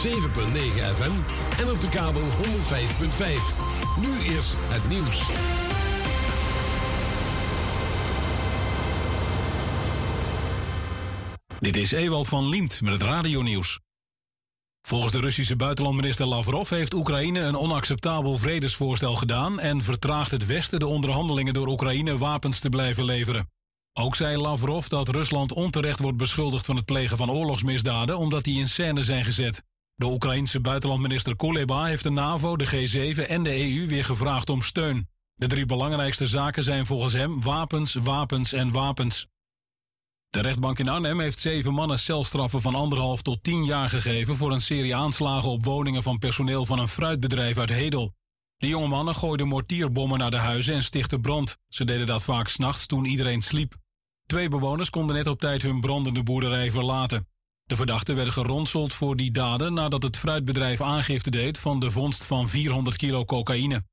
FM en op de kabel 105.5. Nu eerst het nieuws. Dit is Ewald van Liemt met het radionieuws. Volgens de Russische buitenlandminister Lavrov heeft Oekraïne een onacceptabel vredesvoorstel gedaan en vertraagt het Westen de onderhandelingen door Oekraïne wapens te blijven leveren. Ook zei Lavrov dat Rusland onterecht wordt beschuldigd van het plegen van oorlogsmisdaden omdat die in scène zijn gezet. De Oekraïense buitenlandminister Kuleba heeft de NAVO, de G7 en de EU weer gevraagd om steun. De drie belangrijkste zaken zijn volgens hem wapens, wapens en wapens. De rechtbank in Arnhem heeft zeven mannen celstraffen van anderhalf tot tien jaar gegeven voor een serie aanslagen op woningen van personeel van een fruitbedrijf uit Hedel. De jonge mannen gooiden mortierbommen naar de huizen en stichtten brand. Ze deden dat vaak s'nachts toen iedereen sliep. Twee bewoners konden net op tijd hun brandende boerderij verlaten. De verdachten werden geronseld voor die daden nadat het fruitbedrijf aangifte deed van de vondst van 400 kilo cocaïne.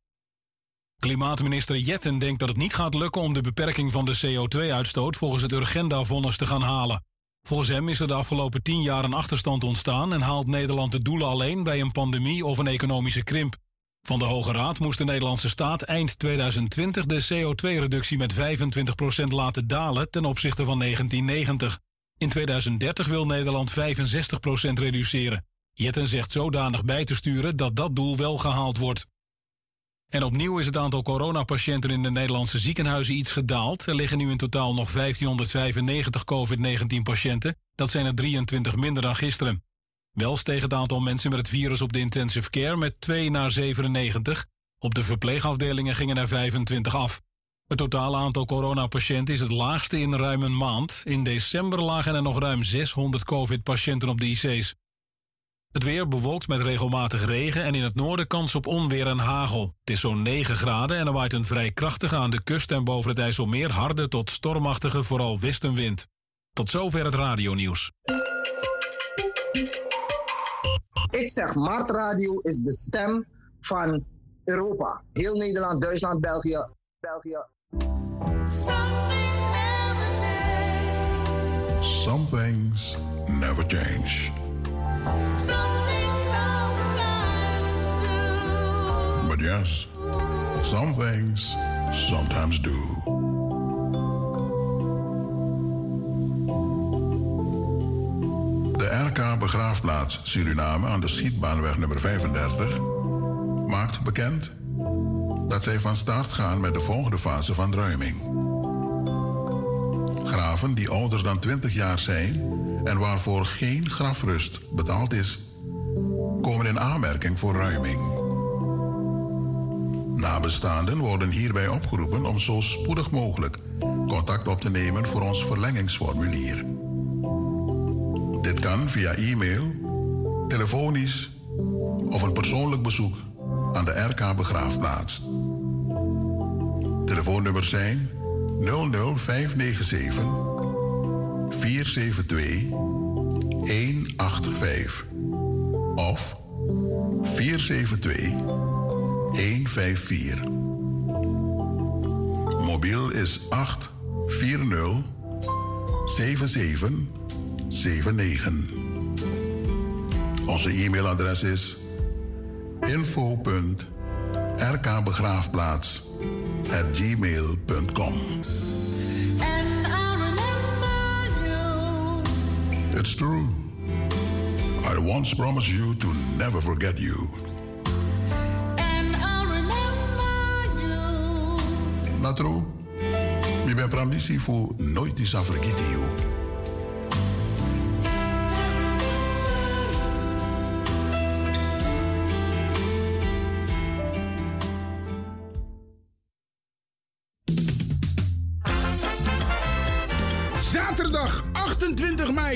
Klimaatminister Jetten denkt dat het niet gaat lukken om de beperking van de CO2-uitstoot volgens het Urgenda-vonnis te gaan halen. Volgens hem is er de afgelopen tien jaar een achterstand ontstaan en haalt Nederland de doelen alleen bij een pandemie of een economische krimp. Van de Hoge Raad moest de Nederlandse staat eind 2020 de CO2-reductie met 25% laten dalen ten opzichte van 1990. In 2030 wil Nederland 65% reduceren. Jetten zegt zodanig bij te sturen dat dat doel wel gehaald wordt. En opnieuw is het aantal coronapatiënten in de Nederlandse ziekenhuizen iets gedaald. Er liggen nu in totaal nog 1595 COVID-19-patiënten. Dat zijn er 23 minder dan gisteren. Wel steeg het aantal mensen met het virus op de intensive care met 2 naar 97. Op de verpleegafdelingen gingen er 25 af. Het totale aantal coronapatiënten is het laagste in ruim een maand. In december lagen er nog ruim 600 COVID-patiënten op de IC's. Het weer bewolkt met regelmatig regen en in het noorden kans op onweer en hagel. Het is zo'n 9 graden en er waait een vrij krachtige aan de kust en boven het IJsselmeer harde tot stormachtige vooral westenwind. Tot zover het radionieuws. Ik zeg, Mart Radio is de stem van Europa. Heel Nederland, Duitsland, België. België. Some things never change. But yes, some things sometimes do. De RK Begraafplaats Suriname aan de Schietbaanweg nummer 35 maakt bekend dat zij van start gaan met de volgende fase van ruiming. Graven die ouder dan 20 jaar zijn en waarvoor geen grafrust betaald is, komen in aanmerking voor ruiming. Nabestaanden worden hierbij opgeroepen om zo spoedig mogelijk contact op te nemen voor ons verlengingsformulier. Dit kan via e-mail, telefonisch of een persoonlijk bezoek aan de RK Begraafplaats. Telefoonnummers zijn 00597 472 185 of 472 154. Mobiel is 840 7779. Onze e-mailadres is info.rkbegraafplaats at gmail.com. It's true. I once promised you to never forget you. Natro, mi ben pramisi fu nooit is vergeten you.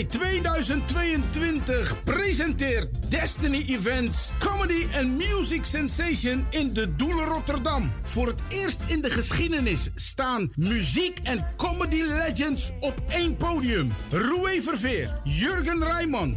Mei 2022 presenteert Destiny Events Comedy and Music Sensation in de Doelen Rotterdam. Voor het eerst in de geschiedenis staan muziek en comedy legends op één podium. Roué Verveer, Jurgen Rijman,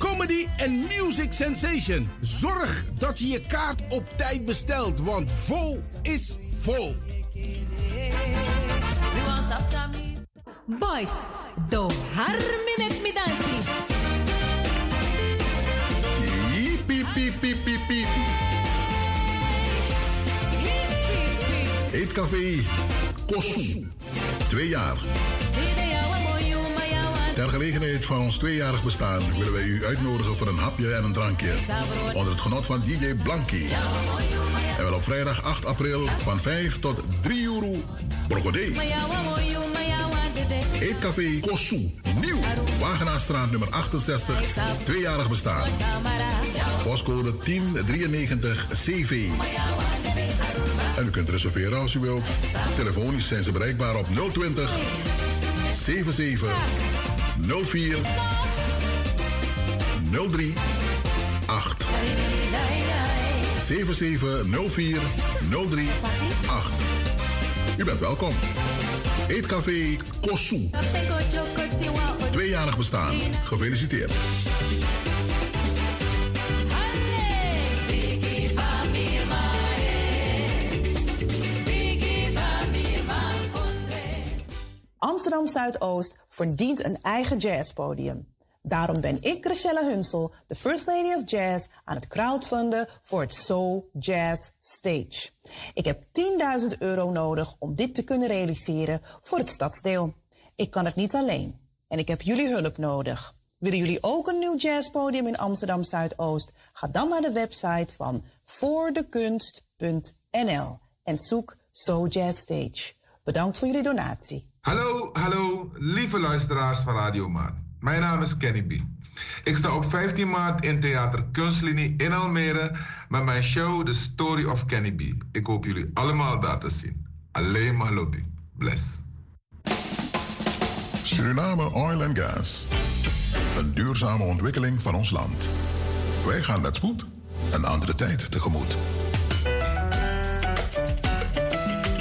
Comedy and Music Sensation. Zorg dat je je kaart op tijd bestelt, want vol is vol. Boys, do harmi met me dansi. Piep, piep, piep, piep, piep. Eetcafé Kosu. Twee jaar. Gelegenheid van ons tweejarig bestaan willen wij u uitnodigen voor een hapje en een drankje. Onder het genot van DJ Blanky. En wel op vrijdag 8 april van 5 tot 3 euro. Brocodé. Eetcafé Kosu. Nieuw. Wagenaarstraat nummer 68. Tweejarig bestaan. Postcode 1093 CV. En u kunt reserveren als u wilt. Telefonisch zijn ze bereikbaar op 020 77 04 03 8. 7704 03 8. U bent welkom. Eetcafé Kosu. Tweejarig bestaan. Gefeliciteerd. Amsterdam Zuidoost verdient een eigen jazzpodium. Daarom ben ik, Chriselle Hunsel, de First Lady of Jazz, aan het crowdfunden voor het Soul Jazz Stage. Ik heb 10.000 euro nodig om dit te kunnen realiseren voor het stadsdeel. Ik kan het niet alleen en ik heb jullie hulp nodig. Willen jullie ook een nieuw jazzpodium in Amsterdam Zuidoost? Ga dan naar de website van voordekunst.nl en zoek Soul Jazz Stage. Bedankt voor jullie donatie. Hallo, hallo, lieve luisteraars van Radio Maan. Mijn naam is Kenny B. Ik sta op 15 maart in Theater Kunstlinie in Almere met mijn show The Story of Kenny B. Ik hoop jullie allemaal daar te zien. Alleen maar lobby. Bless. Suriname Oil and Gas. Een duurzame ontwikkeling van ons land. Wij gaan met spoed een andere tijd tegemoet.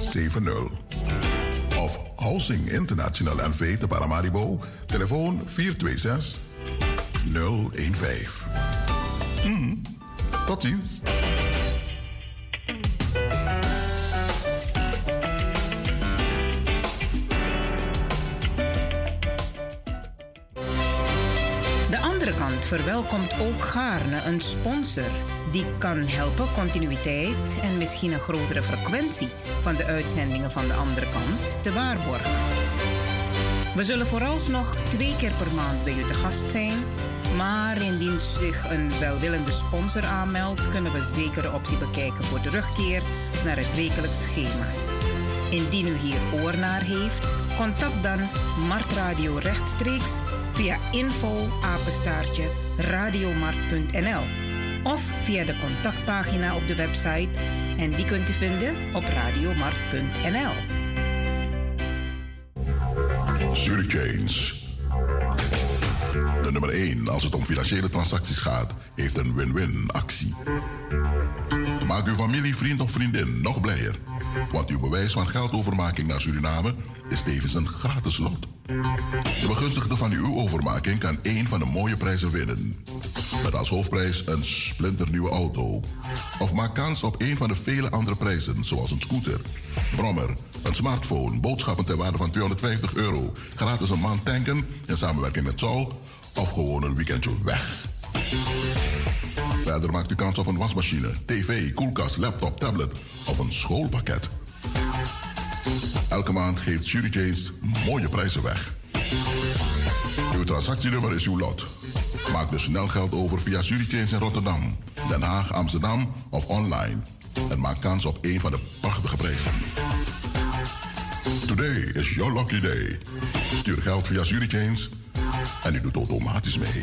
70. Of Housing International NV te Paramaribo, telefoon 426 015. Mm, tot ziens. Verwelkomt ook gaarne een sponsor die kan helpen continuïteit en misschien een grotere frequentie van de uitzendingen van de andere kant te waarborgen. We zullen vooralsnog twee keer per maand bij u te gast zijn, maar indien zich een welwillende sponsor aanmeldt, kunnen we zeker de optie bekijken voor terugkeer naar het wekelijks schema. Indien u hier oor naar heeft, contact dan Mart Radio rechtstreeks via info radiomart.nl of via de contactpagina op de website en die kunt u vinden op radiomart.nl. Suricane. De nummer 1 als het om financiële transacties gaat, heeft een win-win actie. Maak uw familie, vriend of vriendin nog blijer. Want uw bewijs van geldovermaking naar Suriname is tevens een gratis lot. De begunstigde van uw overmaking kan één van de mooie prijzen winnen. Met als hoofdprijs een splinternieuwe auto. Of maak kans op een van de vele andere prijzen, zoals een scooter, brommer, een smartphone, boodschappen ter waarde van 250 euro, gratis een maand tanken in samenwerking met Sol of gewoon een weekendje weg. Verder maakt u kans op een wasmachine, tv, koelkast, laptop, tablet of een schoolpakket. Elke maand geeft Jury mooie prijzen weg. Uw transactienummer is uw lot. Maak dus snel geld over via Jury in Rotterdam, Den Haag, Amsterdam of online. En maak kans op een van de prachtige prijzen. Today is your lucky day. Stuur geld via Jury en u doet automatisch mee.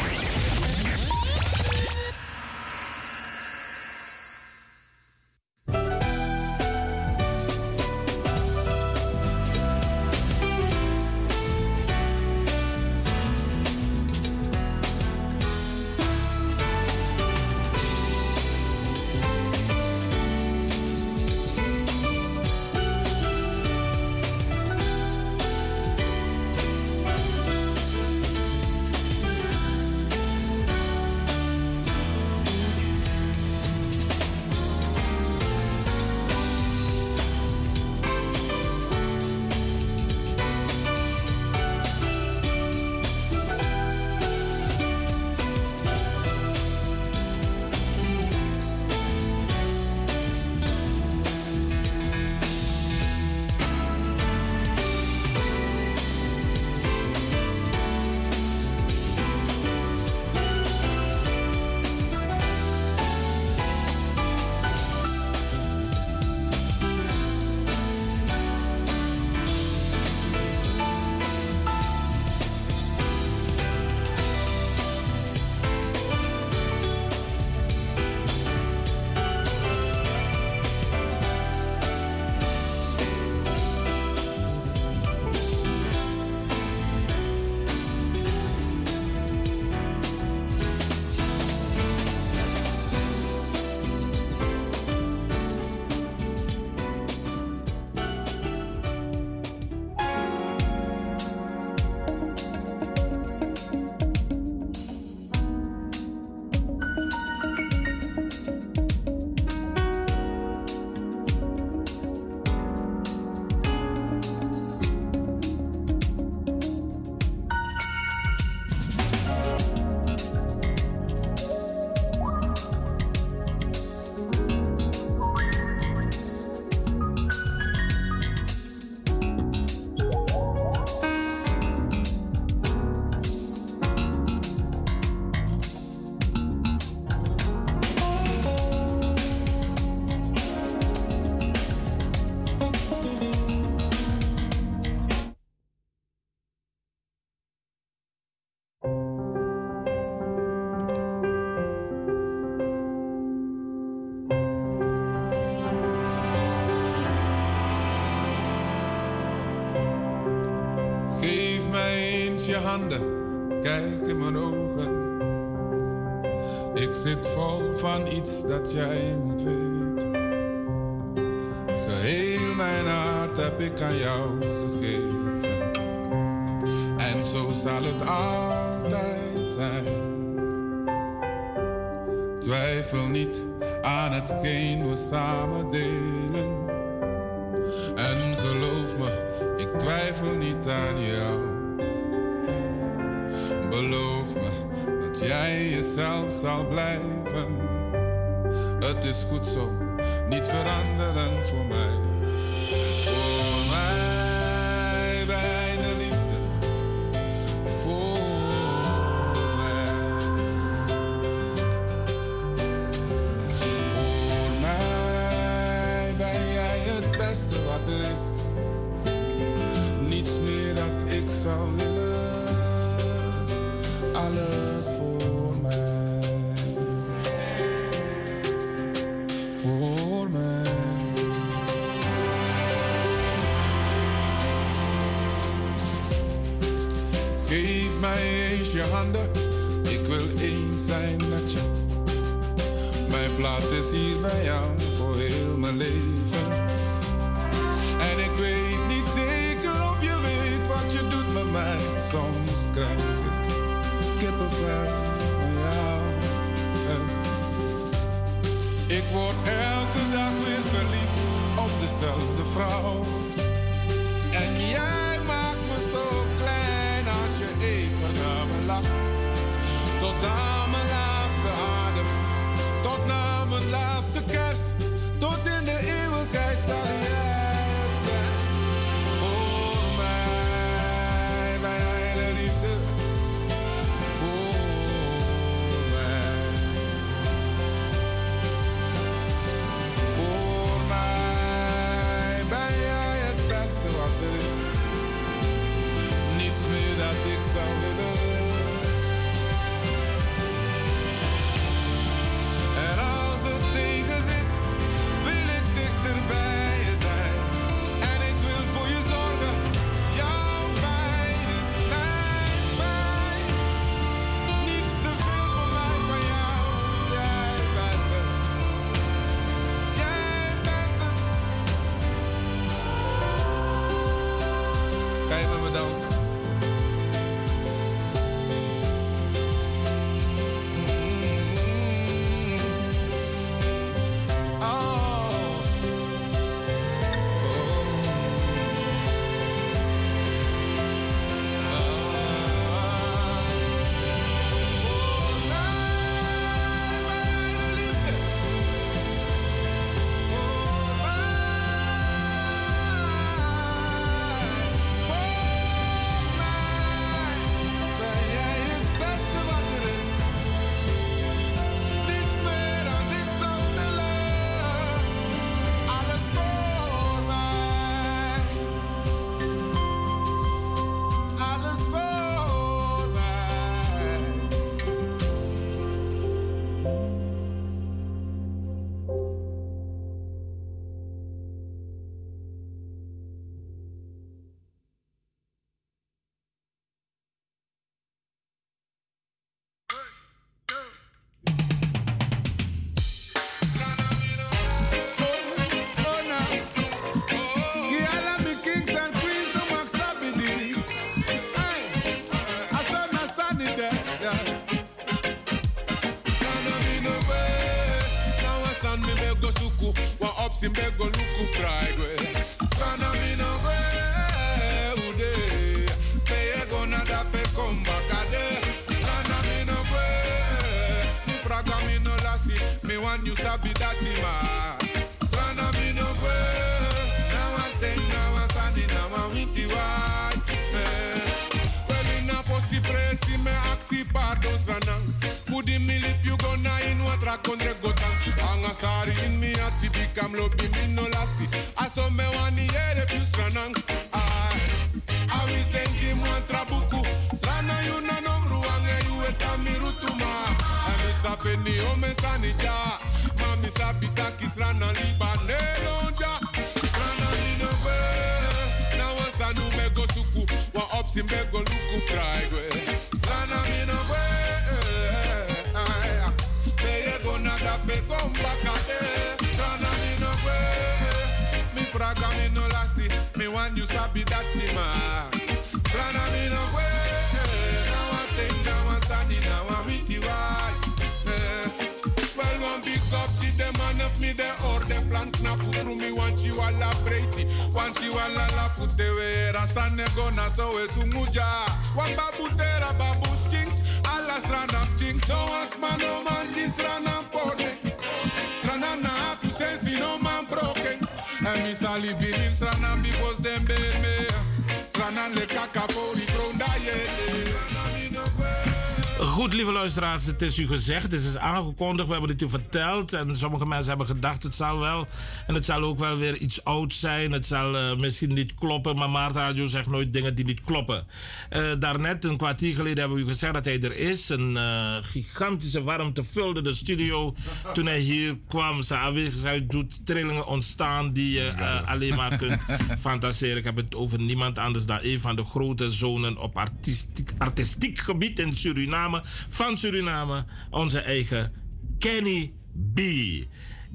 Luisteraars, het is u gezegd, het is aangekondigd, we hebben het u verteld. En sommige mensen hebben gedacht, het zal wel. En het zal ook wel weer iets oud zijn. Het zal eh, misschien niet kloppen, maar Maart Radio zegt nooit dingen die niet kloppen. Eh, daarnet, een kwartier geleden, hebben we u gezegd dat hij er is. Een eh, gigantische warmte vulde de studio toen hij hier kwam. Zijn aanwezigheid doet trillingen ontstaan die je eh, alleen maar kunt fantaseren. Ik heb het over niemand anders dan een van de grote zonen op artistiek, artistiek gebied in Suriname. Van Suriname, onze eigen Kenny B.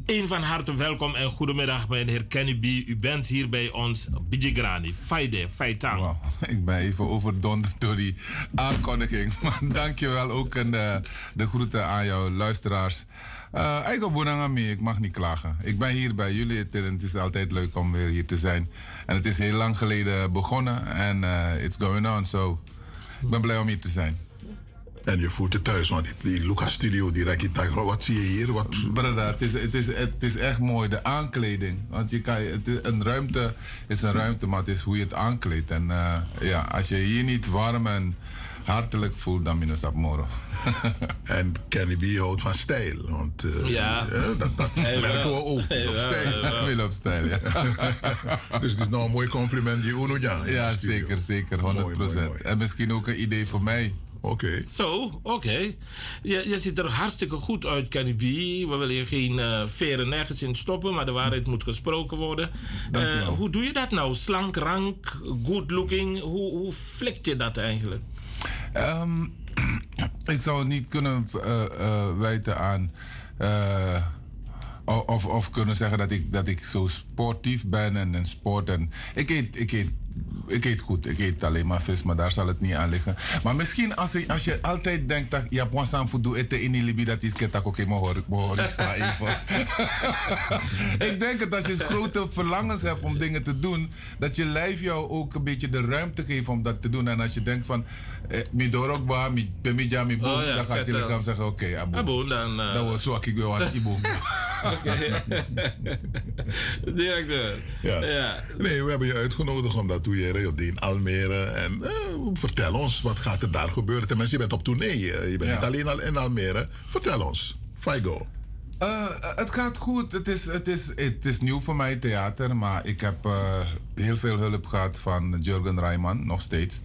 Een van harte welkom en goedemiddag, meneer B. U bent hier bij ons, Bijigrani. Faide, Faitang. <laughs> Ik ben even overdonderd door die aankondiging. <laughs> Maar dankjewel ook en de, de groeten aan jouw luisteraars. Uh, ik op mee, ik mag niet klagen. Ik ben hier bij jullie en het is altijd leuk om weer hier te zijn. En het is heel lang geleden begonnen en uh, it's going on. So, ik ben blij om hier te zijn. En je voelt het thuis, want die Lucas Studio direct in Tiger, wat zie je hier? Wat... Brada, het is, het, is, het is echt mooi, de aankleding. Want je kan, het is, een ruimte is een ruimte, maar het is hoe je het aankleedt. En uh, ja, als je hier niet warm en hartelijk voelt, dan minus op morgen. <laughs> en Kenny B houdt van stijl. Want uh, ja. dat, dat merken we ook. Hey, op stijl. Wil op stijl, ja. <laughs> dus het is nou een mooi compliment die Uno Ja, ja zeker, zeker, 100%. Mooi, mooi, mooi. En misschien ook een idee voor mij. Oké. Okay. Zo, oké. Okay. Je, je ziet er hartstikke goed uit, Kenny B. We willen hier geen uh, veren nergens in stoppen, maar de waarheid moet gesproken worden. Uh, hoe doe je dat nou? Slank, rank, good looking? Hoe, hoe flikt je dat eigenlijk? Um, <clears throat> ik zou het niet kunnen uh, wijten aan. of, of kunnen zeggen dat ik, dat ik zo sportief ben en, en sport. En, ik, eet, ik eet ik eet goed. Ik eet alleen maar vis, maar daar zal het niet aan liggen. Maar misschien als, je, als je altijd denkt dat je hebt een voedsel eten in die Libi, dat is ketak oké, maar hoor, hoor even. <laughs> ik denk dat als je grote verlangens hebt om dingen te doen, dat je lijf jou ook een beetje de ruimte geeft om dat te doen. En als je denkt van, eh, mi dorokba, mi pemija, mi boom, dan gaat je lichaam zeggen, oké, okay, abo. abo. dan... Uh... Dan was zo ik wel aan ibo. <laughs> <laughs> Directeur. Ja. ja. Nee, we hebben je uitgenodigd omdat doe je in Almere. En uh, vertel ons, wat gaat er daar gebeuren? Tenminste, je bent op tournee. Je bent ja. niet alleen al in Almere. Vertel ons. Figo. Uh, het gaat goed. Het is, het, is, het is nieuw voor mij, theater. Maar ik heb uh, heel veel hulp gehad van Jurgen Rijman, nog steeds.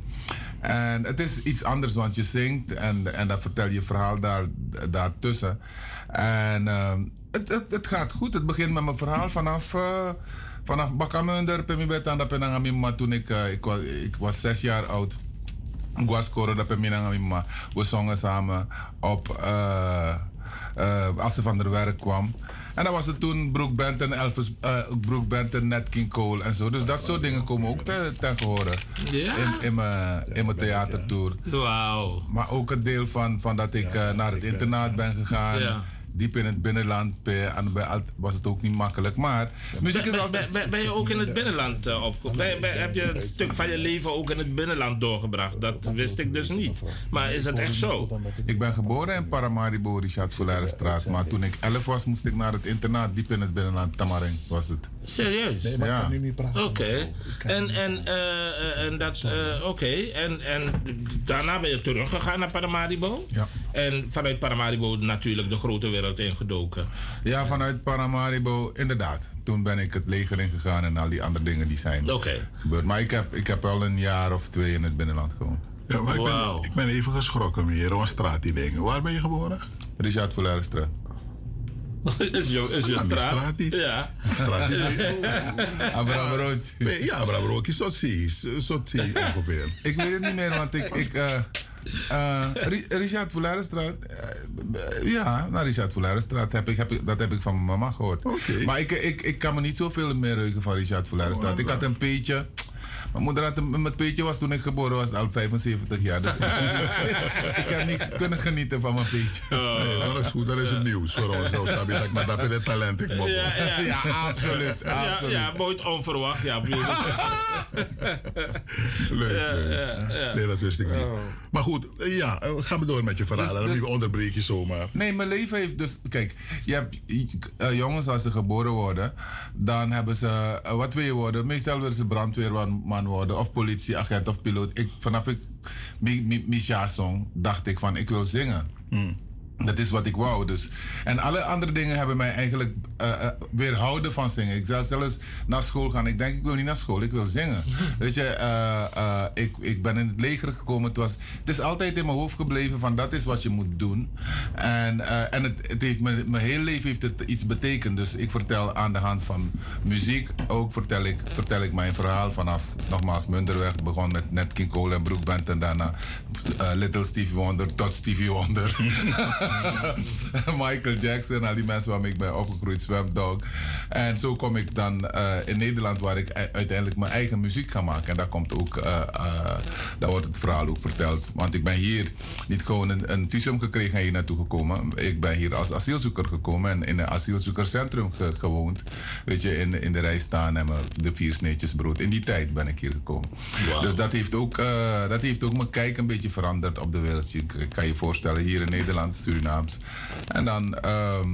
En het is iets anders, want je zingt en, en dan vertel je verhaal daar, daartussen. En uh, het, het, het, gaat goed. Het begint met mijn verhaal vanaf vanaf Bakamunder, Pemi Betanda Penangamima, toen ik, uh, ik, was, ik was zes jaar oud. Guascoro, dat Penangamima. We zongen samen op, uh, uh, als ze van der werk kwam. En dan was het toen Brooke Benton, Elvis, uh, Brooke Benton, Nat King Cole en zo. Dus dat soort dingen komen ook te, ten gehore ja? in, in mijn in mijn theatertour. Wauw. Maar ook het deel van, van dat ik naar het internaat ben gegaan. Ja diep in het binnenland en was het ook niet makkelijk. Maar muziek is altijd... Ben, ben, je ook in het binnenland uh, opgegroeid? heb je een stuk van je leven ook in het binnenland doorgebracht? Dat wist ik dus niet. Maar is dat echt zo? Ik ben geboren in Paramaribo, Richard straat. Maar toen ik 11 was, moest ik naar het internaat diep in het binnenland. Tamaring was het. Serieus? Nee, maar ja. nu niet praten. Oké. En, en, uh, en dat... Uh, Oké. En, en daarna ben je teruggegaan naar Paramaribo? Ja. En vanuit Paramaribo natuurlijk de grote wereld ingedoken. Ja, vanuit Paramaribo, inderdaad. Toen ben ik het leger ingegaan en al die andere dingen die zijn okay. gebeurd. Maar ik heb, ik heb al een jaar of twee in het binnenland gewoond. Ja, maar ik, ben, ik ben even geschrokken meer. Een straat die dingen. Waar ben je geboren? Richard Verleerstraat. <laughs> is je, is je straat? Strati. Ja. Strati. Abraham Rood. Ja, Abraham Rood is zo zie ongeveer. Ik weet het niet meer, want ik... ik uh, uh, Richard Voulerenstraat. Uh, ja, naar Richard Voulerenstraat heb ik, heb ik, dat heb ik van mijn mama gehoord. Okay. Maar ik, ik, ik kan me niet zoveel meer heugen van Richard Voulerenstraat. Oh, ik had een beetje. Mijn moeder had een, met peetje was toen ik geboren was al 75 jaar. Dus <laughs> ik, heb niet kunnen genieten van mijn peetje. Nee, dat is goed. Dat is het nieuws voor ons. Snap je dat ik maar dat ben het talent ik. Ja, ja. Ja, absoluut. Ja, absoluut. ja, nooit onverwacht. Ja, <laughs> Leuk, Ja, leuk. ja, ja. Nee, dat wist ik niet. Oh. Maar goed, ja, eh, ga maar door met je verhaal. Dus- Dan dus- dus, onderbreek je zomaar. Nee, mijn leven heeft dus. Kijk, je hebt eh, jongens als ze geboren worden, dan hebben ze. eh, wat wil je worden? Meestal willen ze brandweerman worden, of politieagent of piloot. Ik, vanaf ik mi, mi, Misha dacht ik van ik wil zingen. Dat is wat ik wou. Dus. En alle andere dingen hebben mij eigenlijk eh, weerhouden van zingen. Ik zou zelfs naar school gaan. Ik denk, ik wil niet naar school, ik wil zingen. <laughs> Weet je, eh, ik, ik ben in het leger gekomen. Het, was, het is altijd in mijn hoofd gebleven van dat is wat je moet doen. En, en het, het heeft me, mijn hele leven heeft het iets betekend. Dus ik vertel aan de hand van muziek. Ook vertel ik, vertel ik mijn verhaal vanaf, nogmaals, Munderweg. Begon met Nat King Cole en Broekband. En daarna eh, Little Stevie Wonder tot Stevie Wonder. <laughs> Michael Jackson, al die mensen waarmee ik ben opgegroeid, Swamp Dog. En zo kom ik dan eh, in Nederland waar ik uiteindelijk mijn eigen muziek ga maken. En daar komt ook, eh, daar wordt het verhaal ook verteld. Want ik ben hier niet gewoon een, een visum gekregen en hier naartoe gekomen. Ik ben hier als asielzoeker gekomen en in een asielzoekerscentrum ge- gewoond. Weet je, in, in de rij staan en de vier sneetjes brood. In die tijd ben ik hier gekomen. Dus dat heeft, ook, dat heeft ook mijn kijk een beetje veranderd op de wereld. Je k- kan je voorstellen, hier in Nederland, Surinaams. En dan, ehm,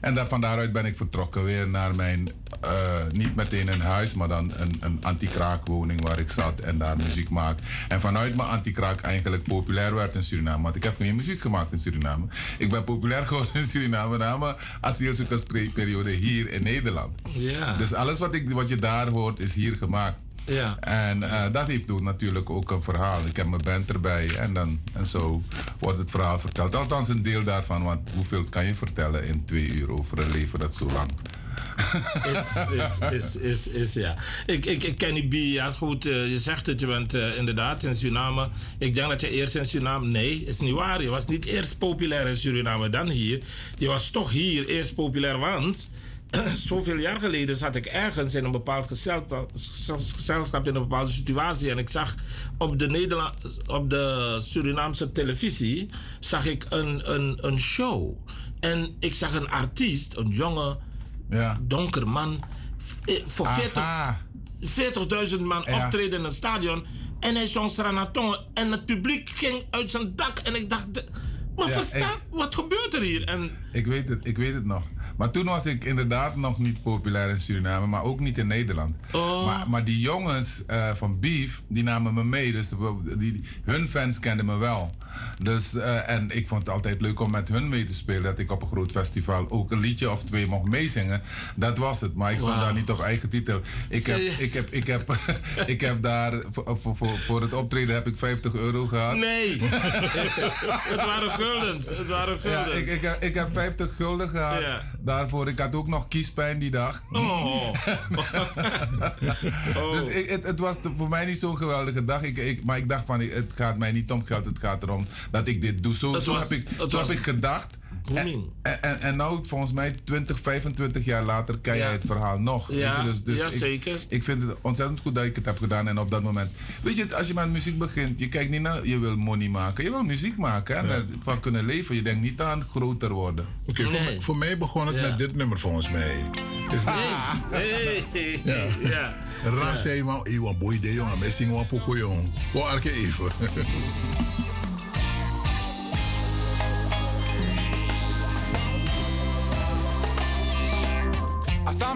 en dan van daaruit ben ik vertrokken weer naar mijn, eh, niet meteen een huis, maar dan een, een anti-kraakwoning waar ik zat en daar muziek maak. En vanuit mijn anti-kraak eigenlijk populair werd in Suriname. Want ik heb geen muziek gemaakt in Suriname. Ik ben populair <laughs> geworden in Suriname na mijn asielzoekersperiode hier in Nederland. Ja. Dus alles wat, ik, wat je daar hoort is hier gemaakt. Ja. En eh, dat heeft ook natuurlijk ook een verhaal. Ik heb mijn band erbij en, dan, en zo wordt het verhaal verteld. Althans een deel daarvan, want hoeveel kan je vertellen in twee uur over een leven dat zo lang is, is, is, is, is, ja. Ik, ik, ik ken die B, ja goed, eh, je zegt het, je bent eh, inderdaad in Suriname. Ik denk dat je eerst in Suriname, nee, is niet waar. Je was niet eerst populair in Suriname dan hier. Je was toch hier eerst populair, want <clears throat> zoveel jaar geleden zat ik ergens in een bepaald gezelschap, in een bepaalde situatie en ik zag op de, Nederland, op de Surinaamse televisie zag ik een, een, een show. En ik zag een artiest, een jonge, donker man, eh, voor 40 40.000 man Ja. optreden in een stadion. En hij zong Sranaton. En het publiek ging uit zijn dak. En ik dacht, maar Ja, ik- wat gebeurt er hier? En Ik weet het, ik weet het nog. Maar toen was ik inderdaad nog niet populair in Suriname, maar ook niet in Nederland. Oh. Maar, maar die jongens eh, van Beef, die namen me mee. Dus die, hun fans kenden me wel. Dus, eh, en ik vond het altijd leuk om met hun mee te spelen. Dat ik op een groot festival ook een liedje of twee mocht meezingen. Dat was het. Maar ik stond daar niet op eigen titel. Ik heb, ik heb, ik heb, <laughs> ik heb daar, voor, voor, voor, het optreden heb ik 50 euro gehad. nee, <laughs> <laughs> het waren guldens. Het waren Ja, guldens. ik, ik, heb, ik heb 50 gulden gehad. Ja. Daarvoor. Ik had ook nog kiespijn die dag. Oh. <laughs> Dus ik, het, het was voor mij niet zo'n geweldige dag. Ik, ik, maar ik dacht van, het gaat mij niet om geld. Het gaat erom dat ik dit doe. Zo, heb, ik, het zo was heb ik gedacht. En, en, en, en nou, volgens mij 20, 25 jaar later ken jij het verhaal nog. Ja, dus, dus ja, ik, zeker. Ik vind het ontzettend goed dat ik het heb gedaan. En op dat moment... Weet je, als je met muziek begint, je kijkt niet naar... Je wil money maken. Je wil muziek maken en ervan kunnen leven. Je denkt niet aan groter worden. Oké, voor, mij- voor mij begon het Ja. met dit nummer volgens mij. Dus, Hey. Ja. ja. Ra zei man, wat boy de jongen, mij zingen wat poko jong. Wat arke even. <laughs>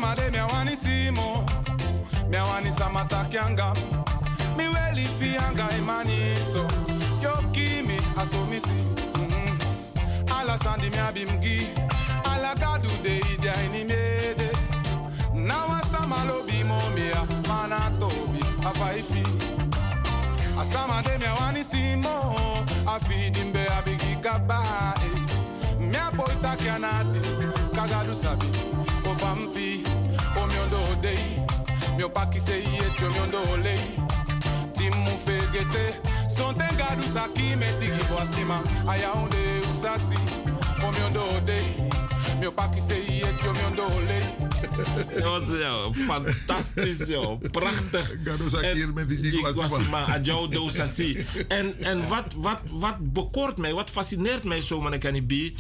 Asama de mi awani simo. Mi awani sama takyanga Mi weli fi anga imani so. Yo kimi aso misi mm Ala sandi mi abimgi Ala gadu de ide ini mede. Nawa sama lobi mo mea Mana tobi afaifi Asama de mi awani simo. Afi dimbe abigi kabae Mi aboy takyanati Kagadu sabi. O famfi O miondo dei Mio paki se yetyo miondo lei Timu fegete Son tengadu saki me tigi boasima Aya onde usasi O miondo dei Mio paki se yet yo mio dole. Wat, ja, fantastisch, joh. Prachtig. En met die dosasi. En, en wat, wat, wat bekoort mij, wat fascineert mij zo, meneer B. Uh,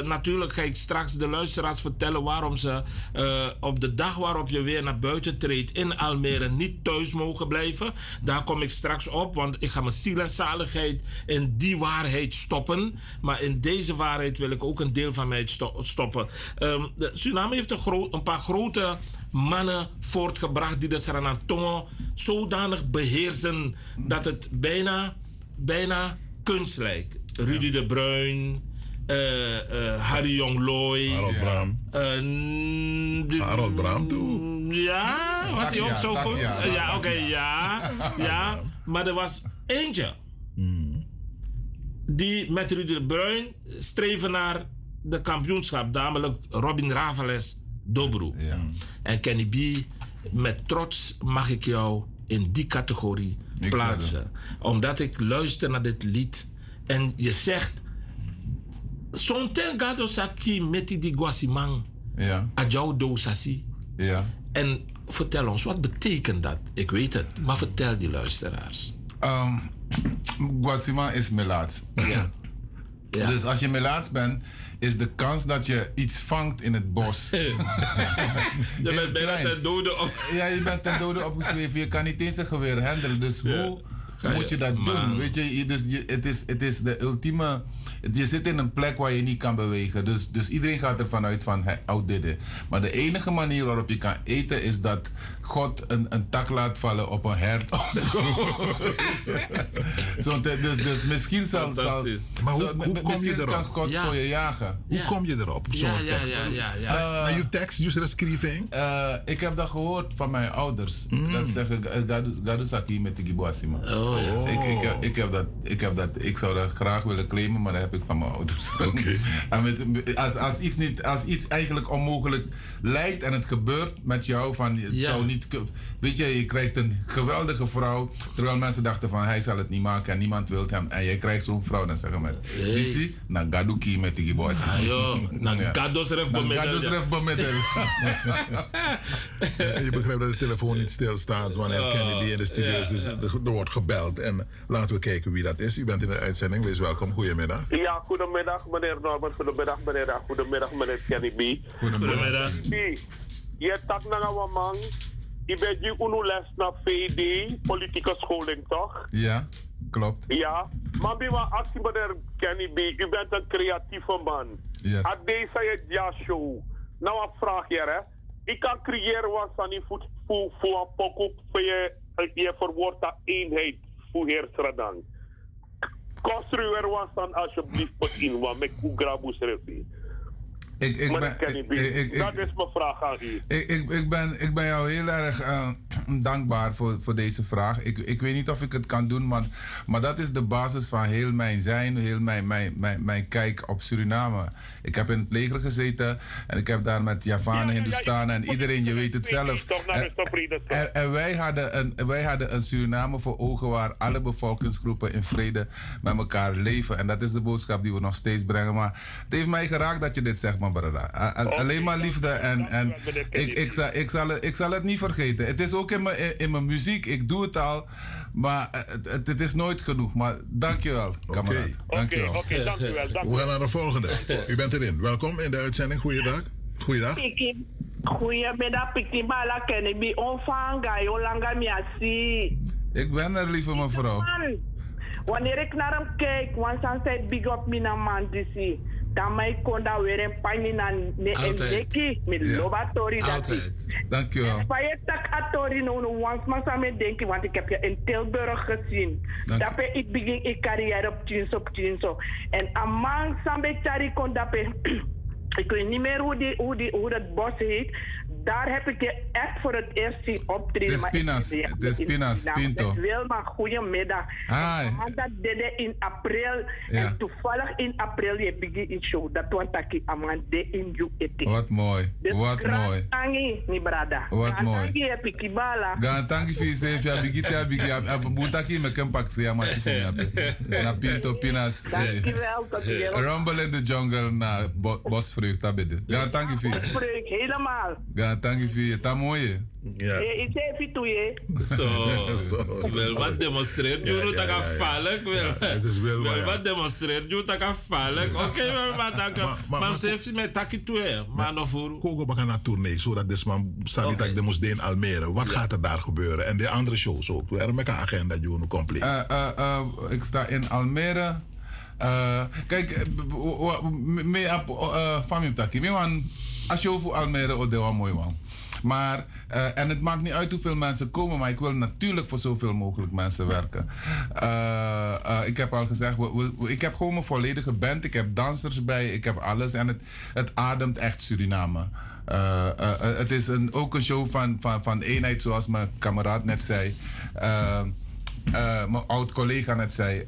natuurlijk ga ik straks de luisteraars vertellen waarom ze uh, op de dag waarop je weer naar buiten treedt in Almere niet thuis mogen blijven. Daar kom ik straks op, want ik ga mijn ziel en zaligheid in die waarheid stoppen. Maar in deze waarheid wil ik ook een deel van mij stoppen. Um, de Suriname heeft een, groot, een paar grote mannen voortgebracht die de Sranatongo zodanig beheersen dat het bijna, bijna kunst lijkt. Rudy de Bruin, uh, uh, Harry Jonglooi. Harold Braam. Uh, Harold Braam toe. Ja, was hij ook zo goed? Ja, ja oké, okay, ja. Ja, maar er was eentje. Hmm. Die met Rudy de Bruin streven naar de kampioenschap. Namelijk Robin Ravales Dobro. Ja. En Kenny B, met trots mag ik jou in die categorie ik plaatsen. Omdat ik luister naar dit lied en je zegt. Sonten gado saki meti di guasimang. Ja. Ajau do sasi. Ja. En vertel ons, wat betekent dat? Ik weet het, maar vertel die luisteraars. Um, Guasima is melaats. Ja. <laughs> ja. Dus als je melaats bent, is de kans dat je iets vangt in het bos. <laughs> je bent bijna ten dode op. Ja, je bent ten dode opgeschreven. Je kan niet eens een geweer handelen. Dus hoe moet je dat doen? Weet je, dus je, het, is, het is de ultieme je zit in een plek waar je niet kan bewegen. Dus, dus iedereen gaat ervan uit van, hey, oh dit Maar de enige manier waarop je kan eten is dat God een, een tak laat vallen op een hert of <laughs> zo. zo dus, dus misschien zal... zal maar hoe, hoe kom je erop? kan God ja. voor je jagen. Hoe kom je erop op zo'n ja, tekst? Ja, ja, ja. ja. Uh, je tekst, je schrijving? Uh, ik heb dat gehoord van mijn ouders. Mm. Dat zeggen, Gadu Saki met de Giboasima. Oh, ja. ik, ik, heb dat, ik heb dat, ik zou dat graag willen claimen, maar dat heb ik van mijn ouders. <laughs> Okay. en met, als, als, iets niet, als iets eigenlijk onmogelijk lijkt en het gebeurt met jou, van, het Ja. zou niet, weet je, je krijgt een geweldige vrouw, terwijl mensen dachten van hij zal het niet maken en niemand wil hem. En jij krijgt zo'n vrouw, dan zeggen met, Hey. Disi, na gaduki met die boys. Ah, joh, na gados ref bemiddel, gados ja. ref bemiddel. En <laughs> je begrijpt dat de telefoon niet stilstaat wanneer Oh, Kennedy in de studio is. Dus er, wordt gebeld. En laten we kijken wie dat is. U bent in de uitzending. Wees welkom. Goedemiddag. Ja, goedemiddag meneer Norbert, goedemiddag meneer goedemiddag meneer Kenny B. Goedemiddag. B, je tak na man, je bent je unu les naar VD, politieke scholing toch? Ja, klopt. Ja, maar bij wat actie meneer Kenny B, u bent een creatieve man. Yes. At deze ja show, nou een vraag hier hè. Ik kan creëren wat van die voet voor voor een pokoe voor je, je verwoord dat eenheid voor heer Sradang. Construeer wat dan alsjeblieft in wat met Oegrabus refi. Ik, ik, ben, dat is mijn vraag aan u. Ik, ik, ik, ben, ik ben jou heel erg eh, <clears throat> dankbaar voor, voor deze vraag. Ik, ik weet niet of ik het kan doen, maar, maar dat is de basis van heel mijn zijn, heel mijn, mijn, mijn, mijn kijk op Suriname. Ik heb in het leger gezeten en ik heb daar met Javanen, Hindustanen en iedereen, je weet het zelf. En, en, en wij, hadden een, wij hadden een Suriname voor ogen waar alle bevolkingsgroepen in vrede met elkaar leven. En dat is de boodschap die we nog steeds brengen. Maar het heeft mij geraakt dat je dit zegt, man, brada. Alleen maar liefde en, en ik, ik, zal, ik, zal, het- ik zal het niet vergeten. Het is ook in mijn, in- mijn muziek. Ik doe het al. Maar het, het, het is nooit genoeg. Maar dankjewel, kameraad. <laughs> Dankjewel. We gaan naar de volgende. U bent erin. Welkom in de uitzending. Goeiedag. Goeiedag. Goedemiddag, Piki Bala Kennedy. Onvanga, Jolanga Miasi. Ik ben er, lieve mevrouw. Wanneer ik naar hem kijk, want dan zei big up mina man disi. Dan mij kon daar weer een panje naar ne en Altijd. neki met lobatori dat Altijd. Dankjewel. Spaje tak atori no no wans maar samen denken, want ik heb je in Tilburg gezien. Daarbij ik begin ik carrière op Chinso op Chinso. En amang sambe chari kon daarbij <clears throat> ik weet niet meer hoe, die, hoe, die, hoe dat bos heet. Daar heb ik je echt voor het eerst zien optreden. De maar ik Spinas, de echt in. Pinto. Wilma, goedemiddag. Hi. Dat deed ik in april. Ja. En toevallig in april je begin in show. Dat was taki amande in you eti. Wat mooi, Dus wat mooi. Tangi, mi brada. Wat mooi. Tangi heb ik kibala. Gaan tanki fi se fi abigiti abigi abutaki me kan pak fi me ape. Na pinto pinas. <laughs> Dankjewel, tot je. Rumble in the jungle na bo- bosvreugd abede. Gaan tanki fi. Spreek helemaal. Gaan tanki fi. Ta mooie. Ja. Eh, Ik zei even toe je. Zo. Wel wat demonstreert Ja, je ja, dat ja, kan ja. vallen. Wel Ja, het is wel ja. wat demonstreert je dat kan vallen. Oké, wel maar dank maar- Maar maar- ze heeft met takkie toe, hè. Maar nog voor. Kogo bakken naar tournee, zodat dus man sabi dat de moest in Almere. Wat gaat er daar gebeuren? En de andere shows ook. We hebben een agenda die we compleet. Eh, eh, eh, ik sta in Almere. Eh, kijk, eh, me- eh, van mijn takkie. Me wan, als je over Almere, dat was mooi man. Maar, eh, en het maakt niet uit hoeveel mensen komen, maar ik wil natuurlijk voor zoveel mogelijk mensen werken. Eh, eh, ik heb al gezegd, ik heb gewoon mijn volledige band. Ik heb dansers bij, ik heb alles. En het, het ademt echt Suriname. Het is een, ook een show van, van, van eenheid, zoals mijn kameraad net zei. Mijn oud-collega net zei.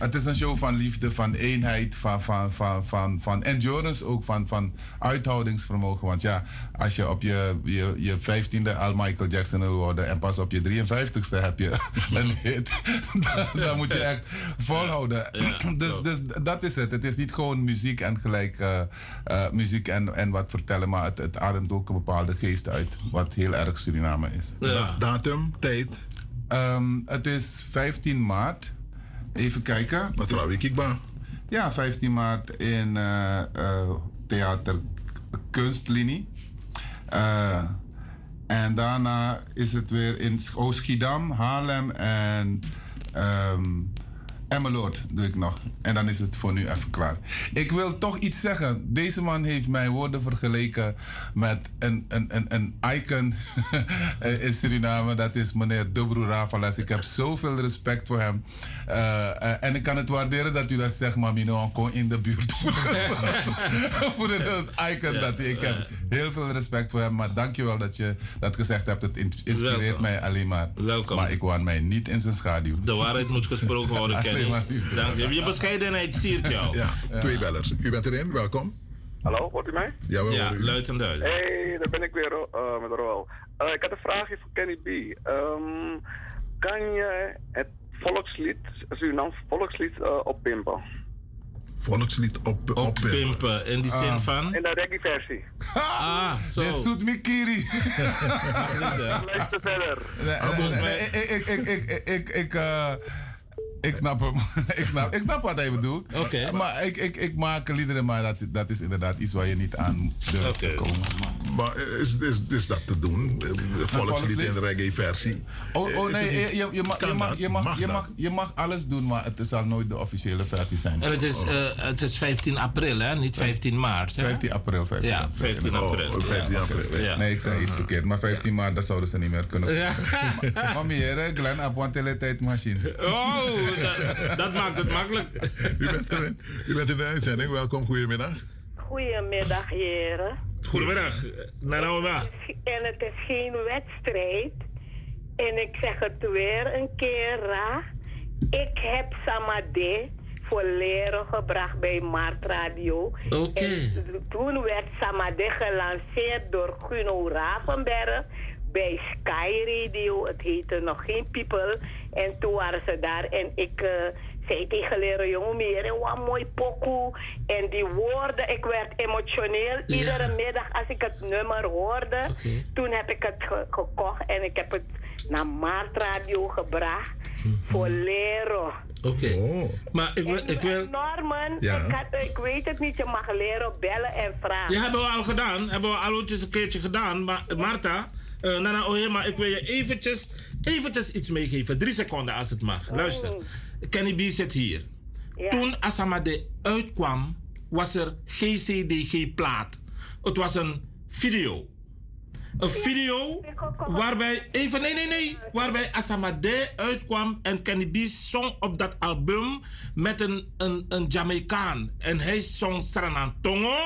Het is een show van liefde, van eenheid, van, van, van, van, van endurance ook, van, van uithoudingsvermogen. Want ja, als je op je, je, je 15e al Michael Jackson wil worden en pas op je 53ste heb je <laughs> een hit, dan, dan moet je echt volhouden. <clears throat> dus, dus dat is het. Het is niet gewoon muziek en gelijk eh, eh, muziek en, en wat vertellen, maar het, het ademt ook een bepaalde geest uit, wat heel erg Suriname is. Da- datum, tijd? Ehm, het is 15 maart. Even kijken. Wat er ik? Ja, 15 maart in eh, Theater Kunstlinie. Eh, en daarna is het weer in Oost-Schiedam, Haarlem en ehm Emmeloord doe ik nog. En dan is het voor nu even klaar. Ik wil toch iets zeggen. Deze man heeft mijn woorden vergeleken met een, een, een, een icon <laughs> in Suriname. Dat is meneer Dubro Ravalas. Ik heb zoveel respect voor hem. Eh, en ik kan het waarderen dat u dat zegt, maar Mino, gewoon in de buurt <laughs> voor, het <laughs> icon dat ik heb. Heel veel respect voor hem, maar dankjewel dat je dat gezegd hebt. Het in- inspireert Welkom. mij alleen maar. Welkom. Maar ik waan mij niet in zijn schaduw. De waarheid moet gesproken worden, Liefde. Dank je. Je bescheidenheid siert <laughs> jou. Ja, twee bellers. U bent erin, welkom. Hallo, hoort u mij? Ja, we Ja, u. luid en duidelijk. Hey, daar ben ik weer eh, met Roel. Eh, ik had een vraagje voor Kenny B. Ehm, kan je het volkslied, Surinams volkslied eh, oppimpen? Volkslied op, op Pimpen, in die zin Ah. van... In de reggae versie. Ah, zo. Dit zoet Mikiri. <laughs> Luister verder. Nee, nee, nee, ik, ik, ik, ik, ik, ik, snap hem. <laughs> ik, snap, ik snap wat hij bedoelt. Oké. Maar ik, ik, ik maak liederen, maar dat, dat is inderdaad iets waar je niet aan durft te komen. Maar is, is, is dat te doen? Volkslied in de reggae versie? Oh, oh nee, niet- je, je, mag, je, mag, je, mag, je, mag, je mag alles doen, maar het zal nooit de officiële versie zijn. En het is, eh, het is 15 april, hè? Niet 15 maart. Hè? 15 april. 15 Ja, 15 april. Oh, 15 april. Ja. Nee, ik zei iets verkeerd. Maar 15 maart, dat zouden ze niet meer kunnen. Ja. <laughs> Mami, hier, Glenn, op een teletijdmachine. Oh, dat, dat maakt het makkelijk. U bent, erin, u bent in de uitzending, welkom, goedemiddag. Goedemiddag, heren. Goedemiddag. En het is geen wedstrijd. En ik zeg het weer een keer, Ra. Ik heb Samadé voor leren gebracht bij Mart Radio. Oké. En toen werd Samadé gelanceerd door Guno Ravenberg bij Sky Radio. Het heette nog geen People. En toen waren ze daar en ik... eh, zei tegen leren jongen meer wat mooi pokoe. En die woorden, ik werd emotioneel. Iedere middag als ik het nummer hoorde, toen heb ik het ge- gekocht en ik heb het naar Maart Radio gebracht voor leren. Oké. Oh. Maar ik wil... Ik wil Norman, Ja. ik, had, ik weet het niet, je mag leren bellen en vragen. Ja, hebben we al gedaan. Hebben we al eens een keertje gedaan. Maar Marta, eh Nana Oye, maar ik wil je eventjes, eventjes iets meegeven. Drie seconden als het mag. Luister. Kenny B zit hier. Toen Asamade uitkwam, was er GCDG-plaat. Het was een video. Een video waarbij, even nee, nee, nee, waarbij Asamade uitkwam en Kenny B zong op dat album met een, een, een Jamaicaan. En hij zong Sranantongo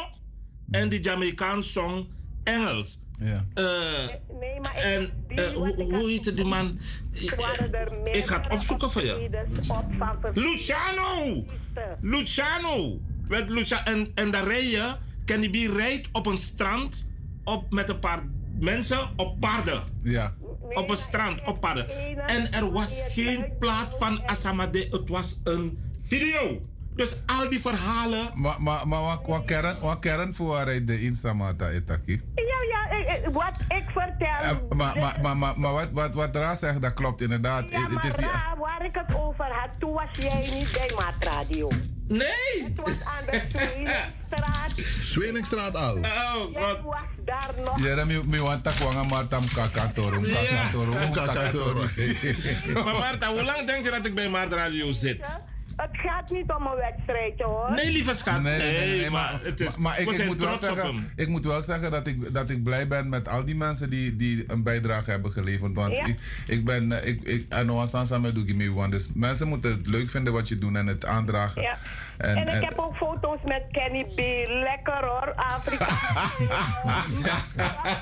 en die Jamaicaan zong Engels. Ja. nee, maar en uh, hoe, hoe heette die man? Ik ga het opzoeken voor je. Luciano! Luciano! Met Luciano. En, en daar reed je, Kenny B rijdt op een strand op, met een paar mensen op paarden. Ja. Op een strand, op paarden. En er was geen plaat van Asamade, het was een video. Dus al die verhalen. Maar ma, ma, wat, wat, kern, wat kern voor waar de Instamata etaki? Ja, ja, wat ik vertel. Uh, maar maar, maar, maar, maar wat, wat, wat Ra zegt, dat klopt inderdaad. Ja, het is die... Ra, waar ik het over had, toen was jij niet bij Maatradio. Nee! Het was aan de <laughs> Tweelingstraat. Tweelingstraat al? Oh, wat? was daar nog. Ja, mi, mi want tak wanga matam kakatorum, kakatorum, kakatorum. <laughs> Maar Marta, hoe lang denk je dat ik bij Maatradio zit? Het gaat niet om een wedstrijdje hoor. Nee, lieve schat. Nee, nee, nee, nee maar, het is, maar, ik, ik, moet wel zeggen, ik moet wel zeggen dat ik, dat ik blij ben met al die mensen die, die een bijdrage hebben geleverd. Want ja. ik, ik ben, ik, ik, en Oasansa met Doegimi, want dus mensen moeten het leuk vinden wat je doet en het aandragen. Ja. En, en, ik en, heb ook foto's met Kenny B. Lekker hoor, Afrika <laughs>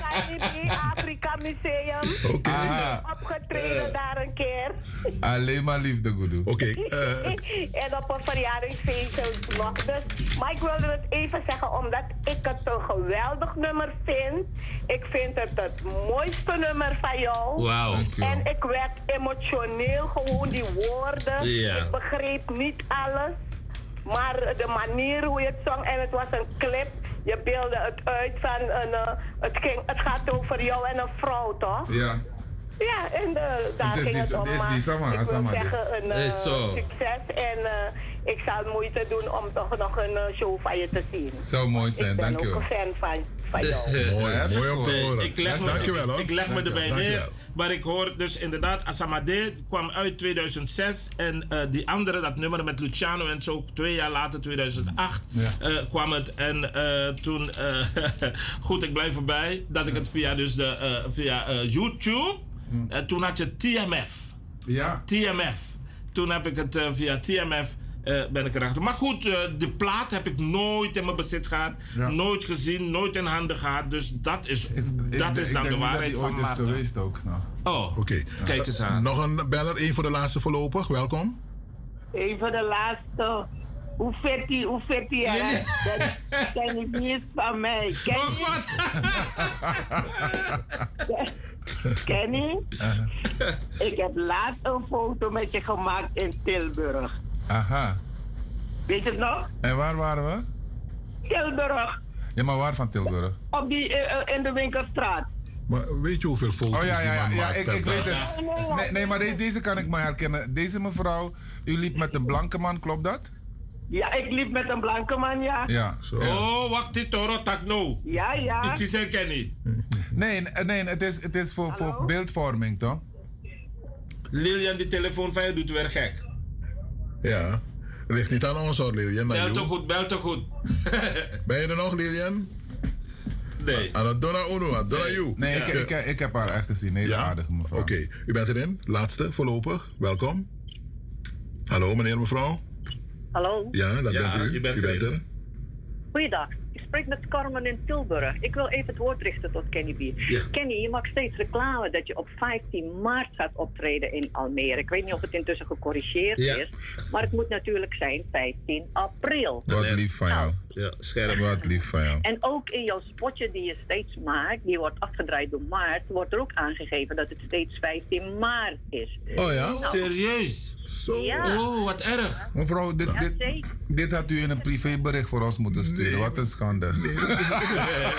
Kenny B. Afrika Museum. Oké. Okay. Opgetreden uh, daar een keer. Alleen maar liefde, Goedoe. Oké. Okay, uh, <laughs> en op een verjaardagsfeestje nog. Dus, maar ik wilde het even zeggen omdat ik het een geweldig nummer vind. Ik vind het het mooiste nummer van jou. Wauw. En ik werd emotioneel gewoon die woorden. Yeah. Ik begreep niet alles. Maar de manier hoe je het zong en het was een clip. Je beelde het uit van een. Uh, het, ging, het gaat over jou en een vrouw, toch? Ja. Ja, en uh, daar ging het om. Is die sama, ik wil zeggen een uh, succes. En ik zal moeite doen om toch nog een show van je te zien. Zou mooi zijn, dankjewel. Ik ben ook een fan van, van jou. <laughs> mooi, mooi om te horen. Ik leg me, dankjewel hoor. Ik leg me erbij neer. Maar ik hoor dus inderdaad, Asamade kwam uit 2006. En uh, die andere, dat nummer met Luciano en zo, twee jaar later, 2008, ja. uh, kwam het. En uh, toen, <laughs> goed, ik blijf erbij, dat ik het via, dus de, via YouTube, hm. toen had je TMF. Ja. TMF. Toen heb ik het via TMF. Uh, ben ik erachter. Maar goed, uh, de plaat heb ik nooit in mijn bezit gehad. Ja. Nooit gezien, nooit in handen gehad. Dus dat is, ik, dat ik, is dan de waarheid dat van ooit is geweest ook. Nou. Oh, oké. Okay. Kijk eens aan. Nog een beller, één voor de laatste voorlopig. Welkom. Eén voor de laatste. Hoe vet die, hoe vet die nee, nee. Dat ken ik niet van mij. <laughs> Ken oh, <laughs> Kenny, ik heb laatst een foto met je gemaakt in Tilburg. Aha. Weet je het nog? En waar waren we? Tilburg. Ja, maar waar van Tilburg? Op die, uh, in de winkelstraat. Maar weet je hoeveel foto's oh, ja, ja, ja, die ja, ik, ik weet het. Nee, nee maar deze, deze kan ik maar herkennen. Deze mevrouw, u liep met een blanke man, klopt dat? Ja, ik liep met een blanke man, ja. Ja, zo. Oh, wacht, dit Toro Takno. Ja, ja. Het is herkenning. Nee, nee, het is, het is voor, voor beeldvorming, toch? Lilian, die telefoon van je doet weer gek. Ja. Ligt niet aan ons hoor, Lilian. Bel toch goed, bel toch goed. <laughs> ben je er nog, Lilian? Nee. Aan het Donna Uno, aan Donna You. Nee, ja. ik, ik, ik, heb haar echt gezien. Heel ja? aardig, mevrouw. Oké, okay. u bent erin. Laatste, voorlopig. Welkom. Hallo, meneer, mevrouw. Hallo. Ja, dat ja, bent u. Je bent, u bent er. Goeiedag. Ik spreek met Carmen in Tilburg. Ik wil even het woord richten tot Kenny B. Ja. Kenny, je mag steeds reclame dat je op 15 maart gaat optreden in Almere. Ik weet niet of het intussen gecorrigeerd ja. is. Maar het moet natuurlijk zijn 15 april. Wat lief van jou. Ja, scherp. Wat lief van jou. En ook in jouw spotje die je steeds maakt, die wordt afgedraaid door maart, wordt er ook aangegeven dat het steeds 15 maart is. Oh ja? Nou, Serieus? Zo. Ja. Oh, wat erg. Mevrouw, dit, dit, dit, had u in een privébericht voor ons moeten sturen. Nee. Wat een schande. Nee,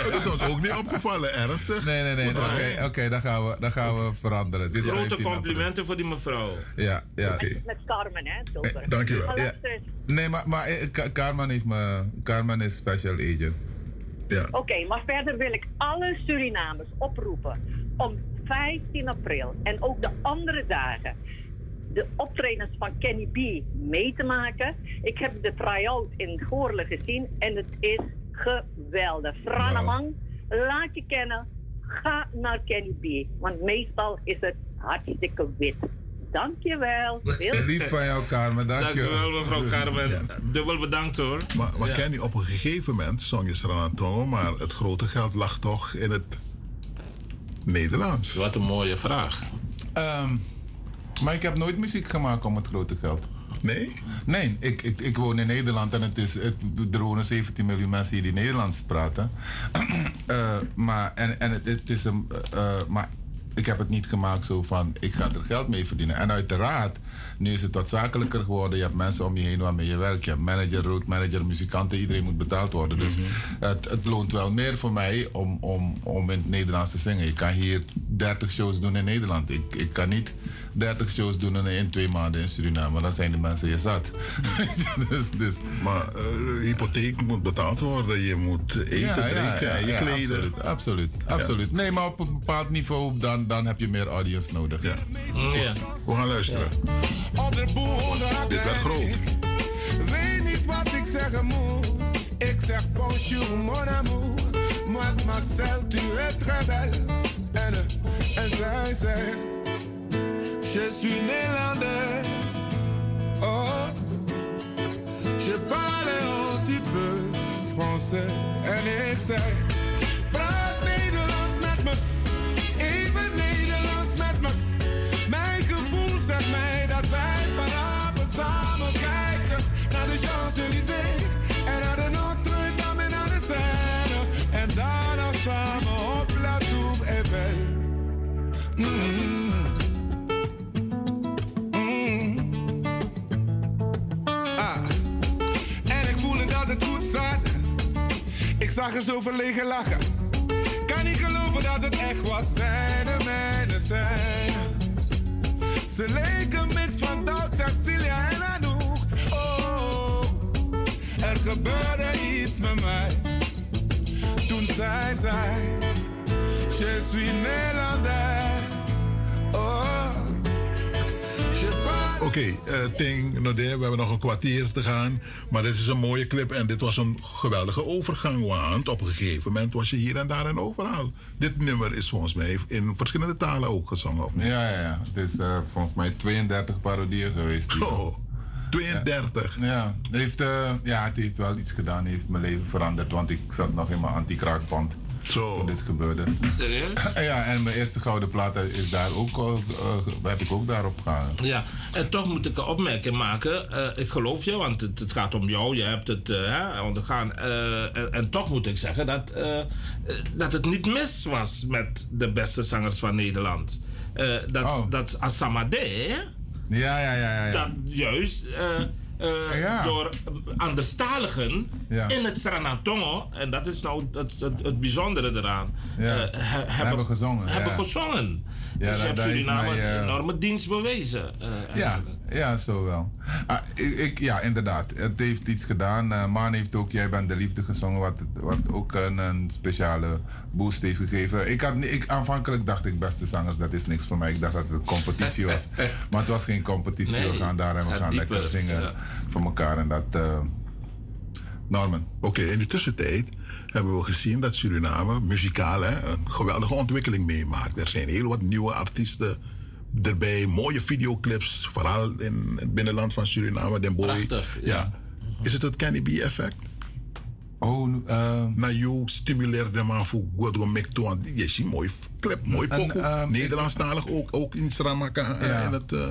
<laughs> dat is ons ook niet opgevallen, ernstig. Nee, nee, nee. Oké, okay, okay, dan, gaan we, dan gaan we veranderen. Is Grote complimenten voor die mevrouw. Ja, ja. Okay. Met Carmen, hè? Eh, dank je wel. Ja. Nee, maar, maar Carmen heeft me... Carmen is special agent. Ja. Oké, okay, maar verder wil ik alle Surinamers oproepen om 15 april en ook de andere dagen de optredens van Kenny B mee te maken. Ik heb de try-out in Goorle gezien en het is geweldig. Franamang, wow. laat je kennen. Ga naar Kenny B. Want meestal is het hartstikke wit. Dankjewel. <laughs> Heel Lief van jou, Carmen. Dankjewel. Dankjewel, mevrouw Carmen. Ja. Dubbel bedankt hoor. Maar, maar ja. Kenny, op een gegeven moment zong je maar het grote geld lag toch in het Nederlands? Wat een mooie vraag. Ehm, maar ik heb nooit muziek gemaakt om het grote geld. Nee? Nee, ik, ik, ik woon in Nederland en het is, het, er wonen 17 miljoen mensen hier die Nederlands praten. <clears throat> Eh, maar, en, en het, het is een, eh, eh, maar ik heb het niet gemaakt zo van ik ga er geld mee verdienen. En uiteraard, nu is het wat zakelijker geworden. Je hebt mensen om je heen waarmee je werkt. Je hebt manager, roadmanager, muzikanten. Iedereen moet betaald worden. Dus het, het loont wel meer voor mij om, om, om in het Nederlands te zingen. Ik kan hier 30 shows doen in Nederland. Ik, ik kan niet 30 shows doen in, in twee maanden in Suriname. Dan zijn de mensen je zat. <laughs> <laughs> dus, dus. Maar eh, hypotheek moet betaald worden. Je moet eten, drinken en je kleden. Absoluut, absoluut. absoluut. Nee, maar op een bepaald niveau dan, dan heb je meer audience nodig. Ja. Ja. We gaan luisteren. Dit werd groot. Weet niet wat ik zeggen moet. Ik zeg bonjour mon amour. Moi Marcel, tu es très belle. En, eh, en zij zegt, je suis néerlandaise. Oh, je parle un petit peu français. En ik zeg, praat Nederlands met me. Even Nederlands met me. Mijn gevoel zegt mij dat wij vanavond samen kijken naar de Champs-Élysées en naar de Notre-Dame en naar de Seine. En daarna samen op La Tour Eiffel. Mm. Zag er zo verlegen lachen. Kan niet geloven dat het echt was. Zij de mijne zijn. Ze leken mix van Doud, Cecilia en Anouk. Oh, er gebeurde iets met mij. Toen zij zei, je suis Nederlands. Oh. Oké, eh Ting, Nodé, we hebben nog een kwartier te gaan. Maar dit is een mooie clip en dit was een geweldige overgang. Want op een gegeven moment was je hier en daar en overal. Dit nummer is volgens mij in verschillende talen ook gezongen, of niet? Ja, ja, ja. Het is eh, volgens mij 32 parodieën geweest. hier. Oh, 32? Ja, ja. Het, heeft, eh, ja, het heeft wel iets gedaan. Het heeft mijn leven veranderd. Want ik zat nog in mijn anti-kraakband. Zo. Toen dit gebeurde. Serieus? <laughs> Ja, en mijn eerste gouden plaat is daar ook, eh, eh, heb ik ook daarop gehangen. Ja, en toch moet ik een opmerking maken. Eh, ik geloof je, want het, het gaat om jou. Je hebt het hè, ondergaan. Eh, en, en toch moet ik zeggen dat, dat het niet mis was met de beste zangers van Nederland. Eh, dat, Oh. dat Ja, ja, ja. ja, ja. dat juist eh, eh, Ja. door anderstaligen Ja. in het Sranatongo, en dat is nou het, het, het bijzondere eraan, Ja. eh, he- Hebben gezongen, Hebben gezongen. Ja, dus je hebt Suriname mij, eh, een enorme dienst bewezen. Ja. Ja, zo wel. Ah, ik, ik- ja, inderdaad. Het heeft iets gedaan. Eh Maan heeft ook Jij bent de liefde gezongen, wat, wat ook een, een speciale boost heeft gegeven. Ik had, ik, aanvankelijk dacht ik, beste zangers, dat is niks voor mij. Ik dacht dat het een competitie was. <laughs> maar het was geen competitie. Nee, we gaan daar en we gaan dieper, lekker zingen ja. voor elkaar. En dat, eh, Norman. Oké, in de tussentijd hebben we gezien dat Suriname muzikaal hè, een geweldige ontwikkeling meemaakt. Er zijn heel wat nieuwe artiesten erbij, mooie videoclips, vooral in het binnenland van Suriname, Den Boy. Prachtig, ja. Is het het Kenny B effect? Oh, uh, nou, je stimuleert de man voor goed om mee te doen. Je ziet mooi clip, mooi pokoe. ehm, Nederlandstalig ook, ook in Sramaka en Ja. in het... eh,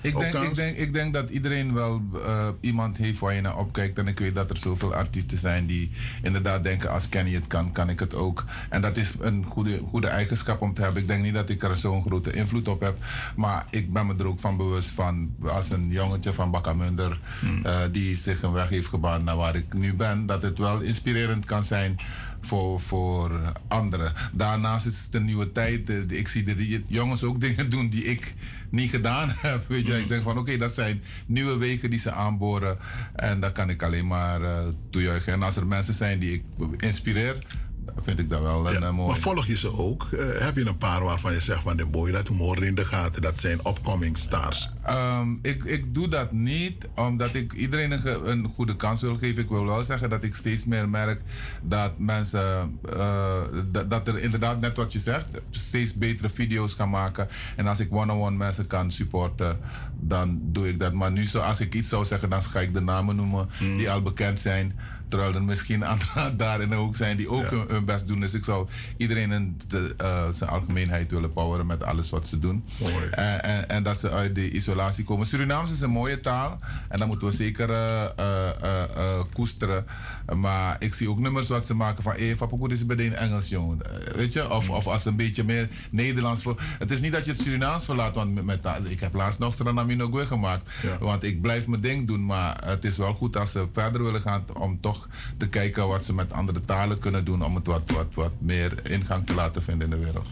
Ik denk, ik, denk, ik denk dat iedereen wel eh, iemand heeft waar je naar opkijkt. En ik weet dat er zoveel artiesten zijn die inderdaad denken: als Kenny het kan, kan ik het ook. En dat is een goede, goede eigenschap om te hebben. Ik denk niet dat ik er zo'n grote invloed op heb. Maar ik ben me er ook van bewust van, als een jongetje van Bakkamunder, eh, die zich een weg heeft gebaan naar waar ik nu ben, dat het wel inspirerend kan zijn voor, voor anderen. Daarnaast is het een nieuwe tijd. Eh, Ik zie de jongens ook <laughs> dingen doen die ik niet gedaan <laughs> heb. Weet je, ik denk van oké, dat zijn nieuwe wegen die ze aanboren. En daar kan ik alleen maar eh toejuichen. En als er mensen zijn die ik inspireer, vind ik dat wel een eh, mooi. Maar volg je ze ook? Eh, heb je een paar waarvan je zegt van Den Boy, dat humor in de gaten, dat zijn upcoming stars? Ehm, ik, ik doe dat niet omdat ik iedereen een, een goede kans wil geven. Ik wil wel zeggen dat ik steeds meer merk dat mensen, eh, dat, dat er inderdaad, net wat je zegt, steeds betere video's gaan maken. En als ik one-on-one mensen kan supporten, dan doe ik dat. Maar nu, zo, als ik iets zou zeggen, dan ga ik de namen noemen die al bekend zijn. Terwijl er misschien anderen <laughs> daar in de hoek zijn die ook hun, hun best doen. Dus ik zou iedereen in de, eh, zijn algemeenheid willen poweren met alles wat ze doen. En, en, en dat ze uit die isolatie komen. Surinaams is een mooie taal. En dat moeten we zeker eh, eh, eh, eh, koesteren. Maar ik zie ook nummers wat ze maken van... Hey, dit is bij de Engels, jongen. Eh, Weet je? Of, of als een beetje meer Nederlands... Voor, het is niet dat je het Surinaams verlaat. Want met, met, ik heb laatst nog Stranamino gemaakt. Want ik blijf mijn ding doen. Maar het is wel goed als ze verder willen gaan... om toch te kijken wat ze met andere talen kunnen doen... om het wat, wat, wat meer ingang te laten vinden in de wereld.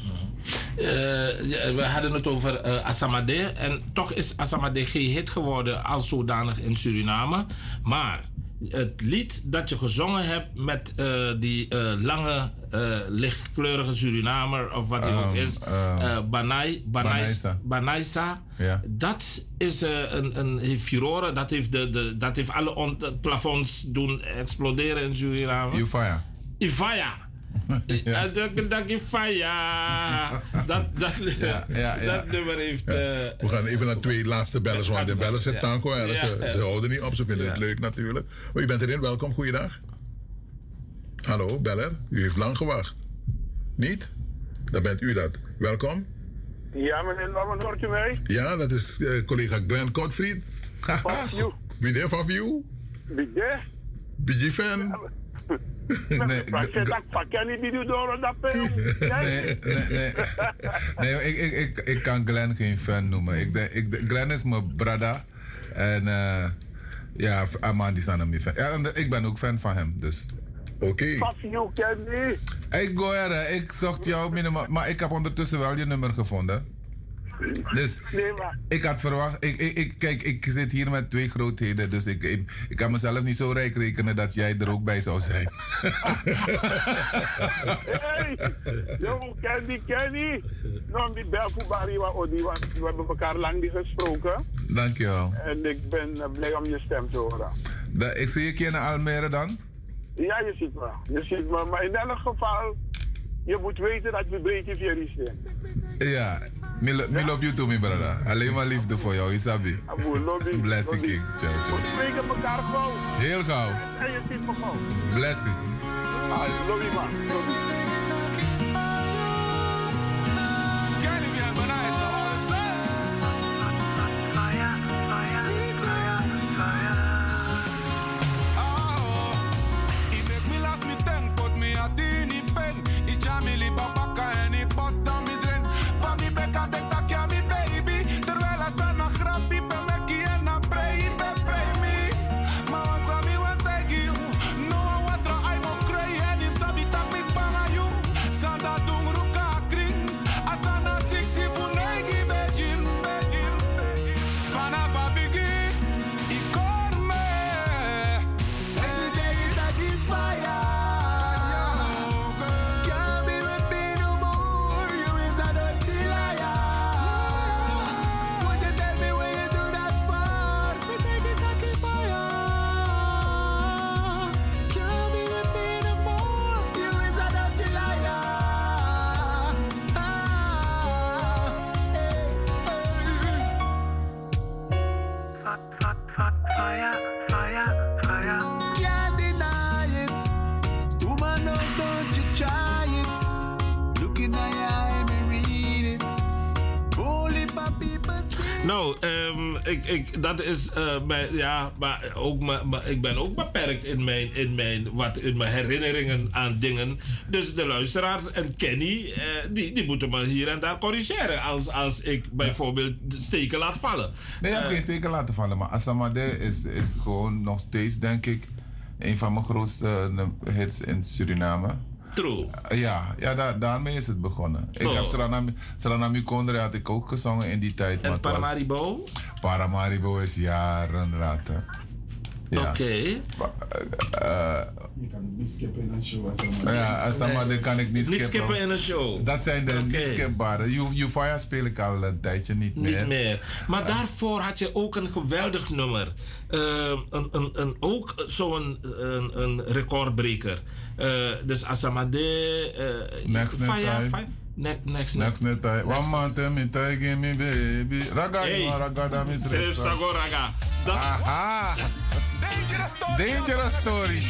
Eh, we hadden het over Asamade. En toch is Asamade geen hit geworden als zodanig in Suriname. Maar het lied dat je gezongen hebt met eh, die lange, eh, lichtkleurige Surinamer, of wat hij ook Um, is, eh Banai, Banai, Banaisa. Banaisa. Ja. Dat is eh, een, een heeft furore, dat heeft, de, de, dat heeft alle on- plafonds doen exploderen in Suriname. Ufaya. Ivaya. <laughs> Ja. Dat, dat. Dat, dat, Ja, ja, ja. <laughs> dat nummer heeft... We gaan even naar twee laatste bellers, want de bellen zitten ergens. Ze, houden niet op, ze vinden het leuk natuurlijk. Maar u bent erin, welkom, goeiedag. Hallo, beller, u heeft lang gewacht. Niet? Dan bent u dat. Welkom. Ja, meneer Norman, hoort u mij? Ja, dat is eh, collega Glenn Kotfried. Fafiu. <laughs> Meneer Fafiu? Bidje? BG fan? Nee. Nee, nee, nee. Nee, ik, ik, ik, ik kan Glenn geen fan noemen. Ik denk, ik, Glenn is mijn brada. En eh ja, Amandi is aan fan. Ja, ik ben ook fan van hem, dus... Oké. Fafiu, Kenny. Ik go er, hè. ik zocht jou minimaal, maar ik heb ondertussen wel je nummer gevonden. Dus Nee, ik had verwacht, ik, ik, ik, kijk, ik zit hier met twee grootheden, dus ik, ik, ik kan mezelf niet zo rijk rekenen dat jij er ook bij zou zijn. <laughs> Hey, jong, Kenny, Kenny. Nou, die Belfubari, we hebben elkaar lang niet gesproken. Dankjewel. En ik ben eh, blij om je stem te horen. Da- Ik zie je keer naar Almere dan? Ja, je ziet me. Je ziet me. Maar in elk geval, je moet weten dat we beetje vierig zijn. Ja, me, lo- me love you too, mijn brada. Alleen maar liefde voor jou, Isabi. Lobby. Blessing King. Ciao, ciao. We spreken elkaar gauw. Heel gauw. En je ziet me gauw. Blessing. Ah, man. Nou, ehm, ik, ik, dat is eh, mijn, ja, maar ook, maar, maar ik ben ook beperkt in mijn, in mijn, wat, in mijn herinneringen aan dingen. Dus de luisteraars en Kenny, eh, die, die moeten me hier en daar corrigeren als, als ik bijvoorbeeld de steken laat vallen. Nee, je hebt Eh, geen steken laten vallen, maar Asamade is, is gewoon nog steeds, denk ik, een van mijn grootste hits in Suriname. True. Ja, ja daar, daarmee is het begonnen. Ik Oh. heb Sranami, Sranami Kondre had ik ook gezongen in die tijd. En maar was- Paramaribo? Paramaribo is jaren later. Ja. Oké. Eh, Je kan het niet skippen in een show. Ja, Asamade kan ik niet Niet skippen. skippen in een show. Dat zijn de Oké. niet skipbare. Euphoria speel ik al een tijdje niet meer. Niet meer. Maar daarvoor had je ook een geweldig nummer. Eh, een, een, een, ook zo'n een, een recordbreker. Eh, dus Asamade. eh Next net Fire, time. Fire. Ne- next Next net time. One Next- man tell me, tie give me baby. Raga, Hey. you are raga, da mis Sref Sagoraga. Dat, Aha. Dangerous story.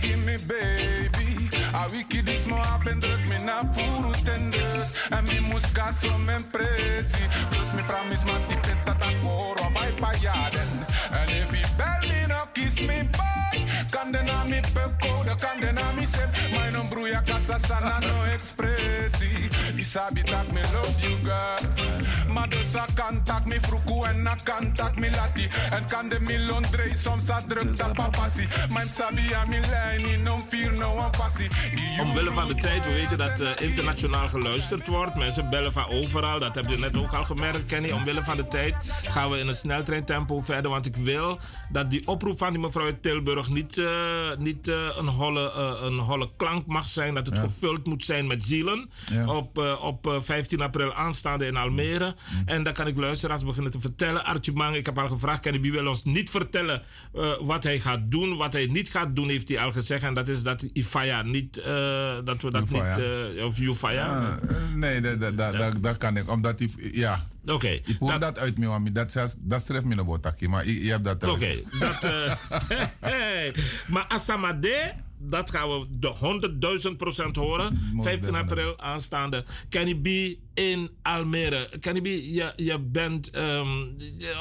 Give <laughs> <laughs> me baby A wiki dis mo happen druk me na puro tenders En mi musca so men presi Plus me promise man ti penta ta coro no me boy Kandena mi pe code Kandena mi sem Mai non bruia casa sana no expressi. I sabi tak me love you girl Ma dus a contact me fruku en a contact me lati En kan de milon drei soms a druk Mijn sabi a mi lijn non fear no a passie Omwille van de tijd, we weten dat uh, internationaal geluisterd wordt. Mensen bellen van overal, dat heb je net ook al gemerkt, Kenny. Omwille van de tijd gaan we in een sneltreintempo verder. Want ik wil dat die oproep van die mevrouw uit Tilburg niet, uh, niet uh, een, holle, een holle klank mag zijn. Dat het ja. gevuld moet zijn met zielen. Ja. Op, op 15 april aanstaande in Almere. Mm. En dan kan ik luisteraars beginnen te vertellen. Archie Mang, ik heb al gevraagd, Kenny, wie wil ons niet vertellen wat hij gaat doen. Wat hij niet gaat doen, heeft hij al gezegd. En dat is dat Ifaya niet uh, dat we dat Ufaya. niet. Uh, of Jufaya. Ja, nee, dat, dat, dat, dat, dat kan ik. Omdat die. Ja. Oké. Okay, ik hoor dat, dat uit me, want dat, zelfs, dat schrijft me nog wat, maar je, hebt dat Oké. Okay, dat. <laughs> Hey, maar Asamade dat gaan we de 100.000 procent horen. 15 april aanstaande. Kenny B in Almere. Kenny B, je, je bent um,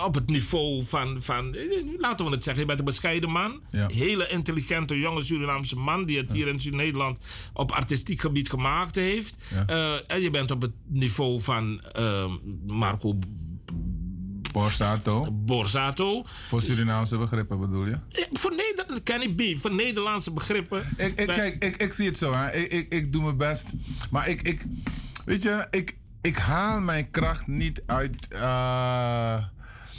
op het niveau van, van, laten we het zeggen, je bent een bescheiden man. Ja. Hele intelligente, jonge Surinaamse man die het hier in Nederland op artistiek gebied gemaakt heeft. Ja. Uh, en je bent op het niveau van uh, Marco Borsato. Borsato. Voor Surinaamse begrippen bedoel je? Voor Nederland, Kenny B, voor Nederlandse begrippen. Ik, ik, kijk, ik, ik zie het zo, hè. Ik, ik, ik doe mijn best. Maar ik, ik weet je, ik, ik haal mijn kracht niet uit, uh,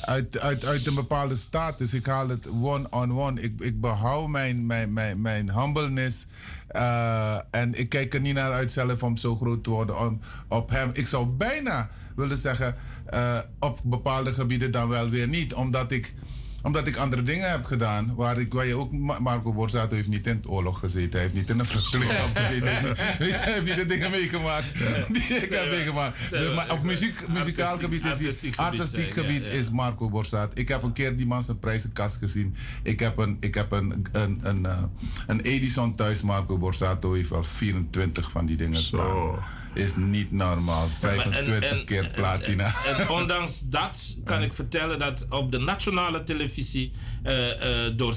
uit, uit, uit een bepaalde status. Ik haal het one-on-one. -on -one. Ik, ik behoud mijn, mijn, mijn, mijn humbleness. Uh, en ik kijk er niet naar uit zelf om zo groot te worden om, op hem. Ik zou bijna willen zeggen, uh, op bepaalde gebieden dan wel weer niet. Omdat ik, omdat ik andere dingen heb gedaan. Waar, ik, waar je ook, Marco Borsato heeft niet in de oorlog gezeten. Hij heeft niet in een vluchtelingenkamp gezeten. Hij heeft niet de dingen meegemaakt die ik heb meegemaakt. Dus, maar op muziek, muzikaal gebied is artistiek, artistiek gebied is Marco Borsato. Ik heb een keer die man zijn prijzenkast gezien. Ik heb een, ik heb een, een, een, uh, een Edison thuis. Marco Borsato heeft wel 24 van die dingen staan is niet normaal. 25 en, en, keer platina. En, en, ondanks dat kan ik vertellen dat op de nationale televisie uh, uh, door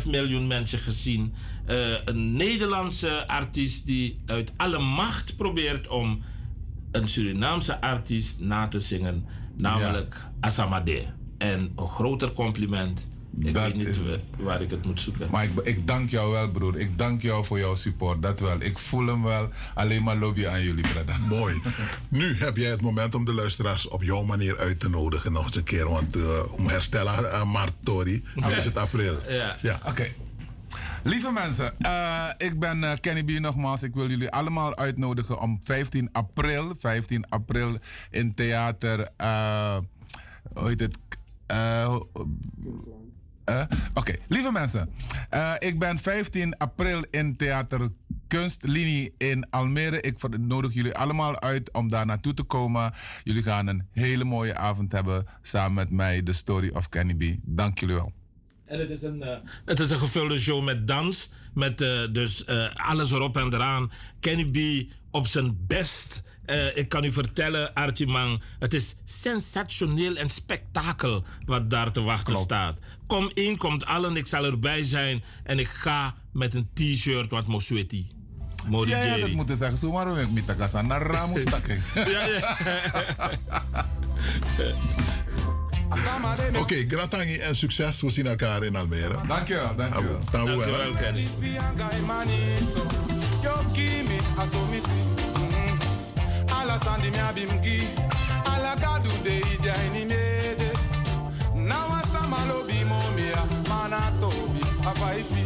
17,5 miljoen mensen gezien uh, een Nederlandse artiest die uit alle macht probeert om een Surinaamse artiest na te zingen, namelijk ja. Asamade. En een groter compliment. Ik dat weet niet is, waar ik het moet zoeken. Maar ik, ik, dank jou wel, broer. Ik dank jou voor jouw support. Dat wel. Ik voel hem wel. Alleen maar lobby aan jullie, brada. <laughs> Mooi. Nu heb jij het moment om de luisteraars op jouw manier uit te nodigen. Nog eens een keer. Want uh, om herstellen aan uh, maart, Tori. Dan is het april. Ja. ja. Oké. Okay. Lieve mensen, uh, ik ben uh, Kenny B nogmaals. Ik wil jullie allemaal uitnodigen om 15 april, 15 april in theater, uh, hoe heet het? Uh, Oké, okay. lieve mensen. Uh, ik ben 15 april in Theater Kunstlinie in Almere. Ik nodig jullie allemaal uit om daar naartoe te komen. Jullie gaan een hele mooie avond hebben samen met mij, The Story of Kenny B. Dank jullie wel. En het is een, uh, het is een gevulde show met dans. Met dus alles erop en eraan. Kenny B op zijn best. Uh, ik kan u vertellen, Archie Mang, het is sensationeel en spektakel wat daar te wachten Klopt. staat. Kom in, komt allen, ik zal erbij zijn en ik ga met een t-shirt, want Mosweti. Ja, ja, dat moeten zeggen. Zo maar ik met de naar Ramos takken. <laughs> ja, ja. <laughs> Oké, okay, Gratangi en succes. We zien elkaar in Almere. Dankjewel, dankjewel. Dankjewel, Kenny. ala sandi mi abimgi ala gadu de ija ini tobi afaifi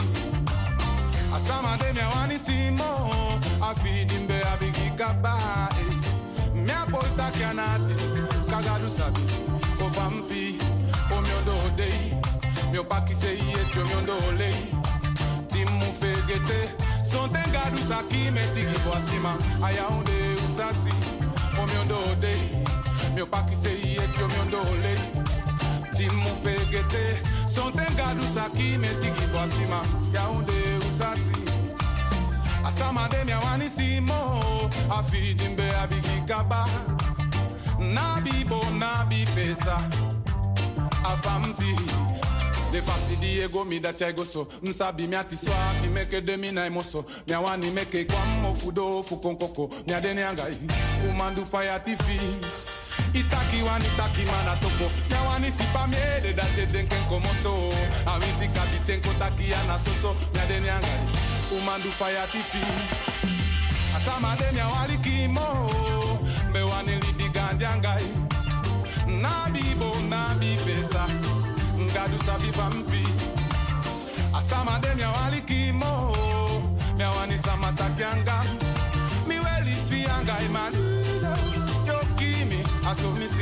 asama de mi simo afidimbe abigi kabae mi apoita sabi ovamfi omiondo dei mio pakise ietio miondo lei timu fegete son tengadu saki metigi boasima ayaunde usasi o mi ondo de mi o paki se iye ki o mi ondo le di mu fegete son tenga lusaki me tigi boasima ya unde usasi. Asama de mi awani simo afidimbe abigi kaba. Nabi bo nabi pesa. Abamfi de fasi Diego mi da chai goso Nsabi mi ati swa ki meke de mi na emoso Mi awani meke kwa mo fudo fu konkoko Mi adene angai Umandu fire tifi Itaki wani taki mana toko Mi awani sipa mi ede da che denken komoto Awi si kabiten ko taki ana soso. Adene angai Umandu fire tifi. Asama de mi awali kimo. Me wani lidi gandi angai Nabi bo nabi pesa. Ngadu sabi famfi asama de mi awali kimo. Mi awani sama takyanga mi weli fi anga imanu Ask of me